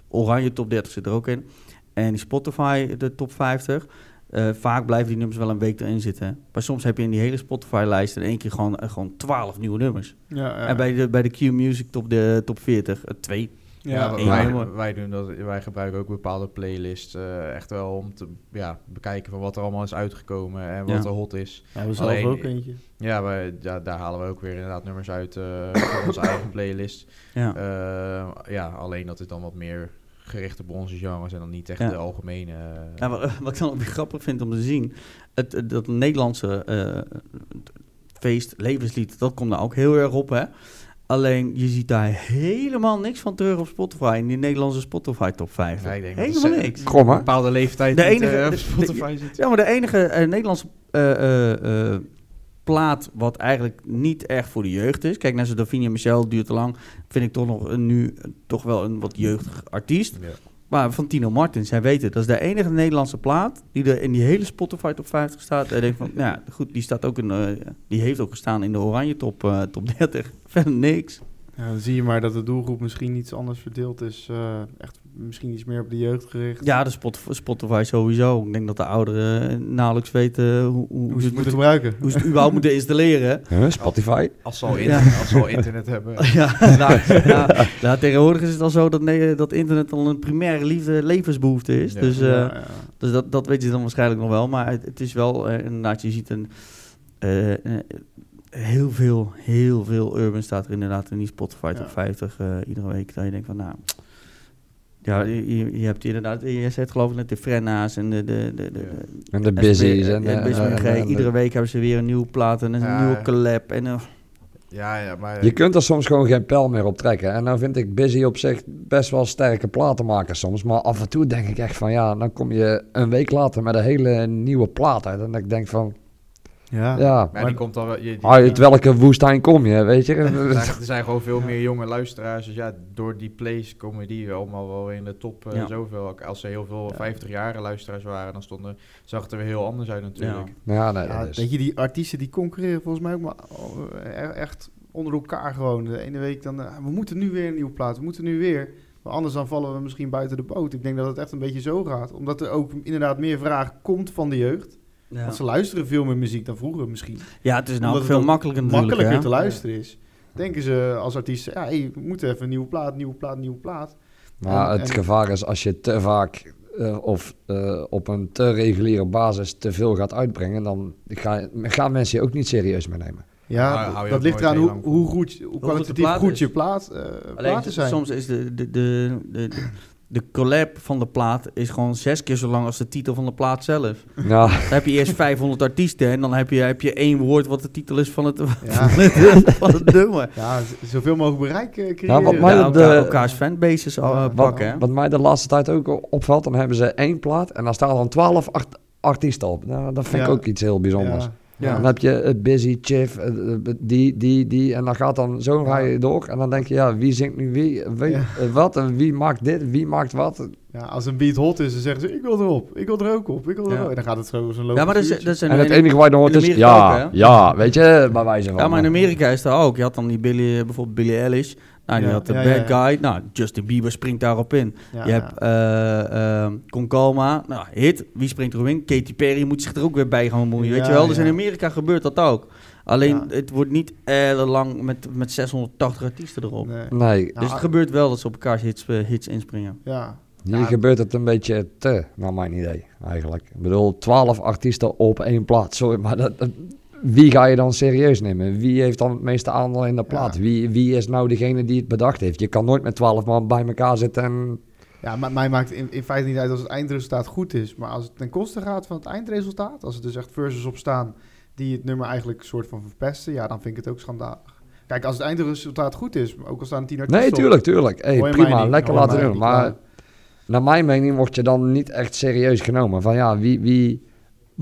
Speaker 1: oranje top 30 zit er ook in. En die Spotify, de top 50. Eh, vaak blijven die nummers wel een week erin zitten. Maar soms heb je in die hele Spotify-lijst in één keer gewoon, eh, gewoon 12 nieuwe nummers.
Speaker 2: Ja, ja.
Speaker 1: En bij de, bij de Q-Music top, de, top 40, eh, twee.
Speaker 2: ja,
Speaker 4: wij, doen dat, wij gebruiken ook bepaalde playlists. eh, echt wel om te ja, bekijken van wat er allemaal is uitgekomen en wat
Speaker 1: Ja.
Speaker 4: er hot is.
Speaker 2: Ja, we zelf ook eentje.
Speaker 4: Ja, wij, ja, daar halen we ook weer inderdaad nummers uit eh, voor onze eigen playlist.
Speaker 1: Ja.
Speaker 4: Eh, ja, alleen dat is dan wat meer gericht op onze genres en dan niet echt
Speaker 1: Ja.
Speaker 4: de algemene. eh,
Speaker 1: Ja, wat, wat ik dan ook weer grappig vind om te zien, het, het- dat Nederlandse eh, feest, levenslied, dat komt nou ook heel erg op, hè. Alleen, je ziet daar helemaal niks van terug op Spotify, in die Nederlandse Spotify top 50.
Speaker 4: Ja, ik denk
Speaker 1: helemaal niks.
Speaker 3: Kom
Speaker 4: een bepaalde leeftijd
Speaker 1: De
Speaker 4: niet,
Speaker 1: enige-
Speaker 4: eh,
Speaker 1: de-
Speaker 4: Spotify zit.
Speaker 1: Ja, maar de enige Nederlandse eh, eh, eh, plaat wat eigenlijk niet echt voor de jeugd is. Kijk, naar zo'n Davinia Michel duurt te lang. Vind ik toch nog een, nu toch wel een wat jeugdig artiest.
Speaker 4: Ja.
Speaker 1: Maar van Tino Martins, zij weet het. Dat is de enige Nederlandse plaat die er in die hele Spotify top 50 staat. En ik denk van, nou ja, goed, die staat ook in, eh, die heeft ook gestaan in de oranje top, eh, top 30. Verder niks.
Speaker 2: Ja, dan zie je maar dat de doelgroep misschien iets anders verdeeld is. eh, echt misschien iets meer op de jeugd gericht.
Speaker 1: Ja, de Spotify, sowieso. Ik denk dat de ouderen nauwelijks weten hoe, hoe,
Speaker 2: Hoe ze
Speaker 1: het
Speaker 2: moeten gebruiken.
Speaker 1: hoe ze het überhaupt moeten installeren.
Speaker 3: Huh, Spotify?
Speaker 4: Als ze al,
Speaker 1: Ja.
Speaker 4: internet, als ze al internet hebben.
Speaker 1: Ja, nou, ja, nou, tegenwoordig is het al zo dat, nee, dat internet al een primaire liefde, levensbehoefte is.
Speaker 4: Ja.
Speaker 1: Dus, eh,
Speaker 2: Ja, ja.
Speaker 1: dus dat, dat weet je dan waarschijnlijk nog wel. Maar het, het is wel, eh, inderdaad, je ziet een... eh, eh, heel veel, heel veel urban staat er inderdaad in die Spotify top
Speaker 2: Ja.
Speaker 1: 50 eh, iedere week. Dat je denkt van, nou... Ja, je, je- hebt inderdaad, je zegt geloof ik net de Frenna's en de... de, de, de,
Speaker 4: Ja.
Speaker 3: En de busy's. En,
Speaker 1: Busy
Speaker 3: en,
Speaker 1: MG.
Speaker 3: en de-
Speaker 1: Iedere week hebben ze weer een nieuwe plaat en een
Speaker 4: Ja.
Speaker 1: nieuwe collab. En, eh,
Speaker 4: Ja, ja, maar...
Speaker 3: Je kunt er soms gewoon geen pijl meer op trekken. En nou vind ik Busy op zich best wel sterke platen maken soms. Maar af en toe denk ik echt van ja, dan kom je een week later met een hele nieuwe plaat uit. En ik denk van
Speaker 2: Ja.
Speaker 3: ja,
Speaker 4: maar die komt al... Je, die-
Speaker 3: uit welke woestijn kom je, weet je?
Speaker 4: er, zijn, er zijn gewoon veel meer jonge luisteraars. Dus ja, door die plays komen die allemaal wel in de top eh,
Speaker 1: Ja.
Speaker 4: zoveel. Als ze heel veel
Speaker 2: Ja.
Speaker 4: 50 jarige luisteraars waren, dan stonden, zag het er weer heel anders uit natuurlijk.
Speaker 3: Ja, nee,
Speaker 2: Ja,
Speaker 3: dat is-
Speaker 2: weet je, die artiesten die concurreren volgens mij ook maar eh, echt onder elkaar gewoon. De ene week dan, eh, we moeten nu weer een nieuwe plaat, we moeten nu weer. Maar anders dan vallen we misschien buiten de boot. Ik denk dat het echt een beetje zo gaat. Omdat er ook inderdaad meer vraag komt van de jeugd.
Speaker 1: Ja.
Speaker 2: Want ze luisteren veel meer muziek dan vroeger misschien.
Speaker 1: ja, het is nou
Speaker 2: Omdat het
Speaker 1: veel makkelijker.
Speaker 2: Makkelijker
Speaker 1: hè?
Speaker 2: te luisteren is. Denken ze als artiesten, ja, hey, we moeten even een nieuwe plaat, nieuwe plaat, nieuwe plaat.
Speaker 3: Maar
Speaker 2: En-
Speaker 3: het
Speaker 2: en-
Speaker 3: gevaar is als je te vaak eh, of eh, op een te reguliere basis te veel gaat uitbrengen, dan ga, gaan mensen je ook niet serieus meer nemen.
Speaker 2: Ja,
Speaker 4: Nou,
Speaker 2: dat ligt eraan hoe, hoe, goed, hoe kwalitatief
Speaker 1: plaat
Speaker 2: goed je plaat, eh,
Speaker 1: Alleen
Speaker 2: platen zijn.
Speaker 1: soms is de, de, de, de, de, de collab van de plaat is gewoon zes keer zo lang als de titel van de plaat zelf.
Speaker 3: Ja,
Speaker 1: Dan heb je eerst 500 artiesten en dan heb je, heb je één woord wat de titel is van het,
Speaker 2: Ja.
Speaker 1: van het nummer.
Speaker 2: Ja, zoveel mogelijk bereik eh, creëren.
Speaker 3: Ja, wat mij
Speaker 1: Ja, elkaar,
Speaker 3: eh,
Speaker 1: elkaars fanbases uh,
Speaker 2: Ja,
Speaker 1: pakken. hè.
Speaker 3: wat, wat mij de laatste tijd ook opvalt, dan hebben ze één plaat en daar staan dan twaalf art- artiesten op. Nou, dat vind ik ook iets heel bijzonders.
Speaker 2: Ja.
Speaker 3: Dan heb je eh, Busy, Chiff, eh, eh, die, die, die. En dan gaat dan zo ga je door. En dan denk je, ja, wie zingt nu wie, wie
Speaker 2: Ja.
Speaker 3: wat? En wie maakt dit, wie maakt wat?
Speaker 2: Ja, als een beat hot is, dan zeggen ze, ik wil erop, ik wil er ook op, ik wil er
Speaker 1: Ja.
Speaker 2: ook. En dan gaat het zo zo'n lopen.
Speaker 1: Ja, maar dat is, dat is
Speaker 3: En het enige wat je dan hoort is, ja,
Speaker 1: ook,
Speaker 3: ja, weet je, bij wijze van.
Speaker 1: Ja, maar in Amerika is dat ook. Je had dan die Billy, bijvoorbeeld Billie Eilish. Nou,
Speaker 2: Ja,
Speaker 1: had de
Speaker 2: ja,
Speaker 1: Bad
Speaker 2: ja,
Speaker 1: Guy. Nou, Justin Bieber springt daarop in.
Speaker 2: Ja,
Speaker 1: je
Speaker 2: ja.
Speaker 1: hebt eh eh Concalma. Nou, hit. Wie springt erop in? Katy Perry moet zich er ook weer bij gaan bemoeien. weet je wel? Dus
Speaker 2: ja.
Speaker 1: in Amerika gebeurt dat ook. Alleen,
Speaker 2: Ja.
Speaker 1: het wordt niet lang met, met 680 artiesten erop.
Speaker 2: Nee.
Speaker 3: Nee,
Speaker 2: Ja,
Speaker 1: Dus het gebeurt wel dat ze op elkaars hits, eh, hits inspringen.
Speaker 2: Ja.
Speaker 3: hier
Speaker 2: Ja.
Speaker 3: gebeurt het een beetje te, naar mijn idee, eigenlijk. Ik bedoel, twaalf artiesten op één plaat. Sorry, maar dat, dat- wie ga je dan serieus nemen? Wie heeft dan het meeste aandeel in de plaat?
Speaker 2: Ja.
Speaker 3: Wie, wie is nou degene die het bedacht heeft? Je kan nooit met twaalf man bij elkaar zitten en...
Speaker 2: Ja, maar mij maakt in, in feite niet uit als het eindresultaat goed is. Maar als het ten koste gaat van het eindresultaat, als er dus echt verses op staan die het nummer eigenlijk soort van verpesten, ja, dan vind ik het ook schandalig. Kijk, als het eindresultaat goed is, ook al staan tien artiesten
Speaker 3: Nee, tuurlijk, tuurlijk. Hey, prima,
Speaker 2: niet,
Speaker 3: lekker laten doen. Maar naar mijn mening word je dan niet echt serieus genomen. Van ja, wie, wie,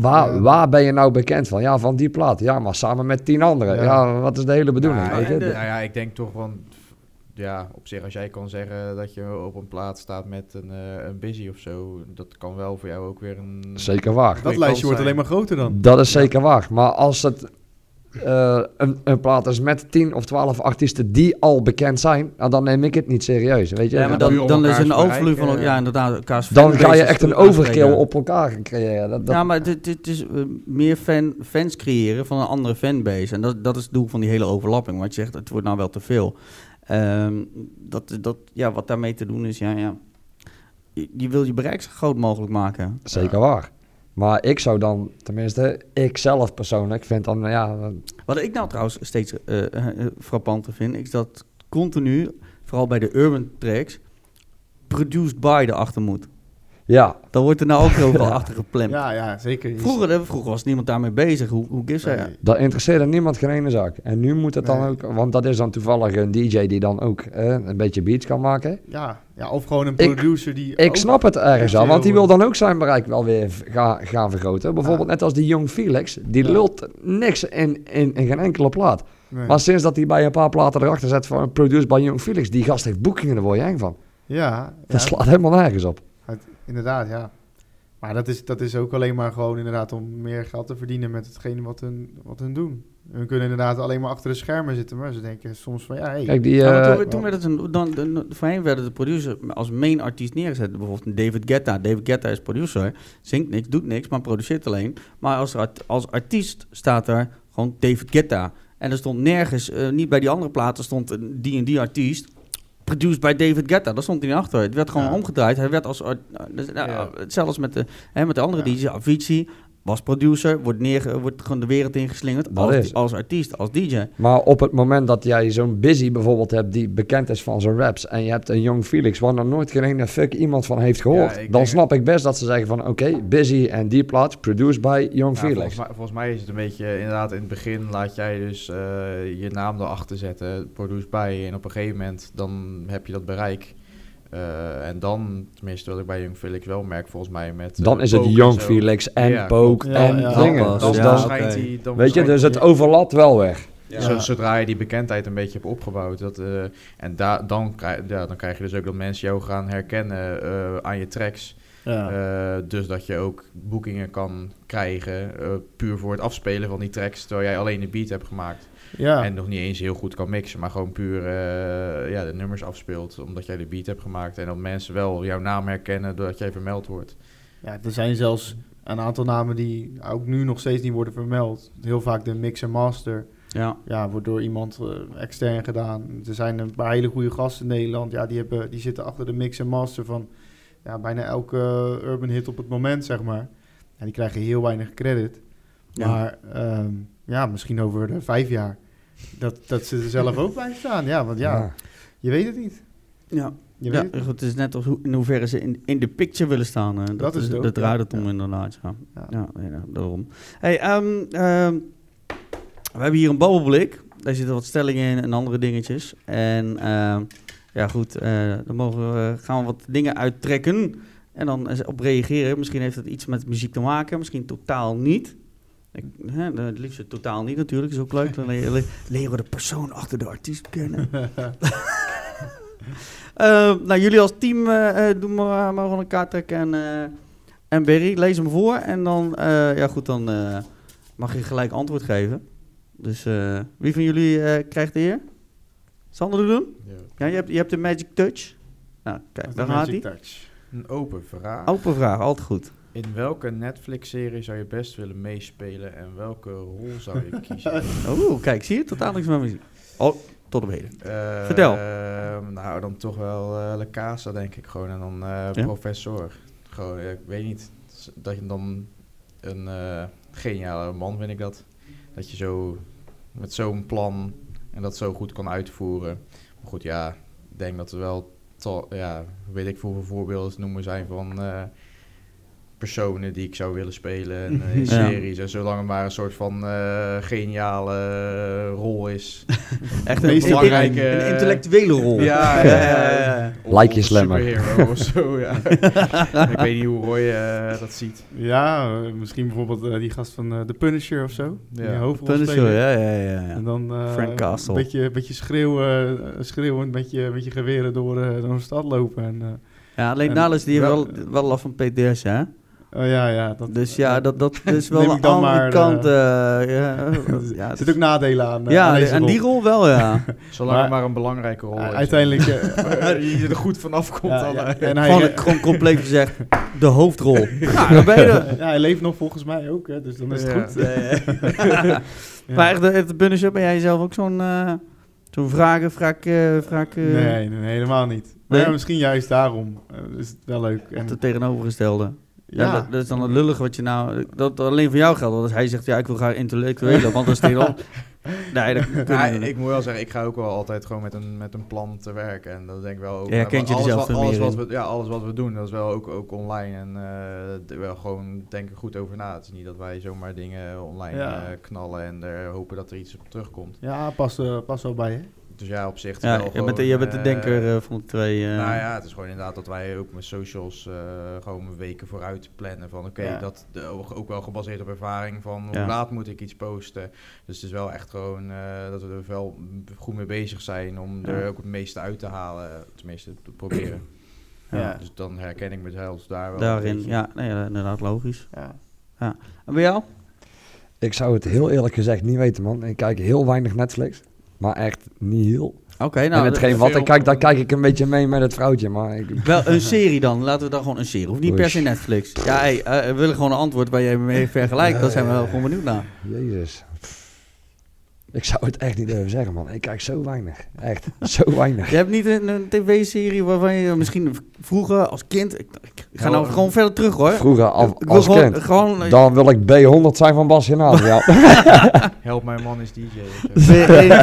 Speaker 3: waar,
Speaker 2: Ja.
Speaker 3: waar ben je nou bekend van? Ja, van die plaat. Ja, maar samen met tien anderen. Ja,
Speaker 2: Ja.
Speaker 3: wat is de hele bedoeling?
Speaker 4: Ja,
Speaker 3: weet je?
Speaker 1: de-
Speaker 4: Nou ja, ik denk toch van... Ja, op zich, als jij kan zeggen dat je op een plaat staat met een, eh, een busy of zo, dat kan wel voor jou ook weer een...
Speaker 3: Zeker waar.
Speaker 2: dat lijstje wordt alleen maar groter dan.
Speaker 3: Dat is zeker waar. Maar als het eh, een, een plaat is met tien of twaalf artiesten die al bekend zijn, nou, dan neem ik het niet serieus. Weet je?
Speaker 1: Ja, maar
Speaker 4: dan
Speaker 1: dan, is een overvloed van... ja, inderdaad, elkaars
Speaker 3: dan ga je echt een overkill op elkaar creëren. Dat, dat,
Speaker 1: Ja, maar het, het is eh, meer fan, fans creëren van een andere fanbase. En dat, dat is het doel van die hele overlapping. Wat je zegt, het wordt nou wel te veel. Ehm, dat, dat, ja, wat daarmee te doen is, ja, ja. Je, je wil je bereik zo groot mogelijk maken.
Speaker 3: Zeker waar. Maar ik zou dan, tenminste, ik zelf persoonlijk vind dan, ja,
Speaker 1: Wat ik nou trouwens steeds eh, frappanter vind, is dat continu, vooral bij de urban tracks, produced by erachter moet.
Speaker 3: Ja,
Speaker 1: Dan wordt er nou ook heel veel achter gepland.
Speaker 2: Ja, ja, zeker.
Speaker 1: Vroeger, vroeger was niemand daarmee bezig. Hoe, hoe gives
Speaker 2: Nee.
Speaker 1: hij?
Speaker 3: dat interesseerde niemand geen ene zaak. En nu moet het dan
Speaker 2: Nee.
Speaker 3: ook, want dat is dan toevallig een DJ die dan ook eh, een beetje beats kan maken.
Speaker 2: Ja, ja, of gewoon een
Speaker 3: Ik-
Speaker 2: producer die...
Speaker 3: Ik snap het ergens al, want die wil dan ook zijn bereik wel weer gaan, gaan vergroten. Bijvoorbeeld net als die Young Felix, die
Speaker 2: Ja.
Speaker 3: lult niks in, in, in geen enkele plaat.
Speaker 2: Nee.
Speaker 3: Maar sinds dat hij bij een paar platen erachter zet van produced by Young Felix, die gast heeft boekingen, daar word je eng van.
Speaker 2: Ja,
Speaker 3: Dat slaat helemaal nergens op.
Speaker 2: het- inderdaad, ja. Maar dat is, dat is ook alleen maar gewoon inderdaad om meer geld te verdienen met hetgene wat hun, wat hun doen. Hun kunnen inderdaad alleen maar achter de schermen zitten, maar ze denken soms van ja, hey,
Speaker 3: Kijk, die...
Speaker 1: Ja, maar
Speaker 3: eh,
Speaker 1: toen, toen werd het een, dan, dan, voorheen werden de producer als main artiest neergezet. Bijvoorbeeld David Guetta. David Guetta is producer, zingt niks, doet niks, maar produceert alleen. Maar als, art- als artiest staat er gewoon David Guetta. En er stond nergens, eh, niet bij die andere platen stond een die en die artiest. Produced by David Guetta, daar stond hij niet achter. Het werd gewoon
Speaker 2: Ja.
Speaker 1: omgedraaid. Hij werd als art- dus, nou, als met de, hè, met de andere
Speaker 2: Ja.
Speaker 1: DJ's, Avicii. Was producer, wordt, neer, wordt gewoon de wereld ingeslingerd
Speaker 3: Dat
Speaker 1: als,
Speaker 3: is.
Speaker 1: als artiest, als DJ.
Speaker 3: Maar op het moment dat jij zo'n Busy bijvoorbeeld hebt die bekend is van zijn raps en je hebt een Young Felix waar nog nooit geen ene fuck iemand van heeft gehoord,
Speaker 4: Ja,
Speaker 3: dan
Speaker 4: denk-
Speaker 3: snap ik best dat ze zeggen van oké, Busy en die plaat produced by Young
Speaker 4: Ja,
Speaker 3: Felix.
Speaker 4: volgens, mij, volgens mij is het een beetje, inderdaad, in het begin laat jij dus eh, je naam erachter zetten, produce bij, en op een gegeven moment dan heb je dat bereik. Eh, en dan, tenminste wat ik bij Young Felix wel merk, volgens mij met... eh,
Speaker 3: Dan is het Young. Felix en
Speaker 4: Ja,
Speaker 3: Poke
Speaker 2: klopt. Ja,
Speaker 3: en
Speaker 2: ja.
Speaker 3: dingen. Dus
Speaker 1: Ja,
Speaker 3: dan,
Speaker 4: schijnt
Speaker 1: oké.
Speaker 4: hij... Dan
Speaker 3: weet je, dus het overlapt wel weg.
Speaker 1: Ja.
Speaker 4: Zodra je die bekendheid een beetje hebt opgebouwd. Dat, eh, en da dan, krijg, ja, dan krijg je dus ook dat mensen jou gaan herkennen eh, aan je tracks.
Speaker 2: Ja.
Speaker 4: Eh, dus dat je ook boekingen kan krijgen. eh, puur voor het afspelen van die tracks. Terwijl jij alleen de beat hebt gemaakt.
Speaker 2: Ja.
Speaker 4: En nog niet eens heel goed kan mixen. Maar gewoon puur eh, ja, de nummers afspeelt. Omdat jij de beat hebt gemaakt. En dat mensen wel jouw naam herkennen doordat jij vermeld wordt.
Speaker 2: Ja, er zijn zelfs een aantal namen die ook nu nog steeds niet worden vermeld. Heel vaak de mix en master.
Speaker 1: Ja.
Speaker 2: Ja, wordt door iemand eh, extern gedaan. Er zijn een paar hele goede gasten in Nederland. Ja, die, hebben, die zitten achter de mix en master van ja, bijna elke eh, urban hit op het moment, zeg maar. En die krijgen heel weinig credit.
Speaker 1: Ja.
Speaker 2: Maar ehm, ja, misschien over de vijf jaar. Dat, dat ze er zelf ook blijven staan. Ja, want ja, je weet het niet.
Speaker 1: Ja.
Speaker 2: Je
Speaker 1: Ja,
Speaker 2: het
Speaker 1: goed, het is net als hoe, in hoeverre ze in, in de picture willen staan. eh, dat,
Speaker 2: Dat is het ook,
Speaker 1: dat draait het om
Speaker 2: Ja.
Speaker 1: inderdaad. Ja,
Speaker 2: Ja.
Speaker 1: daarom. Hey, ehm, ehm, we hebben hier een babbelblik. Daar zitten wat stellingen in en andere dingetjes. En ehm, ja, goed, eh, dan mogen we, gaan we wat dingen uittrekken. En dan op reageren. Misschien heeft het iets met muziek te maken, misschien totaal niet. Ik, hè, het liefst totaal niet natuurlijk, is ook leuk. Dan le- le- leren we de persoon achter de artiest kennen. Eh, nou, jullie als team eh, eh, doen maar, maar gewoon een kaart trekken en, eh, en Berry, lees hem voor. En dan, eh, ja goed, dan eh, mag je gelijk antwoord geven. Dus eh, wie van jullie eh, krijgt de eer? Sander doen? Ja, je hebt, je hebt de magic touch. Nou, kijk, daar gaat hij.
Speaker 2: Touch.
Speaker 4: Een open vraag.
Speaker 1: Open vraag, altijd goed.
Speaker 4: In welke Netflix-serie zou je best willen meespelen en welke rol zou je kiezen?
Speaker 1: Oeh, kijk, zie je? Totaal niks met muziek. Oh, tot op heden.
Speaker 4: Eh,
Speaker 1: Vertel.
Speaker 4: ehm, nou, dan toch wel eh Le Casa, denk ik gewoon. En dan eh,
Speaker 1: Ja?
Speaker 4: professor. Gewoon, ik weet niet. Dat je dan een eh, geniale man, vind ik dat. Dat je zo met zo'n plan en dat zo goed kan uitvoeren. Maar goed, ja, ik denk dat er wel, ja, weet ik veel hoeveel voorbeelden noemen zijn van eh, personen die ik zou willen spelen en, eh, in
Speaker 1: Ja.
Speaker 4: series. En zolang het maar een soort van eh, geniale eh, rol is.
Speaker 1: Echt
Speaker 2: Meest
Speaker 1: een,
Speaker 4: belangrijke-
Speaker 1: een intellectuele rol.
Speaker 4: Ja, ja, ja, ja.
Speaker 3: Like je slammer.
Speaker 4: Superhero of zo, ja. ik weet niet hoe Roy dat ziet.
Speaker 2: Ja, misschien bijvoorbeeld die gast van eh The Punisher of zo. Die
Speaker 4: Ja.
Speaker 2: hoofdrol
Speaker 1: Punisher,
Speaker 2: spelen.
Speaker 1: ja, ja, ja. ja.
Speaker 2: En dan eh,
Speaker 1: Frank Castle.
Speaker 2: een beetje, beetje schreeuwen, schreeuwend met je, met je geweren door, eh, door een stad lopen. En, eh,
Speaker 1: Ja, alleen
Speaker 2: En
Speaker 1: Nalis die heeft
Speaker 2: wel-
Speaker 1: wel, wel last van PTS, hè?
Speaker 2: Oh ja, ja. Dat,
Speaker 1: Dus ja, dat, dat is wel een andere
Speaker 2: maar,
Speaker 1: kant.
Speaker 2: eh,
Speaker 1: eh, ja, ja,
Speaker 2: er zit ook nadelen aan. eh,
Speaker 1: ja,
Speaker 2: aan
Speaker 1: die
Speaker 2: rol.
Speaker 1: wel, ja.
Speaker 4: Zolang
Speaker 2: Maar-
Speaker 4: het maar een belangrijke rol
Speaker 2: Uh,
Speaker 4: is.
Speaker 2: uiteindelijk... eh,
Speaker 4: je er goed vanaf komt
Speaker 2: ja, ja, en hij,
Speaker 1: Gewoon, gewoon compleet gezegd, de hoofdrol. Nou, dan ben je er.
Speaker 2: ja, hij leeft nog volgens mij ook, hè, dus dan is het
Speaker 4: Ja.
Speaker 2: goed.
Speaker 1: Ja. Maar echt, het Punisher, ben jij zelf ook zo'n eh zo'n vragen, vraag, vraag
Speaker 2: Nee, helemaal niet. Maar
Speaker 1: Nee?
Speaker 2: ja, misschien juist daarom is het wel leuk. En,
Speaker 1: het tegenovergestelde. Ja,
Speaker 2: ja,
Speaker 1: dat, dat is dan het lullige wat je nou... Dat alleen voor jou geldt. Want als hij zegt, ja, ik wil graag intellectuele, want dat is tegen Nee, dat
Speaker 4: Ja, ik moet wel zeggen, ik ga ook wel altijd gewoon met een, met een plan te werken. En dat denk ik wel ook.
Speaker 1: Ja, herkent je
Speaker 4: alles,
Speaker 1: zelf
Speaker 4: wat, alles
Speaker 1: meer
Speaker 4: wat we, Ja, alles wat we doen, dat is wel ook, ook online. En eh, er wel gewoon denken goed over na. Het is niet dat wij zomaar dingen online
Speaker 2: Ja.
Speaker 4: eh, knallen en er hopen dat er iets op terugkomt.
Speaker 2: ja pas, eh, pas wel bij, hè?
Speaker 4: Dus ja, op zich
Speaker 1: Ja,
Speaker 4: wel
Speaker 1: je
Speaker 4: gewoon,
Speaker 1: bent, de- je bent de
Speaker 4: eh,
Speaker 1: denker eh, van de twee. eh.
Speaker 4: Nou ja, het is gewoon inderdaad dat wij ook met socials eh, gewoon weken vooruit plannen. Van oké,
Speaker 2: Ja.
Speaker 4: dat de, ook wel gebaseerd op ervaring van
Speaker 1: Ja.
Speaker 4: hoe laat moet ik iets posten. Dus het is wel echt gewoon eh, dat we er wel goed mee bezig zijn om
Speaker 1: Ja.
Speaker 4: er ook het meeste uit te halen. Tenminste, te proberen.
Speaker 2: Ja.
Speaker 4: Dus dan herken ik mezelf daar wel.
Speaker 1: Daarin, ja, nee, ja, inderdaad, logisch.
Speaker 2: Ja.
Speaker 1: En bij jou?
Speaker 3: Ik zou het heel eerlijk gezegd niet weten, man. Ik kijk heel weinig Netflix. Maar echt niet heel.
Speaker 1: Oké,
Speaker 3: en
Speaker 1: nou,
Speaker 3: hetgeen
Speaker 4: de
Speaker 3: wat ik kijk, daar kijk ik een beetje mee met het vrouwtje. Maar ik,
Speaker 1: wel een serie dan. Laten we dan gewoon een serie. Hoeft niet per se Netflix. Ja, hey, eh, we willen gewoon een antwoord waar jij mee vergelijkt. Daar zijn we wel gewoon benieuwd naar.
Speaker 3: Jezus. Ik zou het echt niet durven zeggen, man. Ik kijk zo weinig. Echt, zo weinig.
Speaker 1: Je hebt niet een, een tv-serie waarvan je misschien vroeger als kind... Ik, ik, ga nou gewoon verder terug hoor.
Speaker 3: Vroeger
Speaker 1: wil
Speaker 3: als
Speaker 1: gewoon,
Speaker 3: kind.
Speaker 1: gewoon
Speaker 3: Dan wil ik B100 zijn van Bas Genaal. Ja.
Speaker 4: Help mijn man is DJ.
Speaker 1: B1,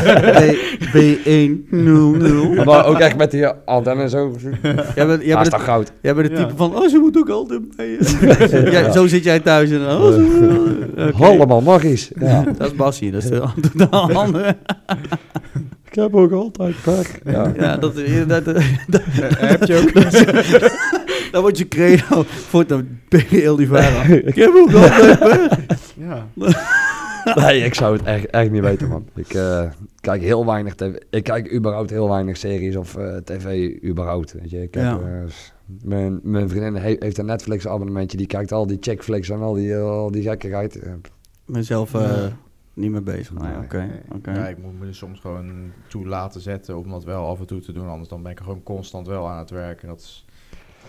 Speaker 1: B1, 00.
Speaker 3: maar ook echt met die antenne zo.
Speaker 1: Jij bent, jij bent,
Speaker 3: toch goud?
Speaker 1: jij bent het
Speaker 2: Ja.
Speaker 1: type van, oh ze moet ook altijd bij je. ja, zo zit jij thuis en oh, ze.
Speaker 3: Allemaal magisch. Ja.
Speaker 1: Dat is Bassie, dat is de, de
Speaker 3: ik heb ook altijd pech. Ja.
Speaker 1: Ja, dat, dat, dat, dat,
Speaker 4: Heb je ook?
Speaker 1: dat wordt je credo voor de PL die varen. Ik heb ook altijd pech.
Speaker 2: Ja.
Speaker 3: Nee, ik zou het echt, echt niet weten, man. Ik eh, kijk heel weinig tv. Ik kijk überhaupt heel weinig series of eh, tv überhaupt. Weet je. Ik heb,
Speaker 1: Ja.
Speaker 3: eh, mijn, mijn vriendin he- heeft een Netflix abonnementje. Die kijkt al die chickflicks en al die, eh, al die gekkigheid. Eh,
Speaker 1: Ik niet mee bezig. Nee,
Speaker 3: Nee,
Speaker 1: oké.
Speaker 4: Ja, ik moet me er soms gewoon toe laten zetten om dat wel af en toe te doen. Anders dan ben ik er gewoon constant wel aan het werken. Dat is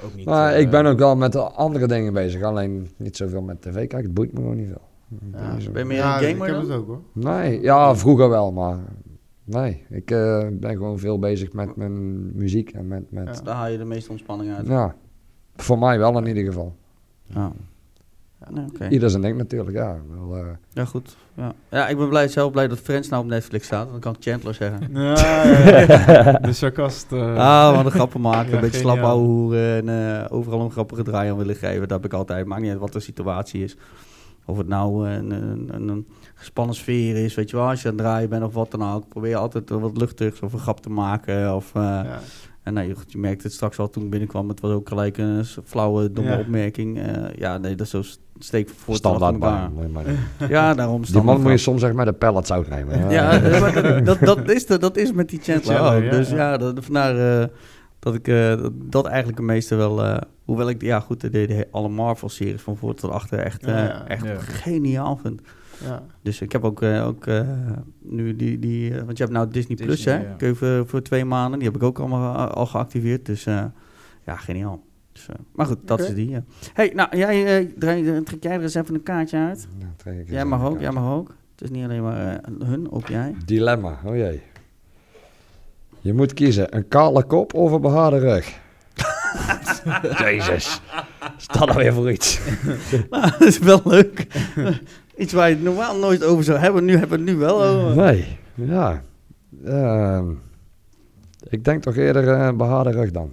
Speaker 4: ook niet...
Speaker 3: maar
Speaker 4: eh,
Speaker 3: ik ben ook wel met de andere dingen bezig. Alleen niet zoveel met tv kijken. Het boeit me gewoon niet veel.
Speaker 2: Ja,
Speaker 1: Ben je meer
Speaker 2: Ja,
Speaker 1: een
Speaker 2: ik
Speaker 1: gamer
Speaker 2: heb
Speaker 1: dan?
Speaker 2: het ook hoor.
Speaker 3: Nee, ja, vroeger wel, maar nee. Ik eh, ben gewoon veel bezig met mijn muziek en met... met
Speaker 2: Ja.
Speaker 1: Daar haal je de meeste ontspanning uit.
Speaker 3: ja. voor mij wel in ieder geval.
Speaker 1: Ja. Nee, oké.
Speaker 3: Ieder zijn ding natuurlijk, ja. Wel, eh,
Speaker 1: Ja, goed. Ja. ja, ik ben blij, zelf blij dat Friends nou op Netflix staat. Dan kan ik Chandler zeggen.
Speaker 2: Ja, ja, ja. De sarcast. eh,
Speaker 1: Ah, wat een grappen maken.
Speaker 2: Ja,
Speaker 1: een beetje slap hoeren en eh, overal een grappige draai aan willen geven. Dat heb ik altijd. Maakt niet uit wat de situatie is. Of het nou een, een, een, een gespannen sfeer is, weet je wel. Als je aan het draaien bent of wat dan ook. Probeer je altijd wat luchtigs of een grap te maken. Of, eh,
Speaker 2: ja.
Speaker 1: En nou, goed, je merkte het straks al toen ik binnenkwam. Het was ook gelijk een flauwe, domme
Speaker 2: Ja.
Speaker 1: opmerking. Eh, ja, nee, dat is zo st- steek voor
Speaker 3: standaard baan. Nee, maar-
Speaker 1: Ja, daarom
Speaker 3: Die man moet je soms zeg maar de pallet zout nemen.
Speaker 1: Ja, eh, maar dat, dat, is de, dat is met die Chandler
Speaker 2: Chandler,
Speaker 1: ook.
Speaker 2: ja,
Speaker 1: dus
Speaker 2: ja.
Speaker 1: ja, dat, vandaar eh, dat ik eh, dat, eigenlijk het meeste wel... eh, hoewel ik, ja goed, de, de, de- alle Marvel-series van voor tot achter echt,
Speaker 2: Ja, ja.
Speaker 1: echt
Speaker 4: Ja.
Speaker 1: geniaal vind.
Speaker 2: Ja.
Speaker 1: Dus ik heb ook, eh, ook eh, nu die... die eh, want je hebt nou Disney, Plus, hè?
Speaker 4: ja.
Speaker 1: Kun je voor, voor twee maanden. Die heb ik ook allemaal al geactiveerd. Dus eh, ja, geniaal. Dus, eh, maar goed, dat is die. ja. hey, nou, jij, draai- trek jij er eens even een kaartje uit?
Speaker 3: Ja, trek ik eens
Speaker 1: Jij mag ook, jij mag ook. Het is niet alleen maar hun, ook jij.
Speaker 3: Dilemma, oh jee. Je moet kiezen, een kale kop of een behaarde rug. Jezus. Stel nou weer voor iets.
Speaker 1: Nou, dat is wel leuk. Iets waar je het normaal nooit over zou hebben. Nu hebben we het nu wel over.
Speaker 3: Nee, ja. Ehm, ik denk toch eerder een behaarde rug dan.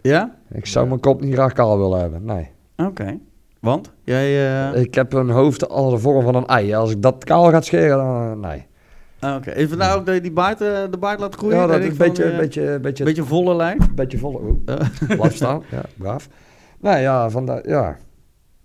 Speaker 1: Ja?
Speaker 3: Ik zou mijn kop niet graag kaal willen hebben, nee.
Speaker 1: Oké. Want? Jij... eh,
Speaker 3: Ik heb een hoofd als de vorm van een ei. Als ik dat kaal ga scheren, dan eh, nee.
Speaker 1: ah, Oké. Is het nou ook dat je die baard, de baard laat groeien?
Speaker 3: Ja, dat is een beetje,
Speaker 1: eh,
Speaker 3: beetje, beetje,
Speaker 1: beetje volle lijn?
Speaker 3: beetje volle. Oh, blijf staan. Ja, braaf. Nee, ja, vandaar, ja.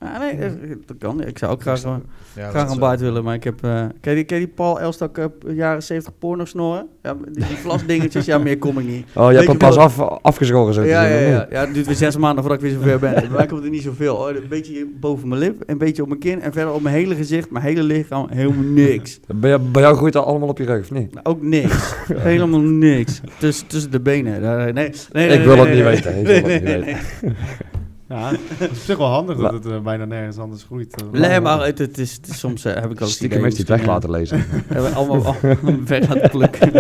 Speaker 1: Ah, nee, eh, dat kan. Ik zou ook graag, eh,
Speaker 4: Ja,
Speaker 1: graag
Speaker 4: dat
Speaker 1: een baard
Speaker 4: eh,
Speaker 1: willen, maar ik heb... eh ken, je die, ken je die Paul Elstak eh, jaren 70 porno snoren? Ja, die, die vlasdingetjes, ja, meer kom ik niet.
Speaker 3: Oh, je hebt hem pas af, afgeschoren zo te
Speaker 1: Ja,
Speaker 3: zien,
Speaker 1: ja, ja,
Speaker 3: niet?
Speaker 1: ja. Het duurt weer zes maanden voordat ik weer zover ben. Bij mij komt er niet zoveel. hoor. Een beetje boven mijn lip, een beetje op mijn kin en verder op mijn hele gezicht, mijn hele lichaam, helemaal niks.
Speaker 3: Bij, jou- bij jou groeit dat allemaal op je rug, of niet?
Speaker 1: Nou, ook niks. Helemaal niks. Tussen, tussen de benen. Daar- Nee, nee, nee,
Speaker 3: Ik wil
Speaker 1: nee,
Speaker 3: het niet weten, ik wil
Speaker 1: Nee, nee,
Speaker 3: niet
Speaker 1: nee,
Speaker 3: weten.
Speaker 2: Ja, het is op zich wel handig dat het eh, bijna nergens anders groeit.
Speaker 1: Nee, maar het, het is, het is soms eh, heb ik al eens
Speaker 3: Stiekem heeft hij het weg laten lezen.
Speaker 1: Hebben we allemaal, allemaal weg laten plukken.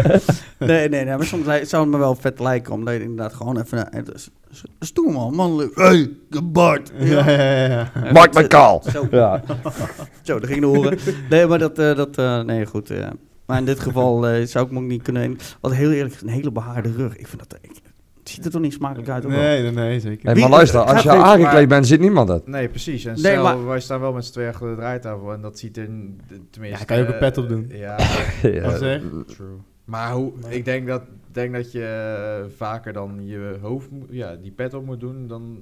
Speaker 1: Nee, nee, nee. Maar soms zou het me wel vet lijken. Omdat je inderdaad gewoon even... Stoer man, mannelijk. Hey, de Bart.
Speaker 2: Ja, ja, ja.
Speaker 3: kaal.
Speaker 1: Zo,
Speaker 3: Ja.
Speaker 1: zo, dat ging de horen. Nee, maar dat... eh, dat eh, nee, goed. eh. maar in dit geval eh, zou ik me ook niet kunnen... Wat heel eerlijk een hele behaarde rug. Ik vind dat... Ik, het ziet er toch niet smakelijk uit?
Speaker 2: Nee, nee, nee, zeker.
Speaker 3: Maar luister, als je aangekleed bent, ziet niemand het.
Speaker 4: Nee, precies. En
Speaker 1: Nee,
Speaker 4: stel,
Speaker 1: maar-
Speaker 4: wij staan wel met z'n tweeën achter de draaitafel en dat ziet er tenminste...
Speaker 2: Ja, kan je ook een pet op doen.
Speaker 4: Ja,
Speaker 2: Wat zeg?
Speaker 4: true. Maar hoe, ik denk dat, denk dat je eh, vaker dan je hoofd, moet- ja, die pet op moet doen dan...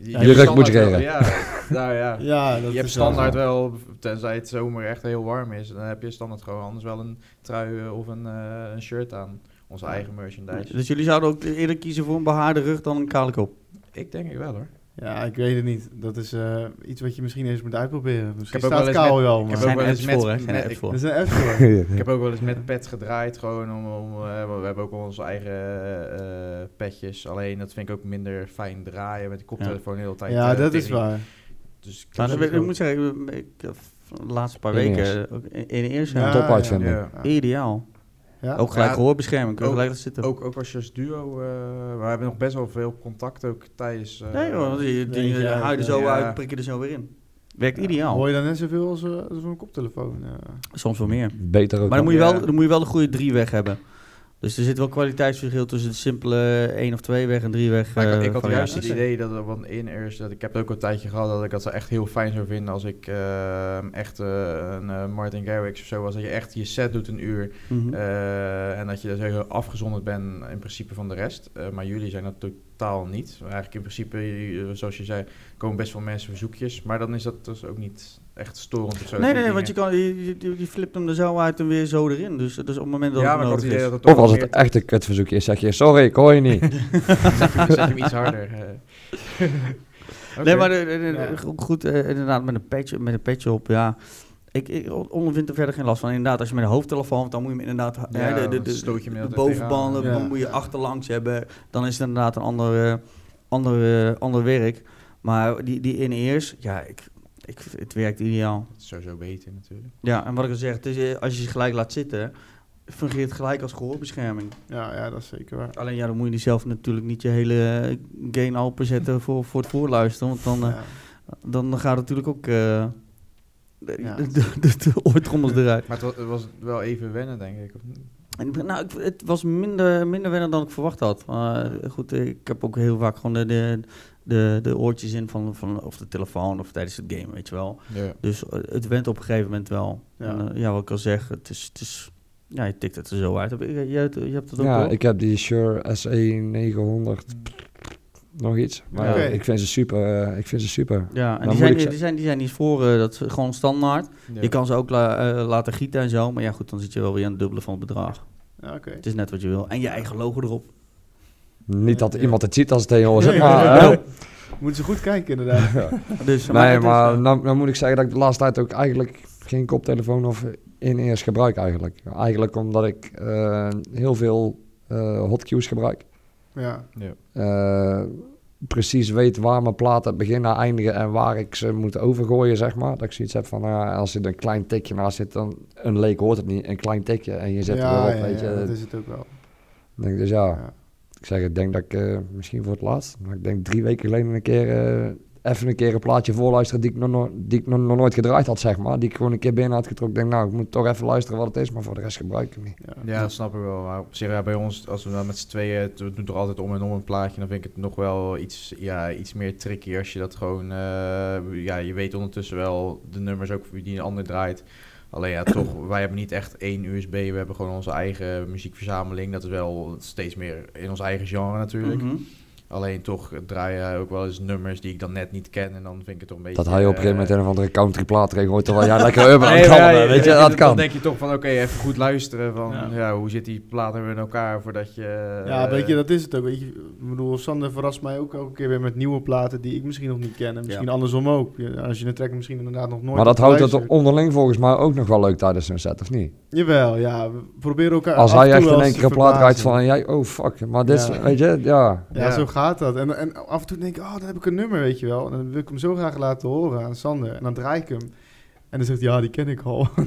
Speaker 2: Je
Speaker 4: hebt
Speaker 3: rug
Speaker 4: standaard
Speaker 3: moet scheren.
Speaker 4: Ja, nou ja.
Speaker 2: Ja, dat
Speaker 4: je hebt
Speaker 2: is wel
Speaker 4: standaard wel, tenzij het zomer echt heel warm is, dan heb je standaard gewoon anders wel een trui of een, eh, een shirt aan. Onze eigen merchandise.
Speaker 1: Dus jullie zouden ook eerder kiezen voor een behaarde rug dan een kale kop?
Speaker 4: Ik denk ik wel hoor.
Speaker 2: Ja, ik weet het niet. Dat is eh, iets wat je misschien eens moet uitproberen. Misschien
Speaker 4: heb ook
Speaker 2: staat kaal wel,
Speaker 4: ik
Speaker 2: maar...
Speaker 4: heb
Speaker 1: Er
Speaker 4: ook
Speaker 1: zijn
Speaker 4: wel
Speaker 1: apps
Speaker 4: eens met-
Speaker 1: voor, hè? Zijn
Speaker 4: met-
Speaker 1: apps
Speaker 4: ik-
Speaker 1: voor.
Speaker 4: Ik heb ook wel eens met pet gedraaid, gewoon om, om eh, we hebben ook onze eigen eh, petjes. Alleen dat vind ik ook minder fijn draaien met de koptelefoon de hele tijd.
Speaker 2: Ja, dat is waar.
Speaker 4: Dus ik
Speaker 1: ik, moet zeggen, ik, ik, de laatste paar
Speaker 3: In
Speaker 1: weken ook in in de eerste
Speaker 2: Ja,
Speaker 4: ja.
Speaker 2: Ja.
Speaker 1: ideaal.
Speaker 2: Ja?
Speaker 1: Ook gelijk
Speaker 4: Ja,
Speaker 1: gehoorbescherming, kun je
Speaker 4: ook-
Speaker 1: gelijk zitten.
Speaker 4: Ook, ook als je als duo... eh, we hebben nog best wel veel contact ook tijdens... eh,
Speaker 1: nee hoor, die, die, er
Speaker 2: ja.
Speaker 1: zo
Speaker 4: Ja.
Speaker 1: uit, prik je er zo weer in. Werkt
Speaker 2: Ja.
Speaker 1: ideaal.
Speaker 2: Hoor je dan net zoveel als, eh, als een koptelefoon? Ja.
Speaker 1: Soms wel meer.
Speaker 3: Beter ook.
Speaker 1: Maar dan moet, je wel, dan moet je wel de goede drie weg hebben. Dus er zit wel kwaliteitsverschil tussen de simpele één of twee weg en drie weg.
Speaker 4: Maar ik,
Speaker 1: eh,
Speaker 4: ik had juist het idee dat er wat in eerst, dat ik heb het ook een tijdje gehad dat ik dat zo echt heel fijn zou vinden als ik eh, echt eh, een eh, Martin Garrix of zo was, dat je echt je set doet een uur
Speaker 1: Mhm.
Speaker 4: eh, en dat je dus heel afgezonderd bent in principe van de rest. Eh, maar jullie zijn dat totaal niet. Eigenlijk in principe, eh, zoals je zei, komen best wel mensen verzoekjes, maar dan is dat dus ook niet echt storend of zo.
Speaker 1: nee, nee, want je, kan, je, je, je flipt hem er zo uit en weer zo erin. Dus, dus op het moment dat
Speaker 4: ja,
Speaker 1: het nodig is.
Speaker 4: dat het
Speaker 3: Of als het echt een kutverzoekje is, zeg je, sorry, ik hoor je niet.
Speaker 4: zet je, zet je hem iets harder. eh.
Speaker 1: Nee, maar de, de- de-
Speaker 2: Ja.
Speaker 1: goed, eh, inderdaad, met een patch, met een patch op, ja. Ik, ik ondervind er verder geen last van. Inderdaad, als je met een hoofdtelefoon, hebt, dan moet je hem inderdaad...
Speaker 4: Ja,
Speaker 1: hè, de, de, de, bovenbanden,
Speaker 2: Ja.
Speaker 1: moet je achterlangs hebben. Dan is het inderdaad een ander, eh, ander, eh, ander werk. Maar die, die in-ears, ja, ik, ik, het werkt ideaal.
Speaker 4: Dat is sowieso beter natuurlijk.
Speaker 1: Ja, en wat ik al zeg, het is, eh, als je ze gelijk laat zitten, fungeert het gelijk als gehoorbescherming.
Speaker 2: Ja, ja, dat is zeker waar.
Speaker 1: Alleen ja, dan moet je die zelf natuurlijk niet je hele eh, gain open zetten voor, voor het voorluisteren. Want dan, eh,
Speaker 2: Ja.
Speaker 1: dan, dan gaat het natuurlijk ook de,
Speaker 2: Ja.
Speaker 1: de, de, de, de oortrommels eruit.
Speaker 4: Maar het was, het was wel even wennen, denk ik. Of niet?
Speaker 1: En, nou, ik, het was minder, minder wennen dan ik verwacht had. Maar goed, ik heb ook heel vaak gewoon de, de, de, oortjes in van, van of de telefoon of tijdens het game, weet je wel.
Speaker 4: Ja.
Speaker 1: Dus eh, het went op een gegeven moment wel.
Speaker 2: Ja.
Speaker 1: En, eh, ja, wat ik al zeg, het is, het is ja, je tikt het er zo uit. Heb je, je, je hebt het ook
Speaker 3: Ja, ik heb die Shure SE 900 nog iets. Maar
Speaker 2: Oké.
Speaker 3: ik vind ze super. eh, ik vind ze super.
Speaker 1: Ja, en
Speaker 3: Dan
Speaker 1: die zijn,
Speaker 3: ik
Speaker 1: die,
Speaker 3: ze-
Speaker 1: zijn, die zijn niet voor, dat is gewoon standaard.
Speaker 4: Ja.
Speaker 1: Je kan ze ook la- laten gieten en zo, maar ja goed, dan zit je wel weer aan het dubbele van het bedrag.
Speaker 2: Ja, oké.
Speaker 1: Het is net wat je wil. En je eigen logo erop.
Speaker 3: Niet dat
Speaker 2: Ja.
Speaker 3: iemand het ziet als het tegen ons zit,
Speaker 2: Nee,
Speaker 3: maar...
Speaker 2: ja.
Speaker 3: eh,
Speaker 2: Moeten ze goed kijken, inderdaad.
Speaker 1: Dus,
Speaker 3: nee, maar
Speaker 1: eh,
Speaker 3: nou, nou moet ik zeggen dat ik de laatste tijd ook eigenlijk geen koptelefoon of in-ears gebruik eigenlijk. Eigenlijk omdat ik eh, heel veel eh hotkeys gebruik.
Speaker 2: ja.
Speaker 4: Ja.
Speaker 3: Eh, precies weet waar mijn platen beginnen, eindigen en waar ik ze moet overgooien, zeg maar. Dat ik zoiets heb van, nou ja, als er een klein tikje naast zit, dan een leek hoort het niet. Een klein tikje en je zet
Speaker 2: ja,
Speaker 3: er weer op,
Speaker 2: ja,
Speaker 3: weet
Speaker 2: ja,
Speaker 3: je.
Speaker 2: dat is het ook wel.
Speaker 3: Ik denk dus ja,
Speaker 2: Ja.
Speaker 3: Ik zeg, ik denk dat ik eh, misschien voor het laatst, maar ik denk drie weken geleden een keer eh, even een keer een plaatje voorluisteren die ik nog, no- die ik nog, nooit gedraaid had, zeg maar. Die ik gewoon een keer binnen had getrokken. Ik denk, nou, ik moet toch even luisteren wat het is, maar voor de rest gebruik ik het niet.
Speaker 2: Ja.
Speaker 4: Dat snap ik wel. Maar op zich, bij ons, als we dan met z'n tweeën, we doen toch altijd om en om een plaatje, dan vind ik het nog wel iets, ja, iets meer tricky als je dat gewoon, eh, ja, je weet ondertussen wel de nummers ook die een ander draait. Alleen ja, toch, wij hebben niet echt één USB, we hebben gewoon onze eigen muziekverzameling. Dat is wel steeds meer in ons eigen genre natuurlijk.
Speaker 1: mhm.
Speaker 4: Alleen toch draai je ook wel eens nummers die ik dan net niet ken en dan vind ik het toch een beetje...
Speaker 3: Dat hij op een gegeven moment
Speaker 4: eh,
Speaker 3: een of andere country plaat erin gooit, terwijl jij lekker urban aan het
Speaker 4: Nee, ja,
Speaker 3: bent, weet je,
Speaker 4: ja,
Speaker 3: dat
Speaker 4: Dan
Speaker 3: kan.
Speaker 4: denk je toch van, oké, even goed luisteren van,
Speaker 1: Ja.
Speaker 4: ja. hoe zit die platen weer in elkaar voordat je...
Speaker 2: Ja,
Speaker 4: eh,
Speaker 2: weet je, dat is het ook. Weet je, ik bedoel, Sander verrast mij ook elke keer weer met nieuwe platen die ik misschien nog niet ken. En misschien
Speaker 1: Ja.
Speaker 2: andersom ook. Ja, Als je een track misschien inderdaad nog nooit
Speaker 3: Maar dat houdt het onderling volgens mij ook nog wel leuk tijdens een set, of niet?
Speaker 2: Jawel, ja. We proberen elkaar
Speaker 3: Als hij echt
Speaker 2: wel
Speaker 3: in één keer een plaat
Speaker 2: verbazen.
Speaker 3: van, jij, oh fuck, maar dit is,
Speaker 2: Ja.
Speaker 3: weet je, ja.
Speaker 2: Ja,
Speaker 4: Ja.
Speaker 2: zo gaat dat. En, en af en toe denk ik, oh, dan heb ik een nummer, weet je wel. En dan wil ik hem zo graag laten horen aan Sander. En dan draai ik hem. En dan zegt hij, ja, die ken ik al. dan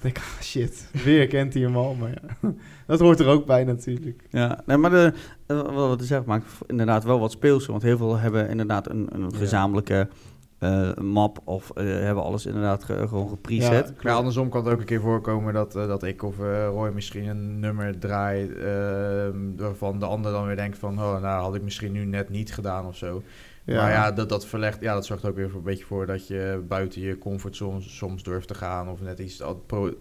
Speaker 2: denk ik, ah, shit. Weer kent hij hem al. Maar ja, dat hoort er ook bij natuurlijk.
Speaker 1: Ja, nee, maar de, eh, wat wat ik zeg, maakt inderdaad wel wat speels. Want heel veel hebben inderdaad een, een gezamenlijke map of eh, hebben alles inderdaad ge- gewoon gepreset.
Speaker 2: Ja,
Speaker 4: Maar andersom kan het ook een keer voorkomen dat, eh, dat ik of eh, Roy misschien een nummer draait ehm, waarvan de ander dan weer denkt van, oh, nou had ik misschien nu net niet gedaan of zo. Maar ja, dat, dat verlegt, ja, dat zorgt ook weer voor een beetje voor dat je buiten je comfort soms, soms durft te gaan of net iets,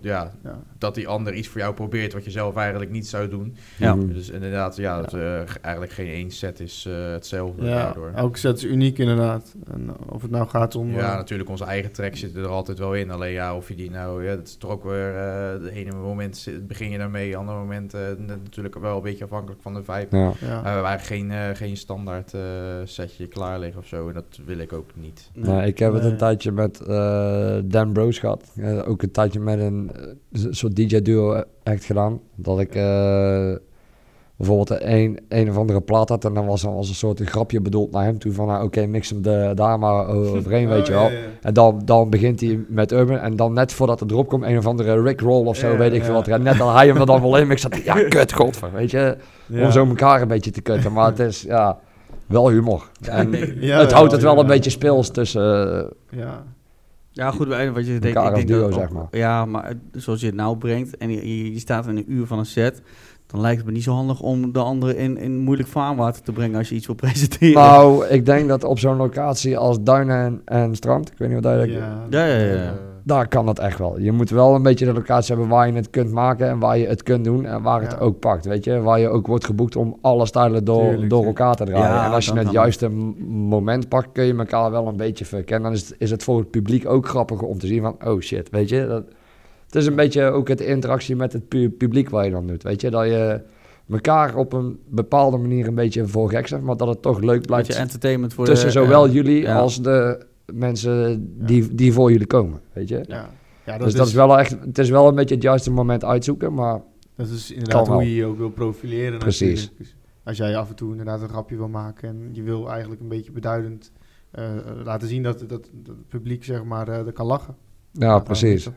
Speaker 4: ja,
Speaker 2: ja.
Speaker 4: dat die ander iets voor jou probeert wat je zelf eigenlijk niet zou doen.
Speaker 1: Ja.
Speaker 3: Mhm.
Speaker 4: Dus inderdaad, ja, dat, eh, eigenlijk geen één set is eh, hetzelfde
Speaker 2: Ja,
Speaker 4: daardoor.
Speaker 2: elke set is uniek inderdaad. En of het nou gaat om...
Speaker 4: Ja,
Speaker 2: eh,
Speaker 4: natuurlijk, onze eigen track zit er altijd wel in. Alleen ja, of je die nou, ja, dat is toch ook weer, eh de ene moment begin je daarmee, andere moment eh, net natuurlijk wel een beetje afhankelijk van de vibe.
Speaker 3: Ja.
Speaker 2: ja.
Speaker 4: We hebben eigenlijk geen, eh, geen standaard eh, setje klaar liggen of zo. En dat wil ik ook niet.
Speaker 3: Nee, ik heb het
Speaker 2: Nee.
Speaker 3: een tijdje met eh, Dan Bros gehad. Eh, ook een tijdje met een eh, soort DJ-duo echt gedaan. Dat ik... eh, bijvoorbeeld een, een of andere plaat had en dan was er als een soort een grapje bedoeld naar hem toe van nou, oké, mix hem de, daar maar overheen, weet je
Speaker 2: Oh,
Speaker 3: wel.
Speaker 2: ja, ja.
Speaker 3: En dan, dan begint hij met Urban en dan net voordat de drop komt, een of andere Rick Roll of zo,
Speaker 2: Ja,
Speaker 3: weet ik
Speaker 2: ja.
Speaker 3: veel wat. En net dan hij hem er dan wel in mixt, ja, kut, godver, weet je.
Speaker 2: Ja.
Speaker 3: Om zo elkaar een beetje te kutten, maar het is, ja, wel humor. En
Speaker 2: Ja,
Speaker 3: het
Speaker 2: ja,
Speaker 3: houdt het wel
Speaker 2: ja.
Speaker 3: een beetje speels tussen... eh,
Speaker 2: Ja.
Speaker 1: Ja, goed, wat je denkt. Ik denk
Speaker 3: duo,
Speaker 1: dat
Speaker 3: zeg maar.
Speaker 1: Ja, maar zoals je het nou brengt en je, staat in een uur van een set, dan lijkt het me niet zo handig om de andere in, in moeilijk vaarwater te brengen als je iets wil presenteren.
Speaker 3: Nou, ik denk dat op zo'n locatie als Duinen en, en Strand, ik weet niet wat dat
Speaker 2: Ja.
Speaker 1: Ja, ja, ja.
Speaker 3: Daar kan dat echt wel. Je moet wel een beetje de locatie hebben waar je het kunt maken en waar je het kunt doen en waar het
Speaker 2: Ja.
Speaker 3: ook pakt, weet je. Waar je ook wordt geboekt om alle stijlen door,
Speaker 2: Tuurlijk,
Speaker 3: door elkaar te draaien.
Speaker 1: Ja,
Speaker 3: en als je het juiste moment pakt, kun je elkaar wel een beetje verkennen. Dan is het, is het voor het publiek ook grappiger om te zien van, oh shit, weet je. Dat, het is een beetje ook het interactie met het pu- publiek waar je dan doet, weet je. Dat je elkaar op een bepaalde manier een beetje voor gek zegt, maar dat het toch leuk
Speaker 1: Beetje
Speaker 3: blijft
Speaker 1: entertainment voor
Speaker 3: tussen
Speaker 1: de,
Speaker 3: zowel jullie
Speaker 1: ja.
Speaker 3: als de mensen die, die voor jullie komen, weet je.
Speaker 2: Ja. Ja,
Speaker 3: dus dat is wel echt, het is wel een beetje het juiste moment uitzoeken, maar
Speaker 2: Dat is inderdaad hoe je je ook wil profileren.
Speaker 3: Precies.
Speaker 2: natuurlijk. Dus als jij af en toe inderdaad een grapje wil maken en je wil eigenlijk een beetje beduidend eh, laten zien dat, dat, dat het publiek zeg maar eh, er kan lachen.
Speaker 3: ja, precies,
Speaker 2: dat-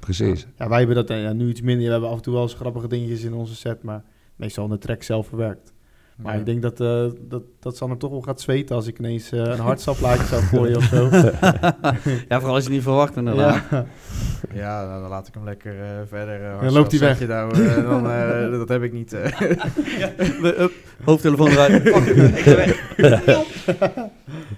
Speaker 3: precies.
Speaker 2: Ja, wij hebben dat eh, ja, nu iets minder. We hebben af en toe wel eens grappige dingetjes in onze set, maar meestal in de track zelf verwerkt. Maar ik denk dat, eh dat, dat Sander toch wel gaat zweten als ik ineens eh, een hartsaplaatje zou gooien of zo.
Speaker 1: ja, vooral als je het niet verwacht inderdaad.
Speaker 2: ja.
Speaker 4: Ja, nou, dan laat ik hem lekker eh, verder. eh,
Speaker 2: Dan loopt hij weg.
Speaker 4: Nou, dan, eh, dat heb ik niet. eh.
Speaker 1: Up, hoofdtelefoon eruit. Fuck, ik ben weg.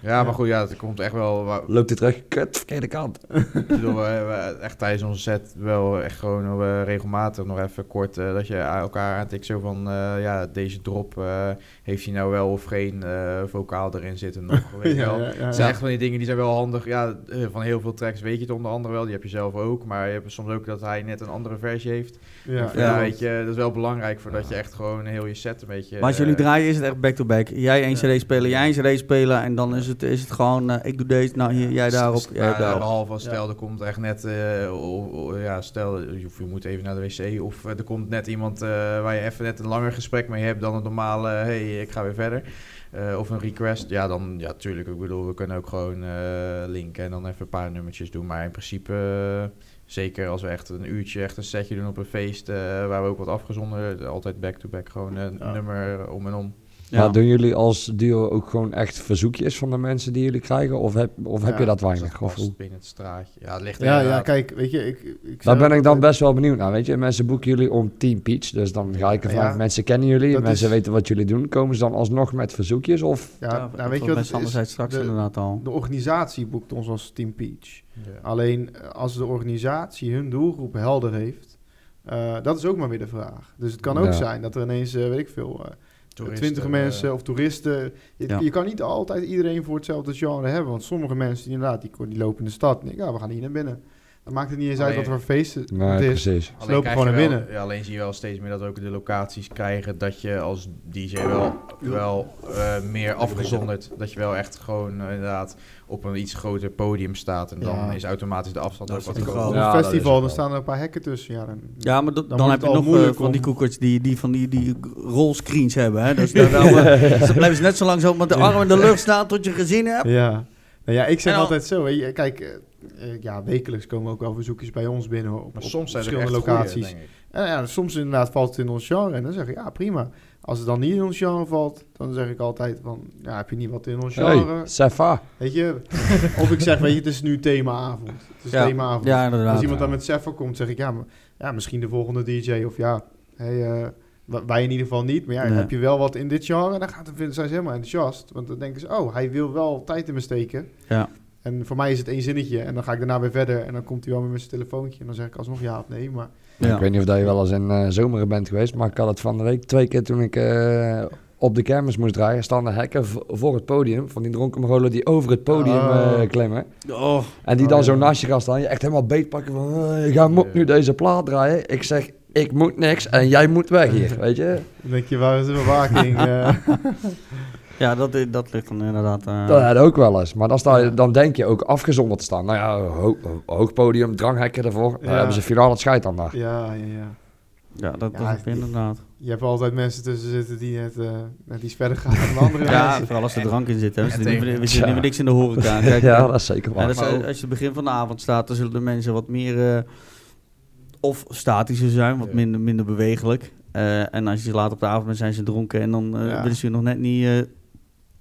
Speaker 4: Ja, maar goed, ja, het komt echt wel.
Speaker 3: Loopt hij terug, kut, verkeerde kant.
Speaker 4: Ik bedoel, we hebben echt tijdens onze set wel echt gewoon eh, regelmatig nog even kort eh, dat je aan elkaar aantikt zo van eh, ja, deze drop eh, heeft hij nou wel of geen vocaal erin zitten nog, weet
Speaker 2: Ja,
Speaker 4: wel.
Speaker 2: ja, ja,
Speaker 4: Het zijn echt van die dingen die zijn wel handig. Ja, van heel veel tracks weet je het onder andere wel. Die heb je zelf ook. Maar je hebt soms ook dat hij net een andere versie heeft.
Speaker 2: Ja,
Speaker 4: weet je, dat is wel belangrijk voordat je echt gewoon heel je set een beetje...
Speaker 1: Maar als jullie draaien is het echt back-to-back. Jij één
Speaker 4: Ja.
Speaker 1: cd spelen, jij één cd spelen en dan is het, is het gewoon, eh, ik doe deze, nou hier, jij daarop, jij
Speaker 4: ja,
Speaker 1: daarop.
Speaker 4: Behalve als stel, er komt echt net, eh, ja, stel, of je moet even naar de wc, of eh, er komt net iemand eh, waar je even net een langer gesprek mee hebt dan een normale, hey, ik ga weer verder. Eh, of een request, ja, dan, ja, tuurlijk, ik bedoel, we kunnen ook gewoon eh, linken en dan even een paar nummertjes doen. Maar in principe, eh, zeker als we echt een uurtje, echt een setje doen op een feest, eh, waar we ook wat afgezonder, altijd back-to-back, gewoon een
Speaker 2: Ja.
Speaker 4: nummer om en om.
Speaker 1: Ja.
Speaker 3: Maar doen jullie als duo ook gewoon echt verzoekjes van de mensen die jullie krijgen? Of heb, of heb
Speaker 2: Ja,
Speaker 3: je dat weinig?
Speaker 4: dat
Speaker 3: Of hoe?
Speaker 4: binnen het straatje. Ja, het ligt
Speaker 2: Ja, ja,
Speaker 4: inderdaad-
Speaker 2: kijk, weet je, ik... ik
Speaker 3: Daar ben ik dan best wel benieuwd naar. Weet je, mensen boeken jullie om Team Peach. Dus dan ga ik ervan
Speaker 2: Ja.
Speaker 3: mensen kennen jullie, mensen
Speaker 2: is-
Speaker 3: weten wat jullie doen. Komen ze dan alsnog met verzoekjes? Of
Speaker 2: Ja, nou, weet je wat
Speaker 1: straks
Speaker 2: De-
Speaker 1: inderdaad al.
Speaker 2: De organisatie boekt ons als Team Peach.
Speaker 4: Ja.
Speaker 2: Alleen eh, als de organisatie hun doelgroep helder heeft, eh, dat is ook maar weer de vraag. Dus het kan ook
Speaker 3: Ja.
Speaker 2: zijn dat er ineens, eh, weet ik veel, eh, twintig mensen
Speaker 4: eh,
Speaker 2: of toeristen. Je,
Speaker 1: Ja.
Speaker 2: je kan niet altijd iedereen voor hetzelfde genre hebben. Want sommige mensen die inderdaad, die, die lopen in de stad en denken, ja, we gaan hier naar binnen. Dan maakt het niet eens uit wat voor feest het
Speaker 3: Nee,
Speaker 2: is.
Speaker 3: precies.
Speaker 2: Ze lopen gewoon naar
Speaker 4: wel-
Speaker 2: binnen.
Speaker 4: Ja, alleen zie je wel steeds meer dat ook de locaties krijgen dat je als DJ wel, wel eh, meer afgezonderd, dat je wel echt gewoon eh, inderdaad op een iets groter podium staat en dan
Speaker 2: Ja.
Speaker 4: is automatisch de afstand
Speaker 1: Dat
Speaker 4: ook wat
Speaker 1: te
Speaker 4: groter.
Speaker 1: groot.
Speaker 2: Op
Speaker 3: Ja,
Speaker 2: een festival, dan staan er een paar hekken tussen. Ja, dan,
Speaker 1: Ja, maar dat- dan,
Speaker 2: wordt
Speaker 1: heb je nog eh,
Speaker 2: moeilijk
Speaker 1: van die koekers die, die van die, die rollscreens hebben. Hè? Dus daar, dan blijven ze net zo lang zo met de arm in de lucht staan tot je gezien hebt.
Speaker 2: Ja. Nou ja, ik zeg altijd zo. Weet je, kijk, eh, eh, ja, wekelijks komen ook wel verzoekjes bij ons binnen op,
Speaker 4: Maar
Speaker 2: op
Speaker 4: soms zijn er echt
Speaker 2: verschillende
Speaker 4: goeie,
Speaker 2: locaties.
Speaker 4: denk ik.
Speaker 2: En ja, soms inderdaad valt het in ons genre. En dan zeg ik, ja, prima. Als het dan niet in ons genre valt, dan zeg ik altijd van, ja, heb je niet wat in ons genre?
Speaker 3: Hey, Sefa.
Speaker 2: Weet je? Of ik zeg, weet je, het is nu themaavond. Het is
Speaker 1: Ja.
Speaker 2: themaavond.
Speaker 1: Ja, inderdaad.
Speaker 2: Als iemand dan met Seffer komt, zeg ik, ja, maar, ja, misschien de volgende DJ. Of ja, hey, eh, wij in ieder geval niet. Maar ja,
Speaker 1: Nee.
Speaker 2: heb je wel wat in dit genre? Dan gaat, dan vinden, zijn ze helemaal enthousiast. Want dan denken ze, oh, hij wil wel tijd in me steken.
Speaker 1: Ja.
Speaker 2: En voor mij is het één zinnetje. En dan ga ik daarna weer verder. En dan komt hij wel weer met zijn telefoontje. En dan zeg ik alsnog ja of nee. Maar
Speaker 1: Ja.
Speaker 3: Ik weet niet of dat je wel eens in eh zomeren bent geweest, maar ik had het van de week twee keer toen ik eh, op de kermis moest draaien, staan de hekken voor het podium van die dronken Mongolen die over het podium
Speaker 2: Oh.
Speaker 3: eh, klimmen.
Speaker 1: Oh,
Speaker 3: En die
Speaker 2: Oh,
Speaker 3: dan
Speaker 2: ja.
Speaker 3: zo naast je gaan staan, je echt helemaal beetpakken van, je gaat moet nu deze plaat draaien. Ik zeg, ik moet niks en jij moet weg hier, weet je.
Speaker 2: dan denk je, waar is de bewaking? Eh,
Speaker 1: ja, dat, dat ligt dan inderdaad... eh,
Speaker 3: Dat had ook wel eens. Maar dan, sta je,
Speaker 2: Ja.
Speaker 3: dan denk je ook afgezonderd te staan. Nou ja, ho- hoog podium, dranghekken ervoor. Dan
Speaker 2: Ja.
Speaker 3: hebben ze finaal het scheid aan daar.
Speaker 2: ja, ja, ja.
Speaker 1: Ja, dat,
Speaker 2: Ja,
Speaker 1: dat is inderdaad.
Speaker 2: Je hebt altijd mensen tussen zitten die net, eh, net iets verder gaan dan de andere
Speaker 1: Ja,
Speaker 2: mensen.
Speaker 1: vooral als er drank in zit. Hè. We
Speaker 4: en
Speaker 1: zitten niet meer- we zitten niet meer
Speaker 3: Ja.
Speaker 1: niks in de horeca. Kijk,
Speaker 3: ja,
Speaker 1: ja,
Speaker 3: dat is zeker waar.
Speaker 1: dus,
Speaker 4: Maar
Speaker 1: eh,
Speaker 4: ook-
Speaker 1: als je het begin van de avond staat, dan zullen de mensen wat meer... eh, of statischer zijn, wat
Speaker 4: Ja.
Speaker 1: minder, minder bewegelijk. Eh, en als je laat op de avond bent, zijn ze dronken. En dan eh,
Speaker 2: Ja.
Speaker 1: willen ze je nog net niet eh,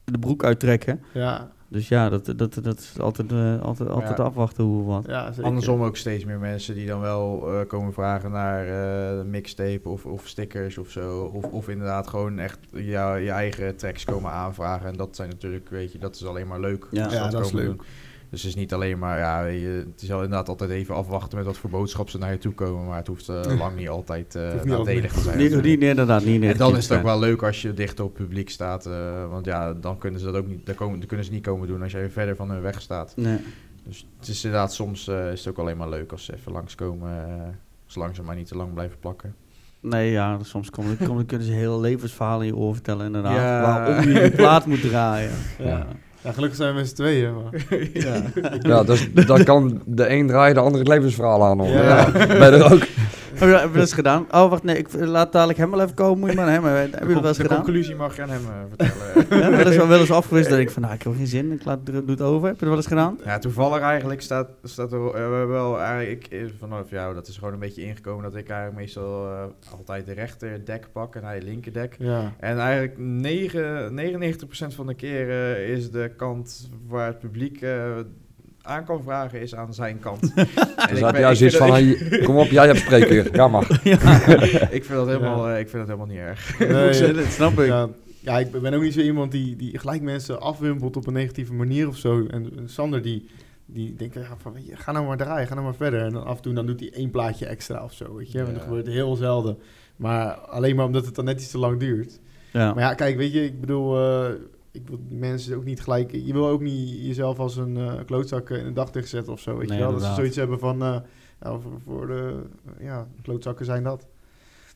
Speaker 1: de broek uittrekken.
Speaker 2: Ja,
Speaker 1: Dus ja, dat, dat, dat is altijd, eh, altijd, altijd
Speaker 4: Ja.
Speaker 1: afwachten hoe wat.
Speaker 2: ja.
Speaker 4: Andersom ook steeds meer mensen die dan wel eh, komen vragen naar eh mixtape of, of stickers of zo. Of, of inderdaad gewoon echt ja, je eigen tracks komen aanvragen. En dat zijn natuurlijk, weet je, dat is alleen maar leuk.
Speaker 1: Ja.
Speaker 2: Ja, dat is
Speaker 4: komen
Speaker 2: leuk.
Speaker 4: doen. Dus het is niet alleen maar, ja, je, het is wel inderdaad altijd even afwachten met wat voor boodschap ze naar je toe komen. Maar het hoeft eh, lang niet altijd eh
Speaker 2: niet
Speaker 4: nadelig te zijn.
Speaker 1: Niet, niet, nee, inderdaad, niet
Speaker 4: En dan is het ook wel leuk als je dichter op het publiek staat. eh, want ja, dan kunnen ze dat ook niet, dan, komen, dan kunnen ze niet komen doen als jij verder van hun weg staat.
Speaker 1: Nee.
Speaker 4: Dus het is inderdaad, soms eh, is het ook alleen maar leuk als ze even langskomen. zolang ze maar niet te lang blijven plakken.
Speaker 1: Nee, ja, soms komen, komen, kunnen ze hele levensverhalen in je oor vertellen, inderdaad.
Speaker 4: Ja.
Speaker 1: Waarom je die plaat moet draaien.
Speaker 2: Ja. Ja, gelukkig zijn we met z'n tweeën. Maar.
Speaker 1: Ja.
Speaker 3: Ja, dus dan kan de een draaien, de ander het levensverhaal aan. hoor.
Speaker 2: Ja.
Speaker 3: Ja. Ben je er ook?
Speaker 1: Heb je, heb je dat eens gedaan? Oh, wacht, nee, ik laat dadelijk hem wel even komen. Moet je maar hem. Heb je dat wel eens
Speaker 4: de
Speaker 1: gedaan?
Speaker 4: conclusie mag je aan hem eh, vertellen.
Speaker 1: Ja, eens, wel eens afgewist dat ik van, nou, ik heb geen zin. Ik laat, doe het over. Heb je dat wel eens gedaan?
Speaker 4: ja, toevallig eigenlijk staat, staat er eh, wel eigenlijk ik, eh, vanaf jou, dat is gewoon een beetje ingekomen dat ik eigenlijk meestal eh, altijd de rechter dek pak en hij de linker dek.
Speaker 2: Ja.
Speaker 4: En eigenlijk 9, 99% van de keren is de kant waar het publiek eh, aan kan vragen, is aan zijn kant. en
Speaker 3: Dus
Speaker 4: ik
Speaker 3: heb
Speaker 4: ben-
Speaker 3: jij zoiets van, kom op, jij hebt spreekuur. Ga maar.
Speaker 4: ik vind dat helemaal, eh, ik vind dat helemaal niet erg.
Speaker 2: Nee,
Speaker 1: dat snap ik.
Speaker 2: ja, ja, ik ben ook niet zo iemand die, die gelijk mensen afwimpelt op een negatieve manier of zo. En, en Sander die, die denkt, ja, van, weet je, ga nou maar draaien, ga nou maar verder. En dan af en toe dan doet hij één plaatje extra of zo, weet je. Want
Speaker 4: Ja.
Speaker 2: dat gebeurt heel zelden. Maar alleen maar omdat het dan net iets te lang duurt.
Speaker 1: Ja.
Speaker 2: Maar ja, kijk, weet je, ik bedoel, eh, ik wil mensen ook niet gelijk... Je wil ook niet jezelf als een eh, klootzak in een daglicht zetten of zo, weet
Speaker 1: Nee,
Speaker 2: je wel. Dat ze zoiets hebben van, eh, nou, voor, voor de, ja, klootzakken zijn dat.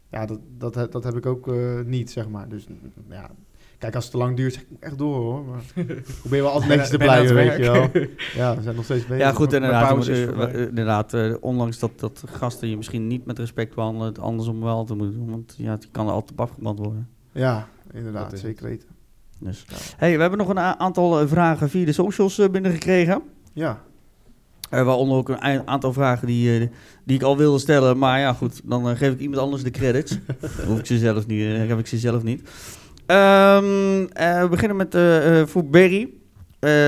Speaker 2: Ja, dat, dat, dat heb ik ook eh, niet, zeg maar. Dus mm, ja, kijk, als het te lang duurt, zeg ik moet echt door, hoor. Maar probeer wel altijd netjes te
Speaker 4: het
Speaker 2: blijven, weet je wel. Ja, we zijn nog steeds bezig.
Speaker 1: Ja, goed, inderdaad. we- inderdaad eh, ondanks dat, dat gasten je misschien niet met respect behandelen, het andersom wel te moeten doen. Want ja, die kan er altijd op afgeband worden.
Speaker 2: Ja, inderdaad, zeker weten.
Speaker 1: Dus. Hey, we hebben nog een aantal eh, vragen via de socials eh, binnengekregen.
Speaker 2: Ja,
Speaker 1: Eh, waaronder ook een aantal vragen die, die ik al wilde stellen. Maar ja, goed, dan geef ik iemand anders de credits. Hoef ik ze zelf niet, heb ik ze zelf niet. Ehm, eh, we beginnen met voor Berry.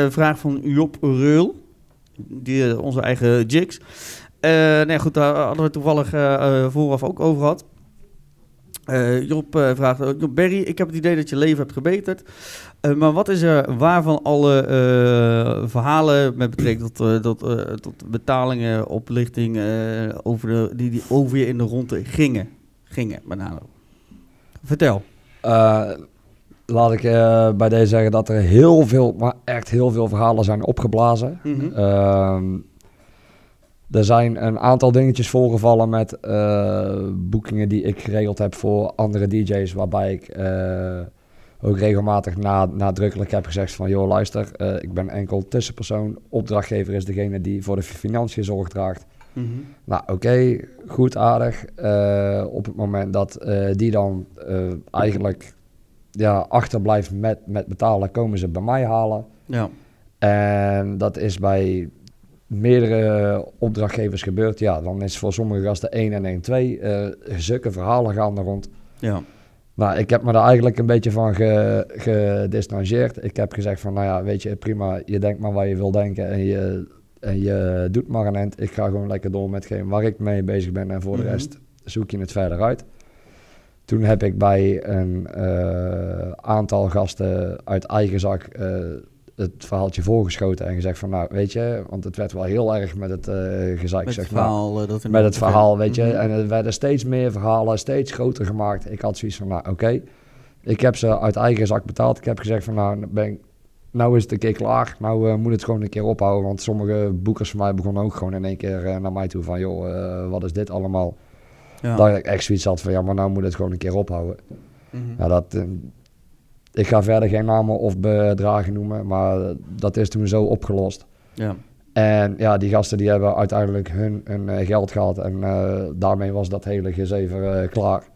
Speaker 1: Vraag van Job Reul. Die, onze eigen Jigs. Nee, goed, daar hadden we toevallig vooraf ook over gehad. Eh, Job eh, vraagt, Job Berry, ik heb het idee dat je leven hebt gebeterd. Maar wat is er waar van alle verhalen met betrekking tot, tot, tot betalingen, oplichting, over de, die, die over je in de ronde gingen? Gingen, name. Vertel.
Speaker 3: Laat ik bij deze zeggen dat er heel veel, maar echt heel veel verhalen zijn opgeblazen. Ehm, er zijn een aantal dingetjes voorgevallen met eh, boekingen die ik geregeld heb voor andere DJ's, waarbij ik eh, ook regelmatig na, nadrukkelijk heb gezegd van, joh luister, eh, ik ben enkel tussenpersoon, opdrachtgever is degene die voor de financiën zorg draagt.
Speaker 1: Mhm.
Speaker 3: Nou, oké, goed, aardig. Op het moment dat die dan eigenlijk ja, achterblijft met, met betalen, komen ze bij mij halen.
Speaker 1: Ja.
Speaker 3: En dat is bij meerdere opdrachtgevers gebeurd. Ja, dan is voor sommige gasten 1 en 1, 2. eh zulke verhalen gaan er rond.
Speaker 1: Ja.
Speaker 3: Nou, ik heb me daar eigenlijk een beetje van ge, gedistanceerd. Ik heb gezegd van, nou ja, weet je, prima. Je denkt maar waar je wil denken en je, en je doet maar een end. Ik ga gewoon lekker door met hetgeen waar ik mee bezig ben. En voor
Speaker 1: Mhm.
Speaker 3: de rest zoek je het verder uit. Toen heb ik bij een eh, aantal gasten uit eigen zak eh, het verhaaltje voorgeschoten en gezegd van, nou, weet je, want het werd wel heel erg met het eh gezeik,
Speaker 1: Met
Speaker 3: zeg
Speaker 1: het
Speaker 3: maar.
Speaker 1: verhaal. eh, dat in
Speaker 3: Met het verhaal, weet je.
Speaker 1: Mhm.
Speaker 3: En er werden steeds meer verhalen, steeds groter gemaakt. Ik had zoiets van, nou oké. Ik heb ze uit eigen zak betaald. Ik heb gezegd van, nou, ben ik, nou is het een keer klaar. Nou eh, moet het gewoon een keer ophouden. Want sommige boekers van mij begonnen ook gewoon in één keer eh, naar mij toe van, joh, eh, wat is dit allemaal?
Speaker 1: Ja.
Speaker 3: Dat ik echt zoiets had van, ja, maar nou moet het gewoon een keer ophouden. Ja, dat, eh, ik ga verder geen namen of bedragen noemen, maar dat is toen zo opgelost.
Speaker 1: Ja.
Speaker 3: En ja, die gasten die hebben uiteindelijk hun, hun eh, geld gehad en eh, daarmee was dat hele gezever eh, klaar.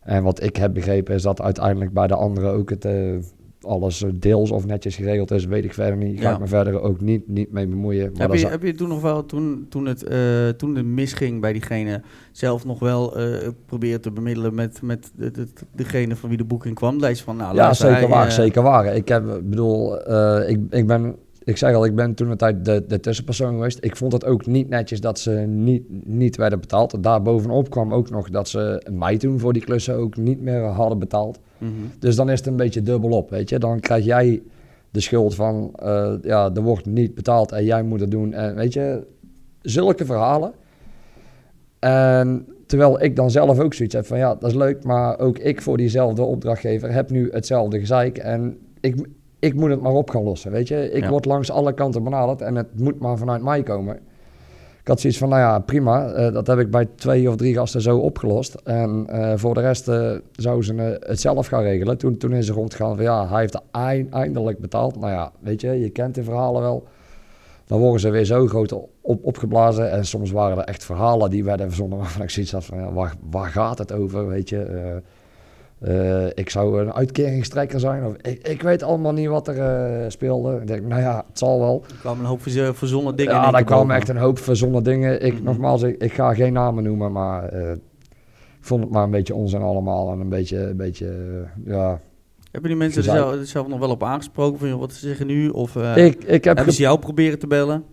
Speaker 3: En wat ik heb begrepen is dat uiteindelijk bij de anderen ook het, alles eh, deels of netjes geregeld is, weet ik verder niet. Ga
Speaker 1: Ja.
Speaker 3: ik me verder ook niet, niet mee bemoeien. Maar
Speaker 1: Heb je, heb je toen nog wel, toen, toen, het, eh, toen het misging bij diegene, zelf nog wel eh proberen te bemiddelen met, met de, de- degene van wie de boeking kwam? Je van, nou,
Speaker 3: ja, zeker
Speaker 1: hij,
Speaker 3: waar, zeker waar. Ik heb, bedoel, ik, ik ben, ik zeg al, ik ben toen een tijd de, de tussenpersoon geweest. Ik vond het ook niet netjes dat ze niet, niet werden betaald. Daarbovenop kwam ook nog dat ze mij toen voor die klussen ook niet meer hadden betaald.
Speaker 1: mhm.
Speaker 3: Dus dan is het een beetje dubbelop, weet je. Dan krijg jij de schuld van, eh, ja, er wordt niet betaald en jij moet het doen. En weet je, zulke verhalen. En terwijl ik dan zelf ook zoiets heb van, ja, dat is leuk, maar ook ik voor diezelfde opdrachtgever heb nu hetzelfde gezeik. En ik, ik moet het maar op gaan lossen, weet je. Ik
Speaker 1: Ja.
Speaker 3: word langs alle kanten benaderd en het moet maar vanuit mij komen. Ik had zoiets van, nou ja, prima. eh, dat heb ik bij twee of drie gasten zo opgelost. En eh, voor de rest eh zouden ze het zelf gaan regelen. Toen, toen is er rondgegaan van, ja, hij heeft eind- eindelijk betaald. Nou ja, weet je, je kent de verhalen wel. Dan worden ze weer zo groot op, opgeblazen. En soms waren er echt verhalen die werden verzonnen waarvan ik zoiets had van, ja, waar, waar gaat het over, weet je. Eh, ik zou een uitkeringstrekker zijn. Of, ik, ik weet allemaal niet wat er eh, speelde. Ik denk, nou ja, het zal wel.
Speaker 1: Er kwamen een hoop verz- verzonnen dingen in
Speaker 3: Ja, daar
Speaker 1: keer
Speaker 3: kwamen echt een hoop verzonnen dingen. Ik,
Speaker 1: Mhm.
Speaker 3: Nogmaals, ik, ik ga geen namen noemen, maar eh, ik vond het maar een beetje onzin allemaal. En een beetje, een beetje ja...
Speaker 1: Hebben die mensen er zelf, zelf nog wel op aangesproken van, joh, wat ze zeggen nu? Of
Speaker 3: ik, ik heb
Speaker 1: hebben ze jou proberen te bellen?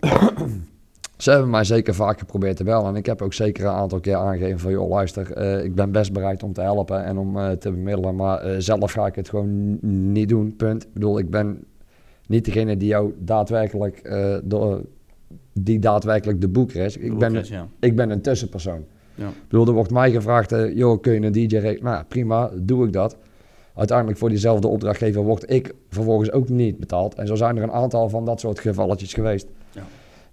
Speaker 3: Ze hebben mij zeker vaak geprobeerd te bellen. En ik heb ook zeker een aantal keer aangegeven van... joh, luister, eh, ik ben best bereid om te helpen en om eh, te bemiddelen. Maar eh, zelf ga ik het gewoon niet doen, punt. Ik bedoel, ik ben niet degene die jou daadwerkelijk... door, die daadwerkelijk de boeker is. Ik ben,
Speaker 1: ja.
Speaker 3: ik ben een tussenpersoon.
Speaker 1: Ja.
Speaker 3: Ik bedoel, er wordt mij gevraagd... joh, kun je een DJ? Nou prima, doe ik dat. Uiteindelijk voor diezelfde opdrachtgever word ik vervolgens ook niet betaald. En zo zijn er een aantal van dat soort gevalletjes geweest.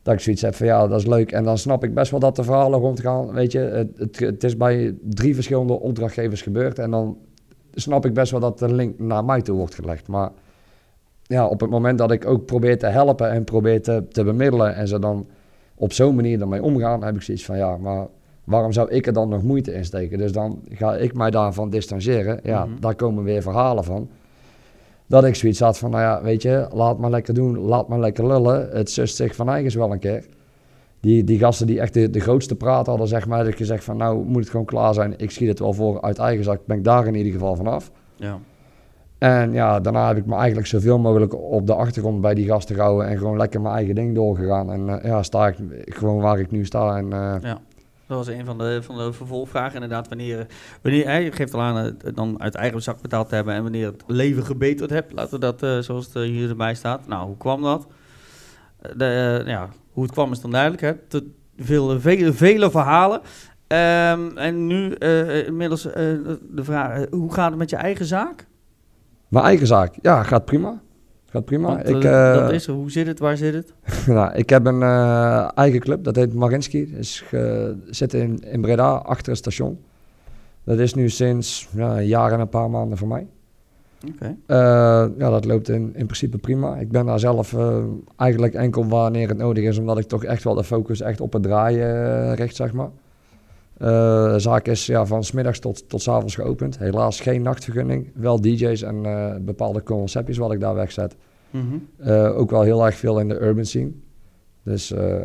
Speaker 3: Dat ik zoiets heb van ja, dat is leuk. En dan snap ik best wel dat de verhalen rondgaan. Weet je, het, het, het is bij drie verschillende opdrachtgevers gebeurd. En dan snap ik best wel dat de link naar mij toe wordt gelegd. Maar ja, op het moment dat ik ook probeer te helpen en probeer te, te bemiddelen. En ze dan op zo'n manier ermee omgaan, heb ik zoiets van ja, maar waarom zou ik er dan nog moeite in steken? Dus dan ga ik mij daarvan distancieren. Ja,
Speaker 1: Mhm.
Speaker 3: daar komen weer verhalen van. Dat ik zoiets had van, nou ja, weet je, laat maar lekker doen, laat maar lekker lullen. Het zust zich van eigens wel een keer. Die, die gasten die echt de, de grootste praat hadden, zeg maar, heb ik gezegd van, nou moet het gewoon klaar zijn. Ik schiet het wel voor uit eigen zak, ben ik daar in ieder geval vanaf.
Speaker 1: Ja.
Speaker 3: En ja, daarna heb ik me eigenlijk zoveel mogelijk op de achtergrond bij die gasten gehouden en gewoon lekker mijn eigen ding doorgegaan. En eh, ja, sta ik gewoon waar ik nu sta. En eh,
Speaker 1: Ja. Dat was een van de, van de vervolgvragen inderdaad. Wanneer, wanneer hij geeft al aan het dan uit eigen zak betaald te hebben en wanneer het leven gebeterd hebt. Laten we dat eh, zoals het eh, hier erbij staat. Nou, hoe kwam dat? Eh, De, eh, ja, hoe het kwam is dan duidelijk. Hè? Te, veel, vele, vele verhalen. Ehm, en nu eh, inmiddels eh, de vraag, eh, hoe gaat het met je eigen zaak?
Speaker 3: mijn eigen zaak, ja, gaat prima. Gaat prima.
Speaker 1: Want,
Speaker 3: ik,
Speaker 1: eh,
Speaker 3: eh,
Speaker 1: dat is er. Hoe zit het? Waar zit het?
Speaker 3: nou, ik heb een eh, eigen club, dat heet Marinski. Is ge- zit in, in Breda, achter het station. Dat is nu sinds ja, een jaar en een paar maanden voor mij. Eh, ja, dat loopt in, in principe prima. Ik ben daar zelf eigenlijk enkel wanneer het nodig is, omdat ik toch echt wel de focus echt op het draaien eh, richt, zeg maar. Eh, de zaak is ja, van smiddags tot, tot s avonds geopend. Helaas geen nachtvergunning. Wel DJ's en eh, bepaalde conceptjes wat ik daar wegzet.
Speaker 1: Mhm.
Speaker 3: Eh, ook wel heel erg veel in de urban scene. Dus. eh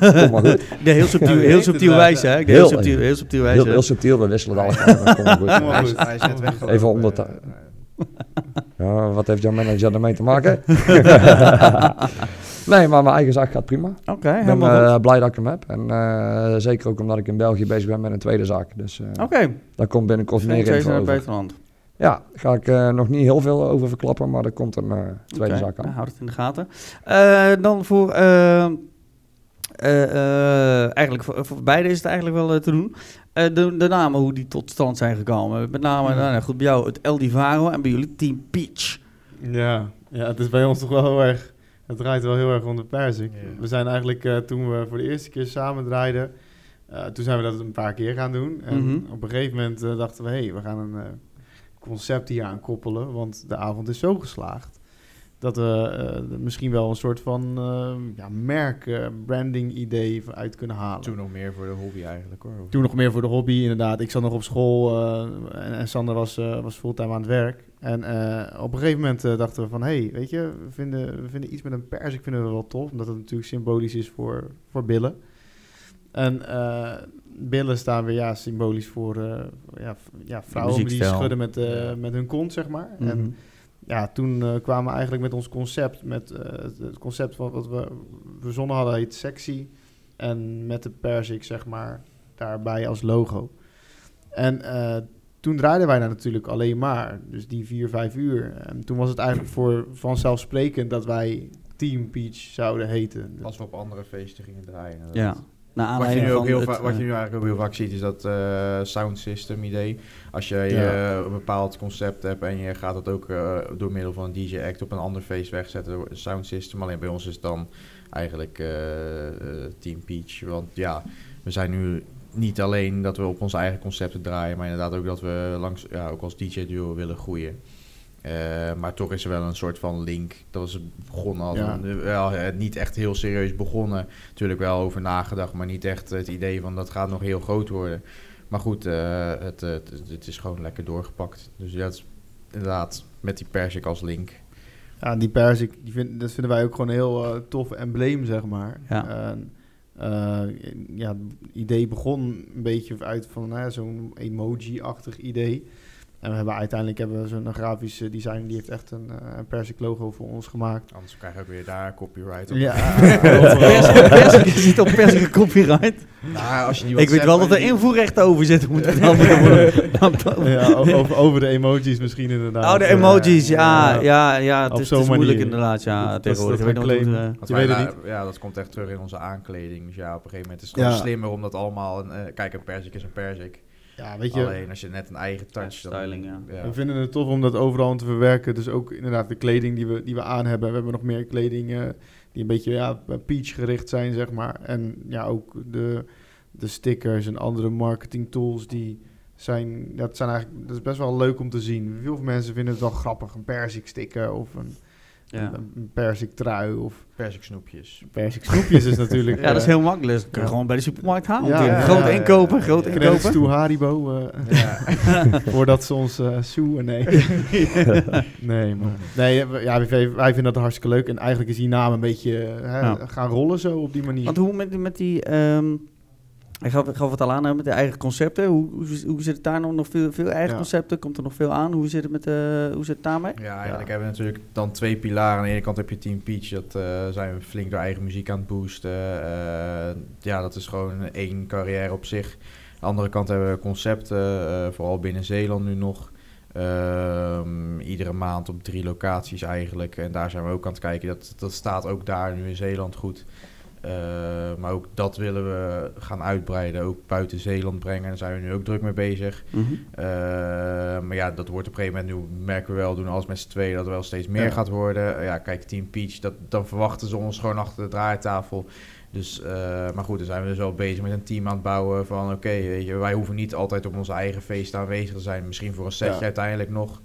Speaker 3: Kom maar goed.
Speaker 1: Ja, heel subtiel,
Speaker 2: Ja,
Speaker 1: heel subtiel
Speaker 2: het
Speaker 1: wijze, hè?
Speaker 3: Heel-
Speaker 1: Heel subtiel, heel subtiel wijze.
Speaker 3: Heel, heel subtiel, we wisselen Kom maar goed.
Speaker 2: Kom maar
Speaker 4: Hij is,
Speaker 2: goed.
Speaker 4: hij is net weggelopen.
Speaker 3: Even onder Ja, wat heeft jouw manager ermee te maken? nee, maar mijn eigen zaak gaat prima.
Speaker 1: Oké,
Speaker 3: Ik ben
Speaker 1: helemaal
Speaker 3: eh,
Speaker 1: goed.
Speaker 3: blij dat ik hem heb. En eh, zeker ook omdat ik in België bezig ben met een tweede zaak. Dus eh
Speaker 1: Oké,
Speaker 3: daar komt binnenkort meer info
Speaker 1: het
Speaker 3: over.
Speaker 1: buitenland.
Speaker 3: Ja, daar ga ik eh, nog niet heel veel over verklappen, maar er komt een eh, tweede
Speaker 1: Oké,
Speaker 3: zaak aan.
Speaker 1: nou, houd het in de gaten. Eh, dan voor... eh, eh, eh, eigenlijk voor, voor beide is het eigenlijk wel te doen. Eh, de, de namen, hoe die tot stand zijn gekomen. Met name,
Speaker 2: Ja.
Speaker 1: nou, nou, goed, bij jou het El Divaro en bij jullie Team Peach.
Speaker 2: Ja, ja, het is bij ons toch wel heel erg... Het draait wel heel erg om de persik.
Speaker 4: Ja.
Speaker 2: We zijn eigenlijk, eh, toen we voor de eerste keer samen draaiden... eh, toen zijn we dat een paar keer gaan doen. En
Speaker 1: Mhm.
Speaker 2: op een gegeven moment eh, dachten we... hé, hey, we gaan een concept hier aan koppelen... want de avond is zo geslaagd... dat we misschien wel een soort van ja, merk, branding idee uit kunnen halen.
Speaker 4: Toen nog meer voor de hobby eigenlijk hoor.
Speaker 2: Toen nog meer voor de hobby, inderdaad. Ik zat nog op school en, en Sander was, was fulltime aan het werk. En eh, op een gegeven moment eh, dachten we van... hé, hey, weet je, we vinden, we vinden iets met een persik vinden we wel tof. Omdat het natuurlijk symbolisch is voor, voor billen. En eh, billen staan weer ja, symbolisch voor ja, ja, vrouwen die schudden met, met hun kont, zeg maar.
Speaker 1: Mhm.
Speaker 2: En ja, toen kwamen we eigenlijk met ons concept, met het, concept van wat we verzonnen hadden, heet sexy. En met de persik, zeg maar, daarbij als logo. En toen draaiden wij daar natuurlijk alleen maar, dus die vier, vijf uur. En toen was het eigenlijk voor vanzelfsprekend dat wij Team Peach zouden heten.
Speaker 4: Als we op andere feesten gingen draaien.
Speaker 1: Ja. Naar
Speaker 4: Wat je,
Speaker 1: aanleiding
Speaker 4: nu ook heel
Speaker 1: het,
Speaker 4: wat je
Speaker 1: eh,
Speaker 4: nu eigenlijk ook heel vaak ziet, is dat eh, sound system idee. Als je eh, een bepaald concept hebt en je gaat het ook eh, door middel van een DJ-act op een ander feest wegzetten, door een sound system. Alleen bij ons is het dan eigenlijk eh, eh, Team Peach. Want ja, we zijn nu niet alleen dat we op onze eigen concepten draaien, maar inderdaad ook dat we langs, ja, ook als DJ-duo willen groeien. Eh, maar toch is er wel een soort van link. Dat was begonnen
Speaker 2: Ja.
Speaker 4: een- wel, eh, niet echt heel serieus begonnen. Natuurlijk wel over nagedacht, maar niet echt het idee van dat gaat nog heel groot worden. Maar goed, eh, het, het, het is gewoon lekker doorgepakt. Dus ja, het is inderdaad met die persik als link.
Speaker 2: Ja, die persik, die vind, dat vinden wij ook gewoon een heel tof embleem, zeg maar.
Speaker 1: Ja.
Speaker 2: Eh, ja, het idee begon een beetje uit van zo'n emoji-achtig idee. En we hebben uiteindelijk hebben we zo'n grafische designer, die heeft echt een, eh, een persik logo voor ons gemaakt.
Speaker 4: Anders krijg je ook weer daar copyright op.
Speaker 2: Ja,
Speaker 1: Persik- Persik zit op persik copyright.
Speaker 4: Nou, als je die
Speaker 1: Ik weet wel dat er invoerrechten over zitten. Moet worden.
Speaker 2: ja, over, over de emojis misschien inderdaad.
Speaker 1: Oh, de
Speaker 2: Eh,
Speaker 1: emojis, ja,
Speaker 2: ja.
Speaker 1: ja, ja, het
Speaker 2: Op
Speaker 1: is, het is moeilijk inderdaad, ja,
Speaker 2: Dat- dat-
Speaker 1: tegenwoordig. weet niet, eh,
Speaker 2: Je weet het
Speaker 4: la- Ja, dat komt echt terug in onze aankleding. Dus ja, op een gegeven moment is het gewoon
Speaker 2: Ja.
Speaker 4: slimmer om dat allemaal... Een, eh, kijk, een persik is een persik.
Speaker 2: Ja, weet je,
Speaker 4: Alleen als je net een eigen touch... dan-
Speaker 1: styling, ja.
Speaker 2: We vinden het tof om dat overal te verwerken. Dus ook inderdaad de kleding die we, die we aan hebben. We hebben nog meer kleding eh, die een beetje ja, peach gericht zijn, zeg maar. En ja, ook de, de stickers en andere marketing tools die zijn... Dat, zijn eigenlijk, dat is best wel leuk om te zien. Veel mensen vinden het wel grappig. Een persik sticker of een,
Speaker 1: Ja.
Speaker 2: persik trui of
Speaker 4: Persik snoepjes.
Speaker 2: persik snoepjes is natuurlijk...
Speaker 1: Ja, dat is
Speaker 2: eh,
Speaker 1: heel makkelijk. Dat kun je gewoon bij de supermarkt halen.
Speaker 2: Ja, ja,
Speaker 1: groot inkopen,
Speaker 4: ja,
Speaker 1: groot
Speaker 4: ja.
Speaker 2: Credits
Speaker 1: inkopen.
Speaker 2: to Haribo. eh,
Speaker 4: Ja.
Speaker 2: voordat ze ons eh soeën, nee. nee, maar... Nee, ja, wij, wij vinden dat hartstikke leuk. En eigenlijk is die naam een beetje eh, hè,
Speaker 1: Ja.
Speaker 2: gaan rollen zo op die manier.
Speaker 1: Want hoe met, met die... ehm ik gaf, ik gaf het al aan, hè, met de eigen concepten. Hoe, hoe, hoe zit het daar nog? Nog veel, veel eigen
Speaker 2: Ja.
Speaker 1: concepten? Komt er nog veel aan? Hoe zit het, met, de hoe zit het daarmee?
Speaker 4: Ja, eigenlijk hebben we natuurlijk dan twee pilaren. Aan de ene kant heb je Team Peach, dat eh, zijn we flink door eigen muziek aan het boosten. Eh, ja, dat is gewoon één carrière op zich. Aan de andere kant hebben we concepten, eh, vooral binnen Zeeland nu nog. Ehm, iedere maand op drie locaties eigenlijk. En daar zijn we ook aan het kijken. Dat, dat staat ook daar nu in Zeeland goed. Eh, maar ook dat willen we gaan uitbreiden. Ook buiten Zeeland brengen. Daar zijn we nu ook druk mee bezig.
Speaker 1: Mhm.
Speaker 4: Uh, maar ja, dat wordt op een gegeven moment, nu merken we wel, doen alles met z'n tweeën, dat er wel steeds meer
Speaker 2: Ja.
Speaker 4: gaat worden. Uh, ja, kijk, Team Peach, dat, dan verwachten ze ons gewoon achter de draaitafel. Dus, maar goed, dan zijn we dus wel bezig met een team aan het bouwen van, oké, weet je, wij hoeven niet altijd op onze eigen feest aanwezig te zijn. Misschien voor een setje
Speaker 2: Ja.
Speaker 4: uiteindelijk nog.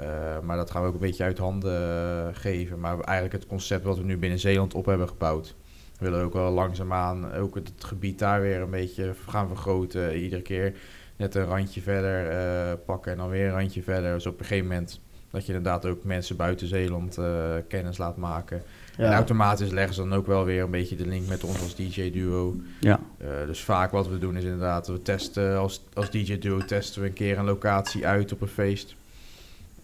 Speaker 4: Uh, maar dat gaan we ook een beetje uit handen uh, geven. Maar eigenlijk het concept wat we nu binnen Zeeland op hebben gebouwd. We willen ook wel langzaamaan ook het, gebied daar weer een beetje gaan vergroten. Iedere keer net een randje verder uh, pakken en dan weer een randje verder. Dus op een gegeven moment dat je inderdaad ook mensen buiten Zeeland uh, kennis laat maken. Ja. En automatisch leggen ze dan ook wel weer een beetje de link met ons als DJ-duo.
Speaker 1: Ja.
Speaker 4: Uh, dus vaak wat we doen is inderdaad, we testen als, als DJ-duo testen we een keer een locatie uit op een feest.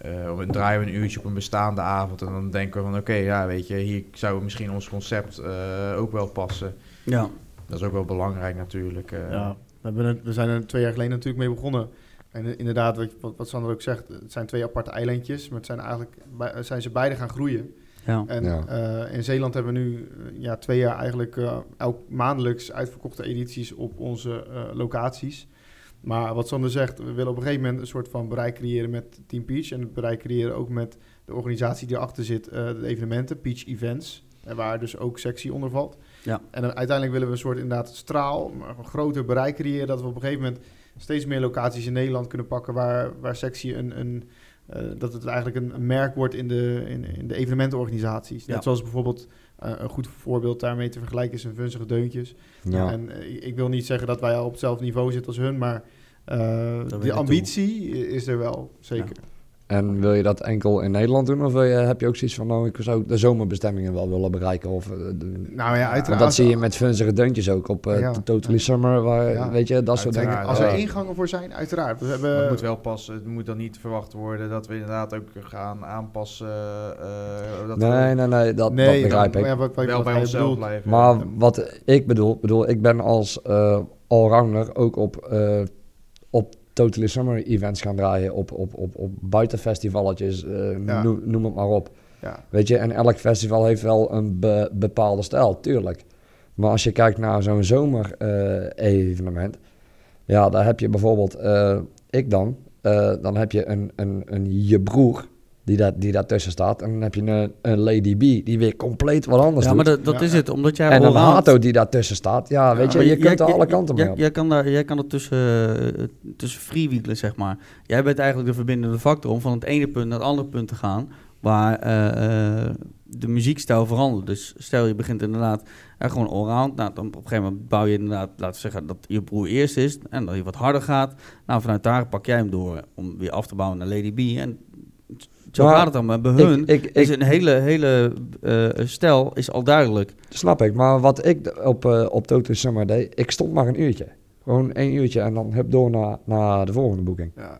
Speaker 4: Uh, dan draaien we een uurtje op een bestaande avond en dan denken we van oké, okay, ja weet je, hier zou misschien ons concept uh, ook wel passen.
Speaker 1: Ja.
Speaker 4: Dat is ook wel belangrijk natuurlijk. Uh.
Speaker 2: Ja, we, we zijn er twee jaar geleden natuurlijk mee begonnen. En inderdaad, wat, wat Sander ook zegt, het zijn twee aparte eilandjes, maar het zijn eigenlijk zijn ze beide gaan groeien.
Speaker 1: Ja.
Speaker 2: En ja. Uh, in Zeeland hebben we nu ja, twee jaar eigenlijk uh, elk maandelijks uitverkochte edities op onze uh, locaties. Maar wat Sander zegt, we willen op een gegeven moment een soort van bereik creëren met Team Peach. En het bereik creëren ook met de organisatie die erachter zit, uh, de evenementen, Peach Events. Waar dus ook sectie onder valt.
Speaker 1: Ja.
Speaker 2: En dan uiteindelijk willen we een soort inderdaad straal, maar een groter bereik creëren. Dat we op een gegeven moment steeds meer locaties in Nederland kunnen pakken waar, waar sectie een, een eh, dat het eigenlijk een, een merk wordt in de, in, in de evenementenorganisaties. Net
Speaker 1: Ja.
Speaker 2: zoals bijvoorbeeld eh, een goed voorbeeld daarmee te vergelijken is een vunzige deuntjes.
Speaker 3: Ja.
Speaker 2: En eh, ik wil niet zeggen dat wij al op hetzelfde niveau zitten als hun, maar eh, de ambitie is er wel, zeker.
Speaker 3: En wil je dat enkel in Nederland doen? Of wil je, heb je ook zoiets van, nou, ik zou de zomerbestemmingen wel willen bereiken? Of, eh, de-
Speaker 2: Nou ja, uiteraard.
Speaker 3: want dat zie je met funzige deuntjes ook op eh,
Speaker 2: Ja. Ja.
Speaker 3: Totally Summer, waar,
Speaker 2: Ja.
Speaker 3: weet je, dat soort dingen.
Speaker 2: Als er ingangen voor zijn, uiteraard. We
Speaker 4: Maar
Speaker 2: hebben,
Speaker 4: het moet wel passen. Het moet dan niet verwacht worden dat we inderdaad ook gaan aanpassen. eh, dat
Speaker 3: Nee,
Speaker 4: we
Speaker 3: nee, nee, dat,
Speaker 2: nee,
Speaker 3: dat begrijp
Speaker 2: dan-
Speaker 3: ik.
Speaker 2: ja, wat, wat,
Speaker 4: wel
Speaker 2: wat
Speaker 4: bij onszelf
Speaker 2: bedoelt.
Speaker 4: blijven.
Speaker 3: Maar wat ik bedoel, bedoel ik ben als eh allrounder ook op, eh, op Totally Summer events gaan draaien, op, op, op, op buitenfestivalletjes, eh,
Speaker 2: Ja.
Speaker 3: noem, noem het maar op.
Speaker 2: Ja.
Speaker 3: Weet je, en elk festival heeft wel een be- bepaalde stijl, tuurlijk. Maar als je kijkt naar zo'n zomer-evenement, ja, daar heb je bijvoorbeeld, eh, ik dan, eh, dan heb je een, een, een je broer die, daar die daartussen staat. En dan heb je een, een Lady B die weer compleet wat anders
Speaker 1: Ja,
Speaker 3: doet.
Speaker 1: maar dat, dat
Speaker 2: Ja,
Speaker 1: is
Speaker 2: ja.
Speaker 1: het, omdat jij
Speaker 3: En een
Speaker 1: allround-
Speaker 3: Hato die daartussen staat. Ja, weet je, je kunt er alle kanten mee
Speaker 1: jij,
Speaker 3: op.
Speaker 1: jij kan daar, jij kan er tussen, eh, tussen freewheelen, zeg maar. Jij bent eigenlijk de verbindende factor om van het ene punt naar het andere punt te gaan, waar eh, eh, de muziekstijl verandert. Dus stel je begint inderdaad eh, gewoon allround, nou, dan op een gegeven moment bouw je inderdaad, laten we zeggen dat je broer eerst is en dat je wat harder gaat. Nou, vanuit daar pak jij hem door om weer af te bouwen naar Lady B. En zo
Speaker 3: Maar
Speaker 1: gaat het dan, maar bij hun
Speaker 3: Ik, ik,
Speaker 1: is
Speaker 3: ik,
Speaker 1: een hele, hele eh, stijl is al duidelijk.
Speaker 3: snap ik, maar wat ik op, eh op Toto Summer deed, ik stond maar een uurtje. Gewoon één uurtje en dan heb door naar, naar de volgende boeking.
Speaker 2: Ja.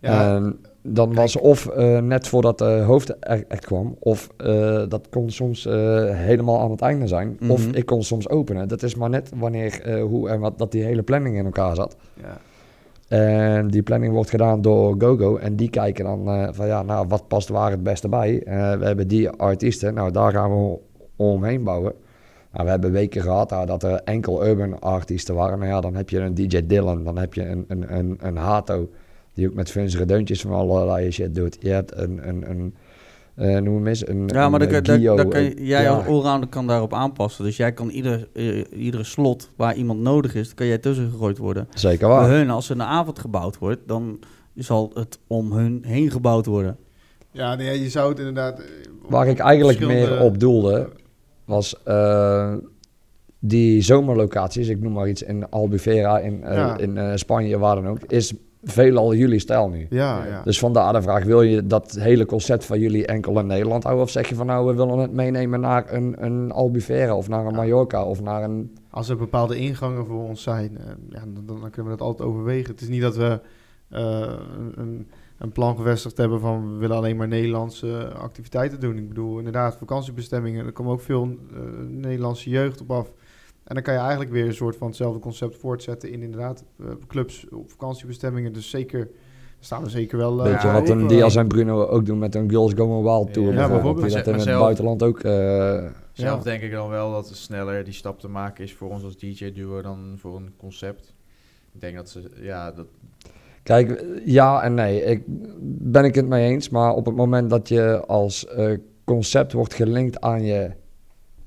Speaker 2: Ja,
Speaker 3: dan was of eh, net voordat de hoofdact kwam, of eh, dat kon soms eh, helemaal aan het einde zijn. Of
Speaker 1: Mhm.
Speaker 3: ik kon soms openen. Dat is maar net wanneer, eh, hoe en wat dat die hele planning in elkaar zat.
Speaker 2: ja.
Speaker 3: En die planning wordt gedaan door GoGo. En die kijken dan eh, van ja, nou, wat past waar het beste bij. Eh, we hebben die artiesten, nou daar gaan we omheen bouwen. Nou, we hebben weken gehad nou, dat er enkel urban artiesten waren. Nou ja, dan heb je een DJ Dylan, dan heb je een, een, een, een Hato, die ook met funzige deuntjes van allerlei shit doet. Je hebt een, een, een eh, noem hem eens, een
Speaker 1: Ja, maar
Speaker 3: een,
Speaker 1: kan- dan,
Speaker 3: Gio,
Speaker 1: dan kan je,
Speaker 3: eh,
Speaker 1: jij
Speaker 3: ja.
Speaker 1: als allrounder kan daarop aanpassen. Dus jij kan ieder, eh, iedere slot waar iemand nodig is, kan jij tussen gegooid worden.
Speaker 3: Zeker
Speaker 1: Bij
Speaker 3: waar.
Speaker 1: hun, als er een avond gebouwd wordt, dan zal het om hun heen gebouwd worden.
Speaker 2: Ja, nee, je zou het inderdaad... eh,
Speaker 3: Waar ik eigenlijk
Speaker 2: verschillende-
Speaker 3: meer op doelde, was eh, die zomerlocaties, ik noem maar iets, in Albufeira, in, eh,
Speaker 2: Ja.
Speaker 3: in eh, Spanje, waar dan ook, is veelal jullie stijl nu.
Speaker 2: Ja, ja.
Speaker 3: Dus vandaar de vraag, wil je dat hele concept van jullie enkel in Nederland houden? Of zeg je van nou, we willen het meenemen naar een, een Albufeira of naar een
Speaker 2: Ja.
Speaker 3: Mallorca of naar een...
Speaker 2: Als er bepaalde ingangen voor ons zijn, eh, ja, dan, dan kunnen we dat altijd overwegen. Het is niet dat we eh, een, een, een plan gevestigd hebben van we willen alleen maar Nederlandse activiteiten doen. Ik bedoel, inderdaad, vakantiebestemmingen, er komen ook veel eh, Nederlandse jeugd op af. En dan kan je eigenlijk weer een soort van hetzelfde concept voortzetten in inderdaad eh, clubs op vakantiebestemmingen. Dus zeker, staan we zeker wel... eh,
Speaker 3: Weet je
Speaker 2: op,
Speaker 3: wat een
Speaker 2: eh,
Speaker 3: Diaz en Bruno ook doen met een Girls Going Wild tour
Speaker 4: Ja,
Speaker 3: bijvoorbeeld. Die dat in
Speaker 4: Maar
Speaker 3: het
Speaker 4: zelf-
Speaker 3: buitenland ook... eh,
Speaker 4: Zelf
Speaker 2: Ja.
Speaker 4: denk ik dan wel dat het sneller die stap te maken is voor ons als DJ-duo dan voor een concept. Ik denk dat ze, ja, dat,
Speaker 3: Kijk, ja en nee. Ik ben ik het mee eens. Maar op het moment dat je als eh, concept wordt gelinkt aan je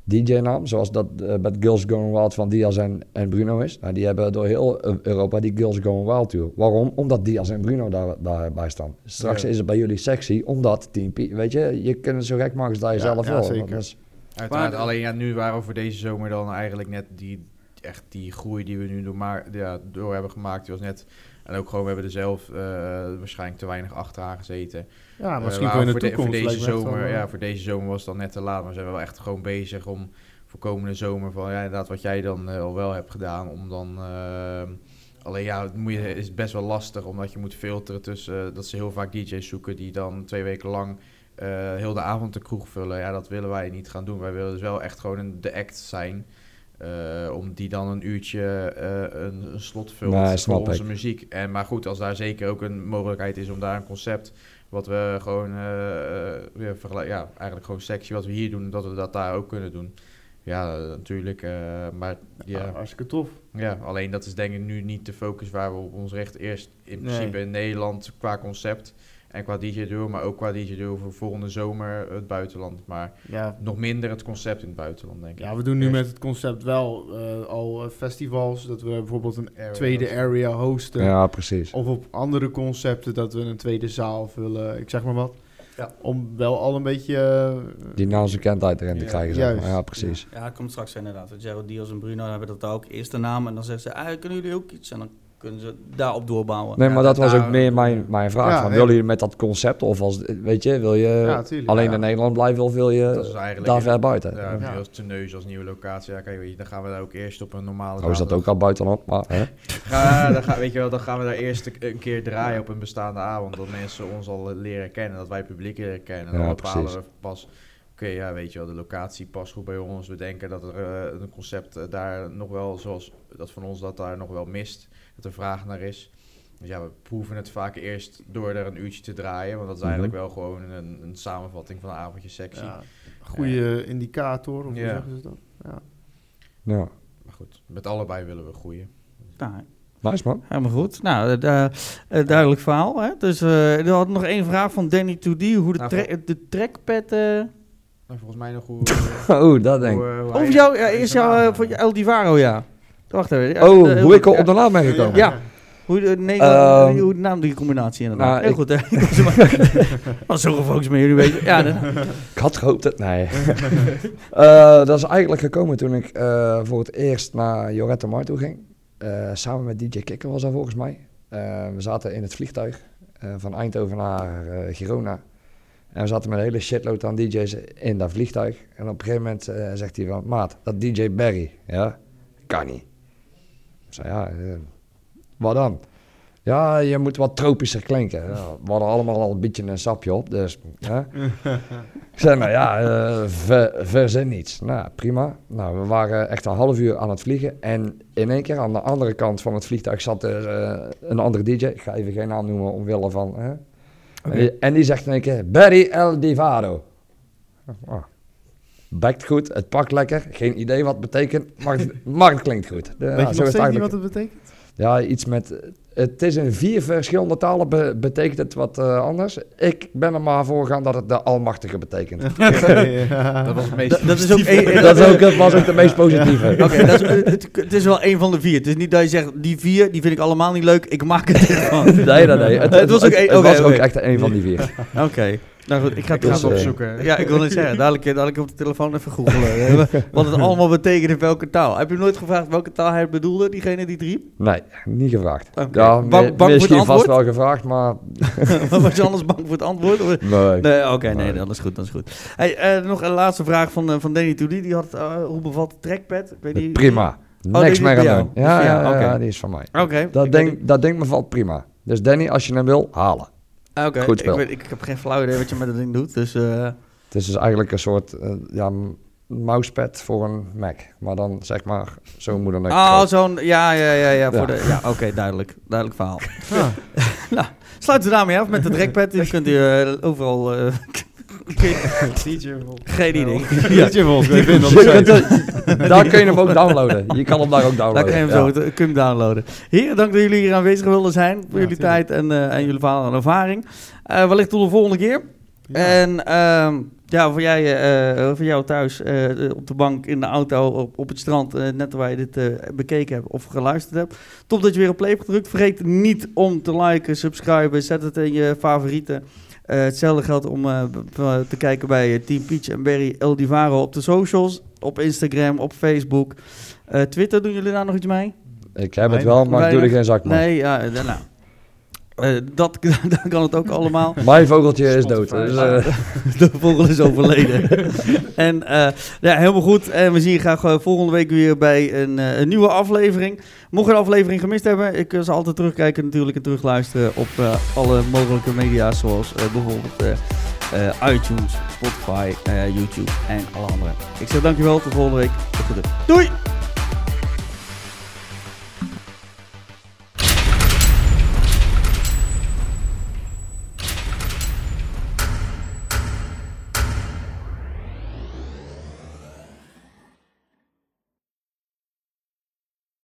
Speaker 3: DJ-naam, zoals dat met Girls Going Wild van Diaz en, en Bruno is. Nou, die hebben door heel eh, Europa die Girls Going Wild tour. Waarom? Omdat Diaz en Bruno daar, daarbij staan. Straks
Speaker 4: Ja.
Speaker 3: is het bij jullie sexy, omdat Team P, weet je, je kunt het zo gek maken als dat je
Speaker 2: Ja,
Speaker 3: zelf
Speaker 2: ja,
Speaker 3: wil.
Speaker 2: zeker.
Speaker 3: Dat is-
Speaker 4: Uiteraard,
Speaker 1: Maar-
Speaker 4: alleen ja, nu waren we voor deze zomer dan eigenlijk net die, echt die groei die we nu door, maar, ja, door hebben gemaakt. Die was net, en ook gewoon, we hebben er zelf eh, waarschijnlijk te weinig achteraan gezeten.
Speaker 2: Ja,
Speaker 4: Eh,
Speaker 2: misschien voor in de
Speaker 4: voor, de-
Speaker 2: toekomst.
Speaker 4: voor deze zomer,
Speaker 2: wel, eh,
Speaker 4: ja, voor deze zomer was het dan net te laat. Maar zijn we wel echt gewoon bezig om voor komende zomer van, ja, inderdaad wat jij dan eh, al wel hebt gedaan, om dan... Alleen ja, het moet je, is best wel lastig, omdat je moet filteren tussen... dat ze heel vaak DJ's zoeken die dan twee weken lang eh, heel de avond de kroeg vullen. Ja, dat willen wij niet gaan doen. Wij willen dus wel echt gewoon een, de act zijn. eh, om die dan een uurtje eh, een, een slot vult
Speaker 3: Nee,
Speaker 4: voor onze
Speaker 3: ik.
Speaker 4: muziek. En, maar goed, als daar zeker ook een mogelijkheid is om daar een concept... wat we gewoon, weer vergelijk- ja, eigenlijk gewoon sexy wat we hier doen... dat we dat daar ook kunnen doen. Ja, natuurlijk. eh, maar
Speaker 2: ja, hartstikke tof.
Speaker 4: ja, alleen dat is denk ik nu niet de focus waar we op ons richten. Eerst in principe
Speaker 2: Nee.
Speaker 4: in Nederland qua concept. En qua DJ-duo, maar ook qua DJ-duo voor volgende zomer het buitenland. Maar
Speaker 2: Ja,
Speaker 4: nog minder het concept in het buitenland, denk ik.
Speaker 2: ja, we doen nu met het concept wel eh, al eh, festivals. Dat we bijvoorbeeld een
Speaker 4: area
Speaker 2: tweede
Speaker 4: hosten.
Speaker 2: area hosten.
Speaker 3: Ja, precies.
Speaker 2: Of op andere concepten dat we een tweede zaal vullen. Ik zeg maar wat.
Speaker 1: Ja.
Speaker 2: Om wel al een beetje... eh,
Speaker 3: Die naamsbekendheid erin te krijgen. zeg maar.
Speaker 2: juist.
Speaker 3: Ja, precies.
Speaker 1: Ja, het komt straks inderdaad. Gerald Diaz en Bruno hebben dat ook. Eerst de naam en dan zeggen ze, ah, kunnen jullie ook iets? En dan kunnen ze daarop doorbouwen.
Speaker 3: Nee,
Speaker 4: Ja,
Speaker 3: maar dat was ook meer mijn, mijn vraag.
Speaker 2: Ja,
Speaker 3: van,
Speaker 2: nee.
Speaker 3: willen jullie met dat concept of als, weet je, wil je
Speaker 2: ja, tuurlijk.
Speaker 3: alleen
Speaker 2: Ja.
Speaker 3: in Nederland blijven of wil je daar ver buiten?
Speaker 4: Ja,
Speaker 2: Ja.
Speaker 4: als teneus als nieuwe locatie. Ja, kijk, weet je, dan gaan we daar ook eerst op een normale
Speaker 3: Oh, is dat ook al buitenop? Maar, hè?
Speaker 4: Ja, dan, gaan, weet je wel, dan gaan we daar eerst een- keer draaien op een bestaande avond. Dat mensen ons al leren kennen, dat wij het publiek leren kennen. Dan bepalen
Speaker 3: precies.
Speaker 4: we pas, oké, ja, weet je wel, de locatie past goed bij ons. We denken dat er eh, een concept eh, daar nog wel, zoals dat van ons, dat daar nog wel mist. Dat er vraag naar is. Dus ja, we proeven het vaak eerst door er een uurtje te draaien. Want dat is
Speaker 3: Mhm.
Speaker 4: eigenlijk wel gewoon een, een samenvatting van een avondje sectie.
Speaker 2: Ja, goede indicator, of hoe
Speaker 4: Ja.
Speaker 2: zeggen ze dat? Ja.
Speaker 3: Ja.
Speaker 4: Maar goed, met allebei willen we groeien.
Speaker 1: Nou,
Speaker 3: Nice man.
Speaker 1: helemaal goed. Nou, eh, da- eh, duidelijk verhaal. Hè? Dus eh er had nog één vraag van Danny 2D. Hoe de,
Speaker 4: Nou,
Speaker 1: tra- de trackpad... eh,
Speaker 4: Nou, volgens mij nog hoe...
Speaker 3: Oh, dat denk ik.
Speaker 4: eh,
Speaker 1: Of jou, ja,
Speaker 4: hij
Speaker 1: eerst
Speaker 4: zijn
Speaker 1: jou,
Speaker 4: naam,
Speaker 1: eh, voor
Speaker 4: eh,
Speaker 1: El Divaro, ja. Wacht even.
Speaker 3: Oh,
Speaker 1: eh,
Speaker 3: hoe ik op de naam ben gekomen?
Speaker 1: Ja. Hoe de, nee,
Speaker 3: Ehm,
Speaker 1: hoe naam die combinatie inderdaad.
Speaker 3: nou,
Speaker 1: Heel
Speaker 3: ik-
Speaker 1: goed, hè? Was zo gefocust met jullie weten. Ja,
Speaker 3: Ik had gehoopt het. Nee. Eh, dat is eigenlijk gekomen toen ik eh, voor het eerst naar Jorette Mar toe ging. Eh, samen met DJ Kikker was dat volgens mij. Eh, we zaten in het vliegtuig eh, van Eindhoven naar eh, Girona. En we zaten met een hele shitload aan DJ's in dat vliegtuig. En op een gegeven moment eh, zegt hij van... Maat, dat DJ Barry, ja? Kan niet. Zei, ja, eh, wat dan? Ja, je moet wat tropischer klinken. Ja, we hadden allemaal al een beetje een sapje op, dus... hè. Ik zei, nou ja, eh, ver, verzin niets. Nou, prima. Nou, we waren echt een half uur aan het vliegen. En in één keer aan de andere kant van het vliegtuig zat er eh, een andere DJ. Ik ga even geen naam noemen omwille van... Hè. En, die, en die zegt in één keer, Barry El Divado. Oh. Bekt goed, het pakt lekker. Geen idee wat het betekent, maar het, maar het klinkt goed. De- ja,
Speaker 2: Weet je nog steeds niet wat het betekent?
Speaker 3: Ja, iets met... Het is in vier verschillende talen, be- betekent het wat eh, anders. Ik ben er maar voor gegaan dat het de Almachtige betekent.
Speaker 2: ja.
Speaker 4: Dat was het meest
Speaker 1: dat, dat is ook één-
Speaker 3: dat is ook, het was ook de meest positieve.
Speaker 1: Oké, dat is- het, het is wel één van de vier. Het is niet dat je zegt, die vier, die vind ik allemaal niet leuk, ik maak het ervan.
Speaker 3: Nee, nee, nee. Het,
Speaker 1: Het was ook
Speaker 3: het was ook echt een van die vier.
Speaker 1: Oké, nou goed, ik ga het
Speaker 4: Ik ga
Speaker 3: Dus, eh,
Speaker 4: opzoeken.
Speaker 1: Ja, ik wil niet zeggen, dadelijk, dadelijk op de telefoon even googelen. wat het allemaal betekent in welke taal. Heb je nooit gevraagd welke taal hij bedoelde, diegene die het riep?
Speaker 3: Nee, niet gevraagd.
Speaker 1: Oké.
Speaker 3: Ja,
Speaker 1: Bang- voor
Speaker 3: misschien vast wel gevraagd, maar
Speaker 1: Was je anders bang voor het antwoord? Of-
Speaker 3: nee.
Speaker 1: Nee, oké, nee,
Speaker 3: Nee.
Speaker 1: dat is goed, dat is goed. Hey, eh, nog een laatste vraag van, eh, van Danny Toody. Die had, hoe bevalt de trackpad? Ik weet niet.
Speaker 3: Prima.
Speaker 1: die
Speaker 3: Niks meer aan doen. Ja, ja, ja, die is van mij.
Speaker 1: Oké.
Speaker 3: Dat
Speaker 1: ik
Speaker 3: ding, dat ding bevalt prima. Dus Danny, als je hem wil, halen.
Speaker 1: Oké,
Speaker 3: goed
Speaker 1: ik,
Speaker 3: spel.
Speaker 1: weet- ik heb geen flauw idee wat je met dat ding doet, dus... eh,
Speaker 3: Het is dus eigenlijk een soort eh, ja, mousepad voor een Mac. Maar dan zeg maar zo'n moedernek.
Speaker 1: Oh,
Speaker 3: groot.
Speaker 1: zo'n... Ja, ja, ja, ja. Voor
Speaker 3: Ja.
Speaker 1: De, ja oké, duidelijk. Duidelijk verhaal.
Speaker 2: Ah.
Speaker 1: nou, sluiten we daarmee af met de trackpad. Die kunt u eh, overal... eh, geen idee.
Speaker 2: DJ Wolf, ik vind dat
Speaker 3: daar kun je hem ook downloaden. Je kan hem daar ook
Speaker 1: Daar
Speaker 3: downloaden.
Speaker 1: kan je hem
Speaker 3: Ja.
Speaker 1: zo kun je hem downloaden. Heren, dank dat jullie hier aanwezig wilden zijn. Voor
Speaker 2: Ja,
Speaker 1: jullie tijd en, eh, en jullie verhaal en ervaring. Eh, wellicht tot de volgende keer.
Speaker 2: Ja.
Speaker 1: En ehm, ja, voor, jij, eh, voor jou thuis eh, op de bank, in de auto, op, op het strand, net waar je dit eh, bekeken hebt of geluisterd hebt. Top dat je weer op play hebt gedrukt. Vergeet niet om te liken, subscriben, zet het in je favorieten. Eh, hetzelfde geldt om eh, te kijken bij eh, Team Peach en Barry El Divaro op de socials. Op Instagram, op Facebook. Eh, Twitter, doen jullie daar nog iets mee?
Speaker 3: Ik heb het wel, maar ik doe er geen zak mee.
Speaker 1: Nee, ja, nou. Eh, dat, dan kan het ook allemaal.
Speaker 3: Mijn vogeltje is dood. Dus, eh,
Speaker 1: De vogel is overleden. en eh, ja, helemaal goed. En we zien je graag volgende week weer bij een, een nieuwe aflevering. Mocht je een aflevering gemist hebben, ik ze altijd terugkijken natuurlijk en terugluisteren op alle mogelijke media, zoals bijvoorbeeld iTunes, Spotify, YouTube en alle andere. Ik zeg dankjewel, tot volgende week. Tot de- Doei!